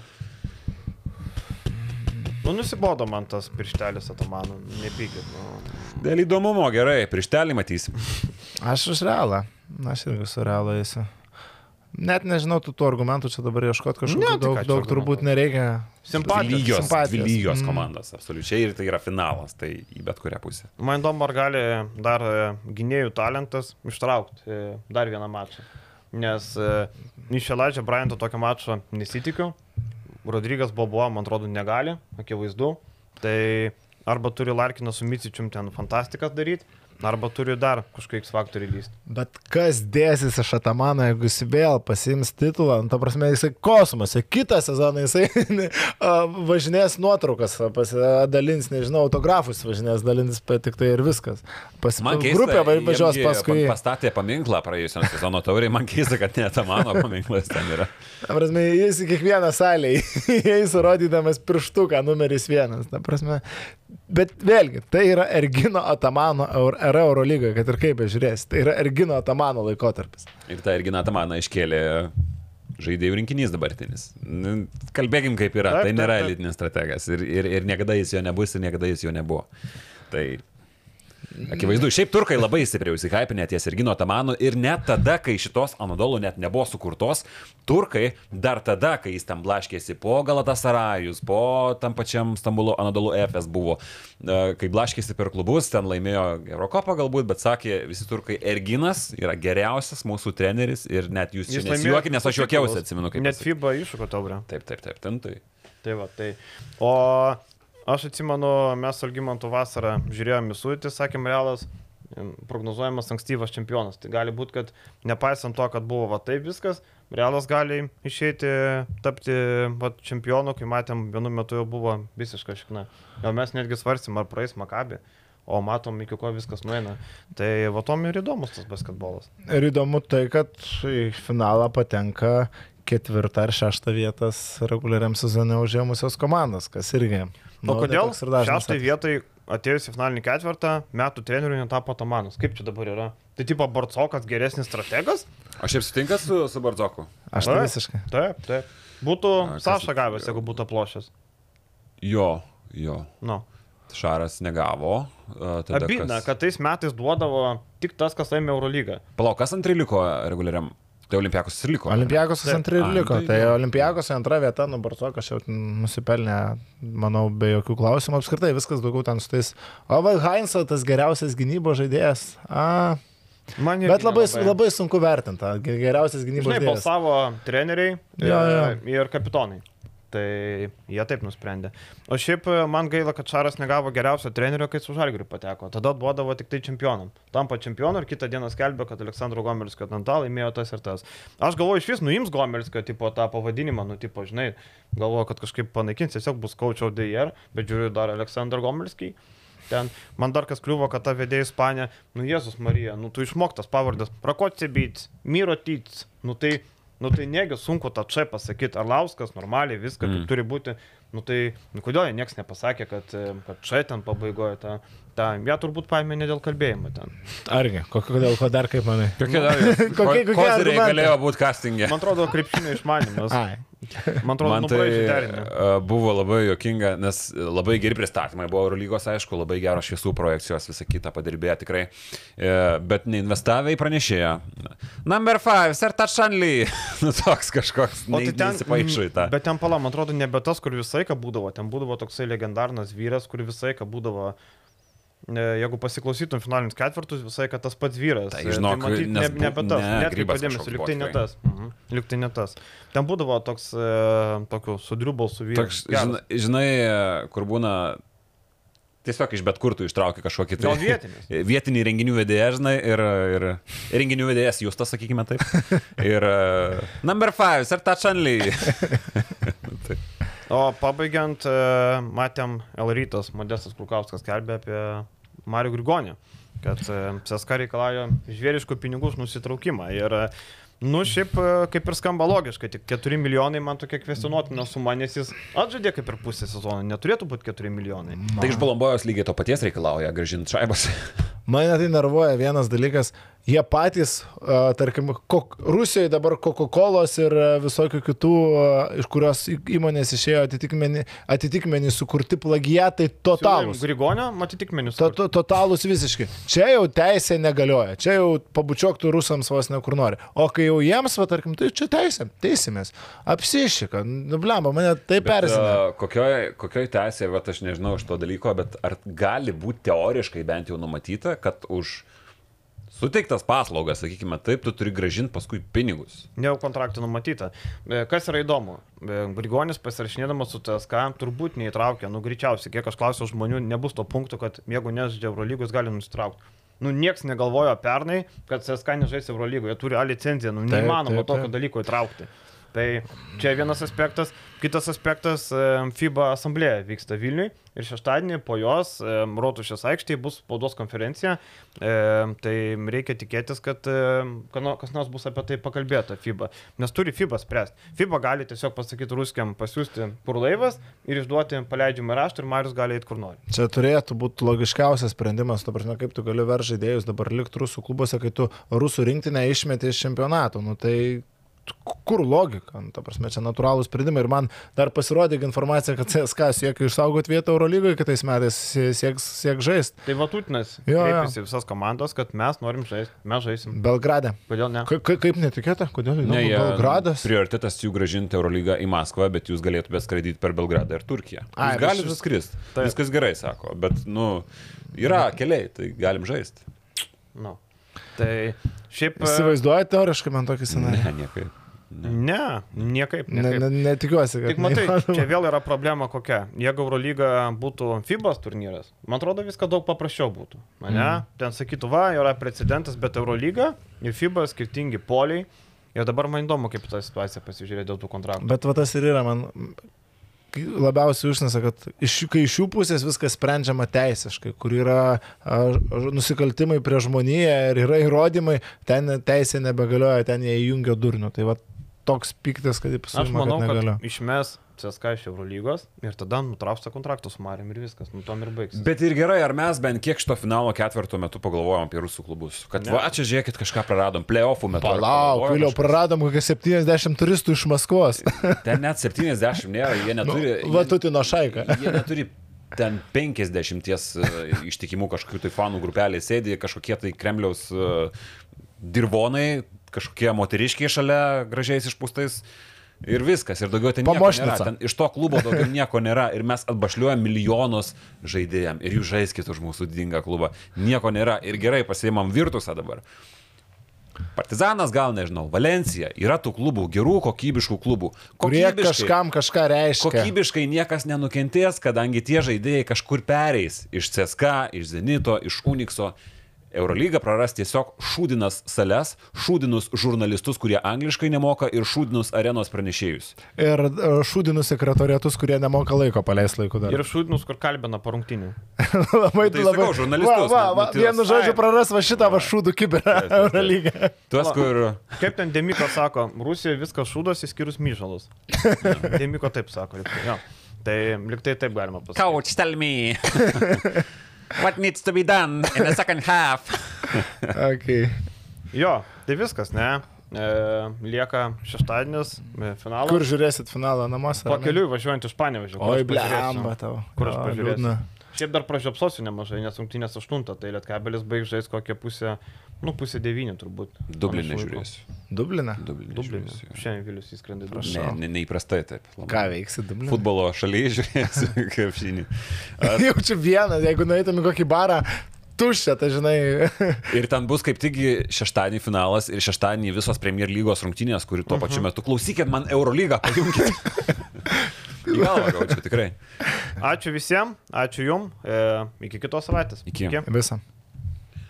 Nu, nusibodo man tas pirštelis atamanų. Nepykit. Nu. Dėl įdomumo, gerai, prieštelį matysim. Aš už realą. Aš irgi su realą eisiu. Net nežinau tų, tų argumentų čia dabar ieškoti kažkokių. Ne, Ne, tai daug, daug argumentų? turbūt nereikia. Simpatijos. Lygios, simpatijos. lygios Mm. komandos, absoliučiai, ir tai yra finalas, tai į bet kurią pusę. Man įdomu, ar gali dar e, gynėjų talentas ištraukti e, dar vieną mačą. Nes e, iš Elaidžio Bryanto tokio mačo nesitikiu. Rodrygas Bobo, man atrodo, negali, akivaizdu. Tai arba turi Larkiną su Micičium ten fantastikas daryti, arba turi dar kažkokiais faktoriai lysti. Bet kas dėsis iš Atamano, jeigu jis vėl pasiims titulą, nu, ta prasme, jisai kosmose, kitą sezoną jisai a, važinės nuotraukas, pas- a, dalins, nežinau, autografus važinės, dalins, bet tik tai ir viskas. Pas, Man keista, grupė važiuos paskui. pa- Pastatė paminklą praėjusiam sezono tauriai, man keista, kad net mano paminklas ten yra. Ta prasme, jis į kiekvieną salę įeis rodydamas pirštuką numeris vienas. Ta prasme, bet vėlgi, tai yra Ergino Atamano eur- era Eurolygoje, kad ir kaip bežiūrės. Tai yra Ergino Atamano laikotarpis. Ir ta irgi Natamaną iškėlė žaidėjų rinkinys dabartinis. Nu, Kalbėkim kaip yra, Taip, tai taip, nėra taip. elitinis strategas ir, ir, ir niekada jis jo nebus ir niekada jis jo nebuvo. Tai Akivaizdu, šiaip turkai labai stipriai užsihypinę ties Irgino Tamanu ir net tada, kai šitos Anadolų net nebuvo sukurtos, turkai dar tada, kai jis ten blaškėsi po Galatasarajus, po tam pačiam Stambulo Anadolų FS buvo, e, kai blaškėsi per klubus, ten laimėjo Eurocopą galbūt, bet sakė visi turkai, Erginas yra geriausias mūsų treneris ir net jūs čia nesijuokit, nes aš juokiausi, atsimenu, kaip Net. FIBA iššūko taurę. Taip, taip, taip, ten tai. Tai va, tai. O aš atsimenu, mes Algymantų vasarą žiūrėjome į sudėtį, sakėm, realas prognozuojamas ankstyvas čempionas. Tai gali būti, kad nepaisant to, kad buvo va taip viskas, realas gali išeiti, tapti va, čempionu, kai matėm, vienu metu jau buvo visiška šikna. Jau mes netgi svarsim, ar praeis Makabi. O matom, iki ko viskas nueina. Tai va tom ir įdomus tas basketbolas. Ir įdomu tai, kad į finalą patenka ketvirtą ar šeštą vietas reguliariam sezone užėmusios komandos, kas irgi. O nu, tai kodėl dažnas šeštai vietai atėjus į finalinį ketvirtą metų treneriu netapo Tamanas? Kaip čia dabar yra? Tai tipo Barcokas geresnis strategas? O šiaip sutinkat su, su Bardzoku? Aš tai Taip. visiškai. Taip, taip. Būtų Saša gavęs, jeigu būtų plošęs. Jo, jo. Nu. Šaras negavo. a, tada Abidna, kas- kad tais metais duodavo tik tas, kas laimė Eurolygą. Palauk, kas antri liko reguliariam? Tai Olimpiakos ir liko. Olimpiakos antri ir liko. tai Tai. Olimpiakos antra vieta, nu Barsokas jau nusipelnė, manau, be jokių klausimų. Apskritai viskas daugiau ten su tais. O va, Heinzo tas geriausias gynybos žaidėjas. A, Man bet labai, nelabai. labai sunku vertinti. tą Geriausias gynybos Žinai, žaidėjas. balsavo treneriai Jo, jo. ir kapitonai. Tai jie taip nusprendė. O šiaip e, man gaila, kad Šaras negavo geriausio trenerio, kai su Žalgiriu pateko. Tada duodavo tik tai čempionam. Tampa čempionu ir kitą dieną skelbė, kad Aleksandro Gomelskio Nanta laimėjo tas ir tas. Aš galvoju, iš vis nuims Gomelskio tipo tą pavadinimą, nu tipo, žinai, galvoju, kad kažkaip panaikins, tiesiog bus coach of the year, bet žiūriu dar Aleksandr Gomelskį. Ten man dar kas kliuvo, kad ta vedėja Ispanija, nu Jėzus Marija, nu tu išmoktas pavardės, Prakotsibits, Miro Tyts, nu tai, nu tai negi sunku tą čia pasakyti, Arlauskas normaliai viską mm. Turi būti, nu tai, nu kodėl jie niekas nepasakė, kad, kad čia ten pabaigoje tą, tą, jie turbūt paėmė ne dėl kalbėjimo ten. Argi, ko- kodėl, ko dar kaip manai? Kokie dar? Kokie- kokie koziriai galėjo būti castingė? Man atrodo, krepšinio išmanimas. Ai. Man atrodo, Man nu tai a, buvo labai jokinga, nes labai geri pristatymai buvo Eurolygos, aišku, labai geros šviesų projekcijos, visą kitą padirbėjo tikrai, E, bet neinvestavę į pranešėją. Number 5, Sertačanly. nu toks kažkoks, O tai ten nesipaišai tą. Bet ten pala, man atrodo, nebe tas, kur visai ką būdavo. Ten būdavo toksai legendarnas vyras, kur visai ką būdavo. e, Jeigu pasiklausytum finalinius ketvirtus, visai kad tas pats vyras. Tai E, žinok, matyt, ne, nes bu- nebe tas. ne, Net Grybas kaip dėmesio, liktai ne tas. Mhm. Liktai ne tas. Ten būdavo toks, e, tokių sudrių balsų vyras. Toks, žinai, žinai, e, kur būna tiesiog iš bet kur tu ištrauki kažkokį tai vietinis? vietinį renginių vedėją, žinai, ir, ir renginių vedėjas Justas, sakykime taip. Ir uh, number 5, Sertačanly. O pabaigiant, e, matėm Elrytas, Modestas Klukauskas kelbė apie Marių Grigonį, kad e, CSK reikalauja žvėriškų pinigų nusitraukimą. Ir, e, nu, šiaip kaip ir skamba logiškai, tik 4 milijonai man tokia kvestionuotina suma, nes jis atžaidė kaip ir pusę sezono, neturėtų būti 4 milijonai. Tai iš Balombojos lygiai to paties reikalauja gražinti šaibas. Mane tai nervuoja vienas dalykas, jie patys, tarkim, kok, Rusijoje dabar Coca-Cola ir visokių kitų, iš kurios įmonės išėjo atitikmenį, atitikmenį sukurti plagiatai totalūs. Grigonio, matytikmenis. To, to, totalūs visiškai. Čia jau teisė negalioja. Čia jau pabučiuoktų rusams vos ne kur nori. O kai jau jiems, va, tarkim, tai čia teisė, teisimės. Apsišika. Nublemba, mane tai persina. kokioj, kokioj teisėje, bet aš nežinau iš to dalyko, bet ar gali būti teoriškai bent jau numatyta, kad už suteiktas paslaugas, sakykime taip, tu turi gražinti paskui pinigus. Ne jau kontraktų numatyta. E, Kas yra įdomu, e, Grigonis pasirašinėdamas su TSK turbūt neįtraukė, nu greičiausiai, kiek aš klausiau žmonių, nebus to punkto, kad jeigu nežaidžia Eurolygos, gali nusitraukti. Nu, nieks negalvojo pernai, kad CSK nežais Eurolygoje, turi A licenciją, nu, neįmanoma tokio dalyko įtraukti. Tai čia vienas aspektas. Kitas aspektas, e, FIBA asamblėja vyksta Vilniui ir šeštadienį po jos e, Rotušės aikštėje bus spaudos konferencija. E, Tai reikia tikėtis, kad kas nors bus apie tai pakalbėta FIBA. Nes turi FIBA spręsti. FIBA gali tiesiog pasakyti ruskiam pasiūsti kur laivas ir išduoti paleidžiamą raštą ir Marius gali eiti kur nori. Čia turėtų būti logiškiausias sprendimas, tu prasme, kaip tu gali ver žaidėjus dabar likti rusų klubuose, kai tu rusų rinktinę išmeti iš čempionato. Nu, tai kur logika, nu, ta prasme, čia natūralūs sprendimai ir man dar pasirodė informacija, kad CSK siekia išsaugoti vietą Eurolygoje kitais metais, sieks, sieks žaisti. Tai Vatutinas kreipėsi visas komandos, kad mes norim žaisti, mes žaisim. Belgrade. Kodėl ne? Ka ka kaip netikėta, kodėl Ne, jie- Belgradas? Prioritetas jų gražinti Eurolygą į Maskvą, bet jūs galėtumėte skraidyti per Belgradą ir Turkiją. Ai, Jūs bet galite šis- skristi. Taip. Viskas gerai, sako. Bet, nu, yra keliai, tai galim žaisti. Nu. Tai šiaip... e, Įsivaizduoju teoriškai man tokį scenarijų. Ne, niekaip. Ne, niekaip. Ne, niekaip. ne, netikiuosi, kad. Tik matai, neįmanoma. čia vėl yra problema kokia. Jeigu Eurolyga būtų FIBAS turnyras, man atrodo, viskas daug paprasčiau būtų. Ne? Mm. Ten sakytų, va, yra precedentas, bet Eurolyga ir FIBA skirtingi poliai. Ir dabar man įdomu, kaip tą situaciją pasižiūrėti dėl tų kontraktų. Bet va tas ir yra man labiausiai užnesa, kad iš, kai iš jų pusės viskas sprendžiama teisiškai, kur yra a, nusikaltimai prie žmoniją ir yra įrodymai, ten teisė nebegalioja, ten jie įjungia durnių. Tai va toks piktas, kad Aš pasakė, manau, kad kad išmes CSK iš Eurolygos ir tada nutrauks tą kontraktą su Marim ir viskas, nu tom ir baigs. Bet ir gerai, ar mes bent kiek šito finalo ketvirto metu pagalvojom apie rusų klubus. Kad Ne. va, čia žiūrėkit, kažką praradom. Playoffų metu. Palauk, vėliau praradom kokią 70 turistų iš Maskvos. Ten net 70 nėra, jie neturi. Nu, Va, tu tino šaiką. Jie, jie neturi ten 50 e, ištikimų kažkokių tai fanų grupelė sėdi, kažkokie tai Kremliaus e, dirvonai, kažkokie moteriškiai šalia gražiais išpūstais. Ir viskas, ir daugiau ten nieko nėra. Ten iš to klubo daugiau nieko nėra. Ir mes atbašliuojam milijonus žaidėjim. Ir jūs žaiskit už mūsų didingą klubą. Nieko nėra. Ir gerai, pasiimam Virtusą dabar. Partizanas gal nežinau, Valencija. Yra tų klubų, gerų, kokybiškų klubų. Kurie kažkam kažką reiškia. Kokybiškai niekas nenukentės, kadangi tie žaidėjai kažkur pereis iš CSK, iš Zenito, iš Unixo. Eurolyga praras tiesiog šūdinas sales, šūdinus žurnalistus, kurie angliškai nemoka ir šūdinus arenos pranešėjus. Ir e, šūdinų sekretorietus, kurie nemoka laiko paleisti laiko dar. Ir šūdinus, kur kalbina parungtinių. labai, Tai labai. sakau, žurnalistus, Va, va, nu, va, nu, tai vienu žodžiu praras va šitą va šūdų kiberą. Eurolygą. Tuos, kur... Kaip ten Demiko sako, Rusijoje viskas šūdos, išskyrus myžalus. Demiko taip sako. Jo. Tai liktai taip galima pasakyti. Coach, tell me. What needs to be done in the second half? Okay. Jo, tai viskas, ne? E, lieka šeštadienis, e, finalas. Kur žiūrėsit finalą namuose? ar ne? Pakeliui važiuojant iš Panevežio. kur Oi, blemba tau. Kur aš pažiūrėsiu? Šiaip dar pražiopsosiu nemažai, nes rungtynės 8, tai Lietkabelis baigs žais kokią pusę, nu pusę 9 turbūt. Dublinė žiūrėsiu. Dubliną? Dublinė. Dublinė. jo. Šiandien Vilius įskrenda į Ne, ne, neįprastai taip. labai. Ką veiksi Dubliną? Futbolo šalyje žiūrėsiu krepšinį. Jaučiu vieną, jeigu nueitum į kokį barą, tuščią, tai žinai. Ir ten bus kaip tik šeštadienį finalas ir šeštadienį visos Premier lygos rungtynės, kuri tuo pačiu metu. Klausykit man Eurolygą, pajungkit. Į galvą gaučiau tikrai. Ačiū visiems, ačiū jums, e, iki kitos savaitės. Iki. Visą.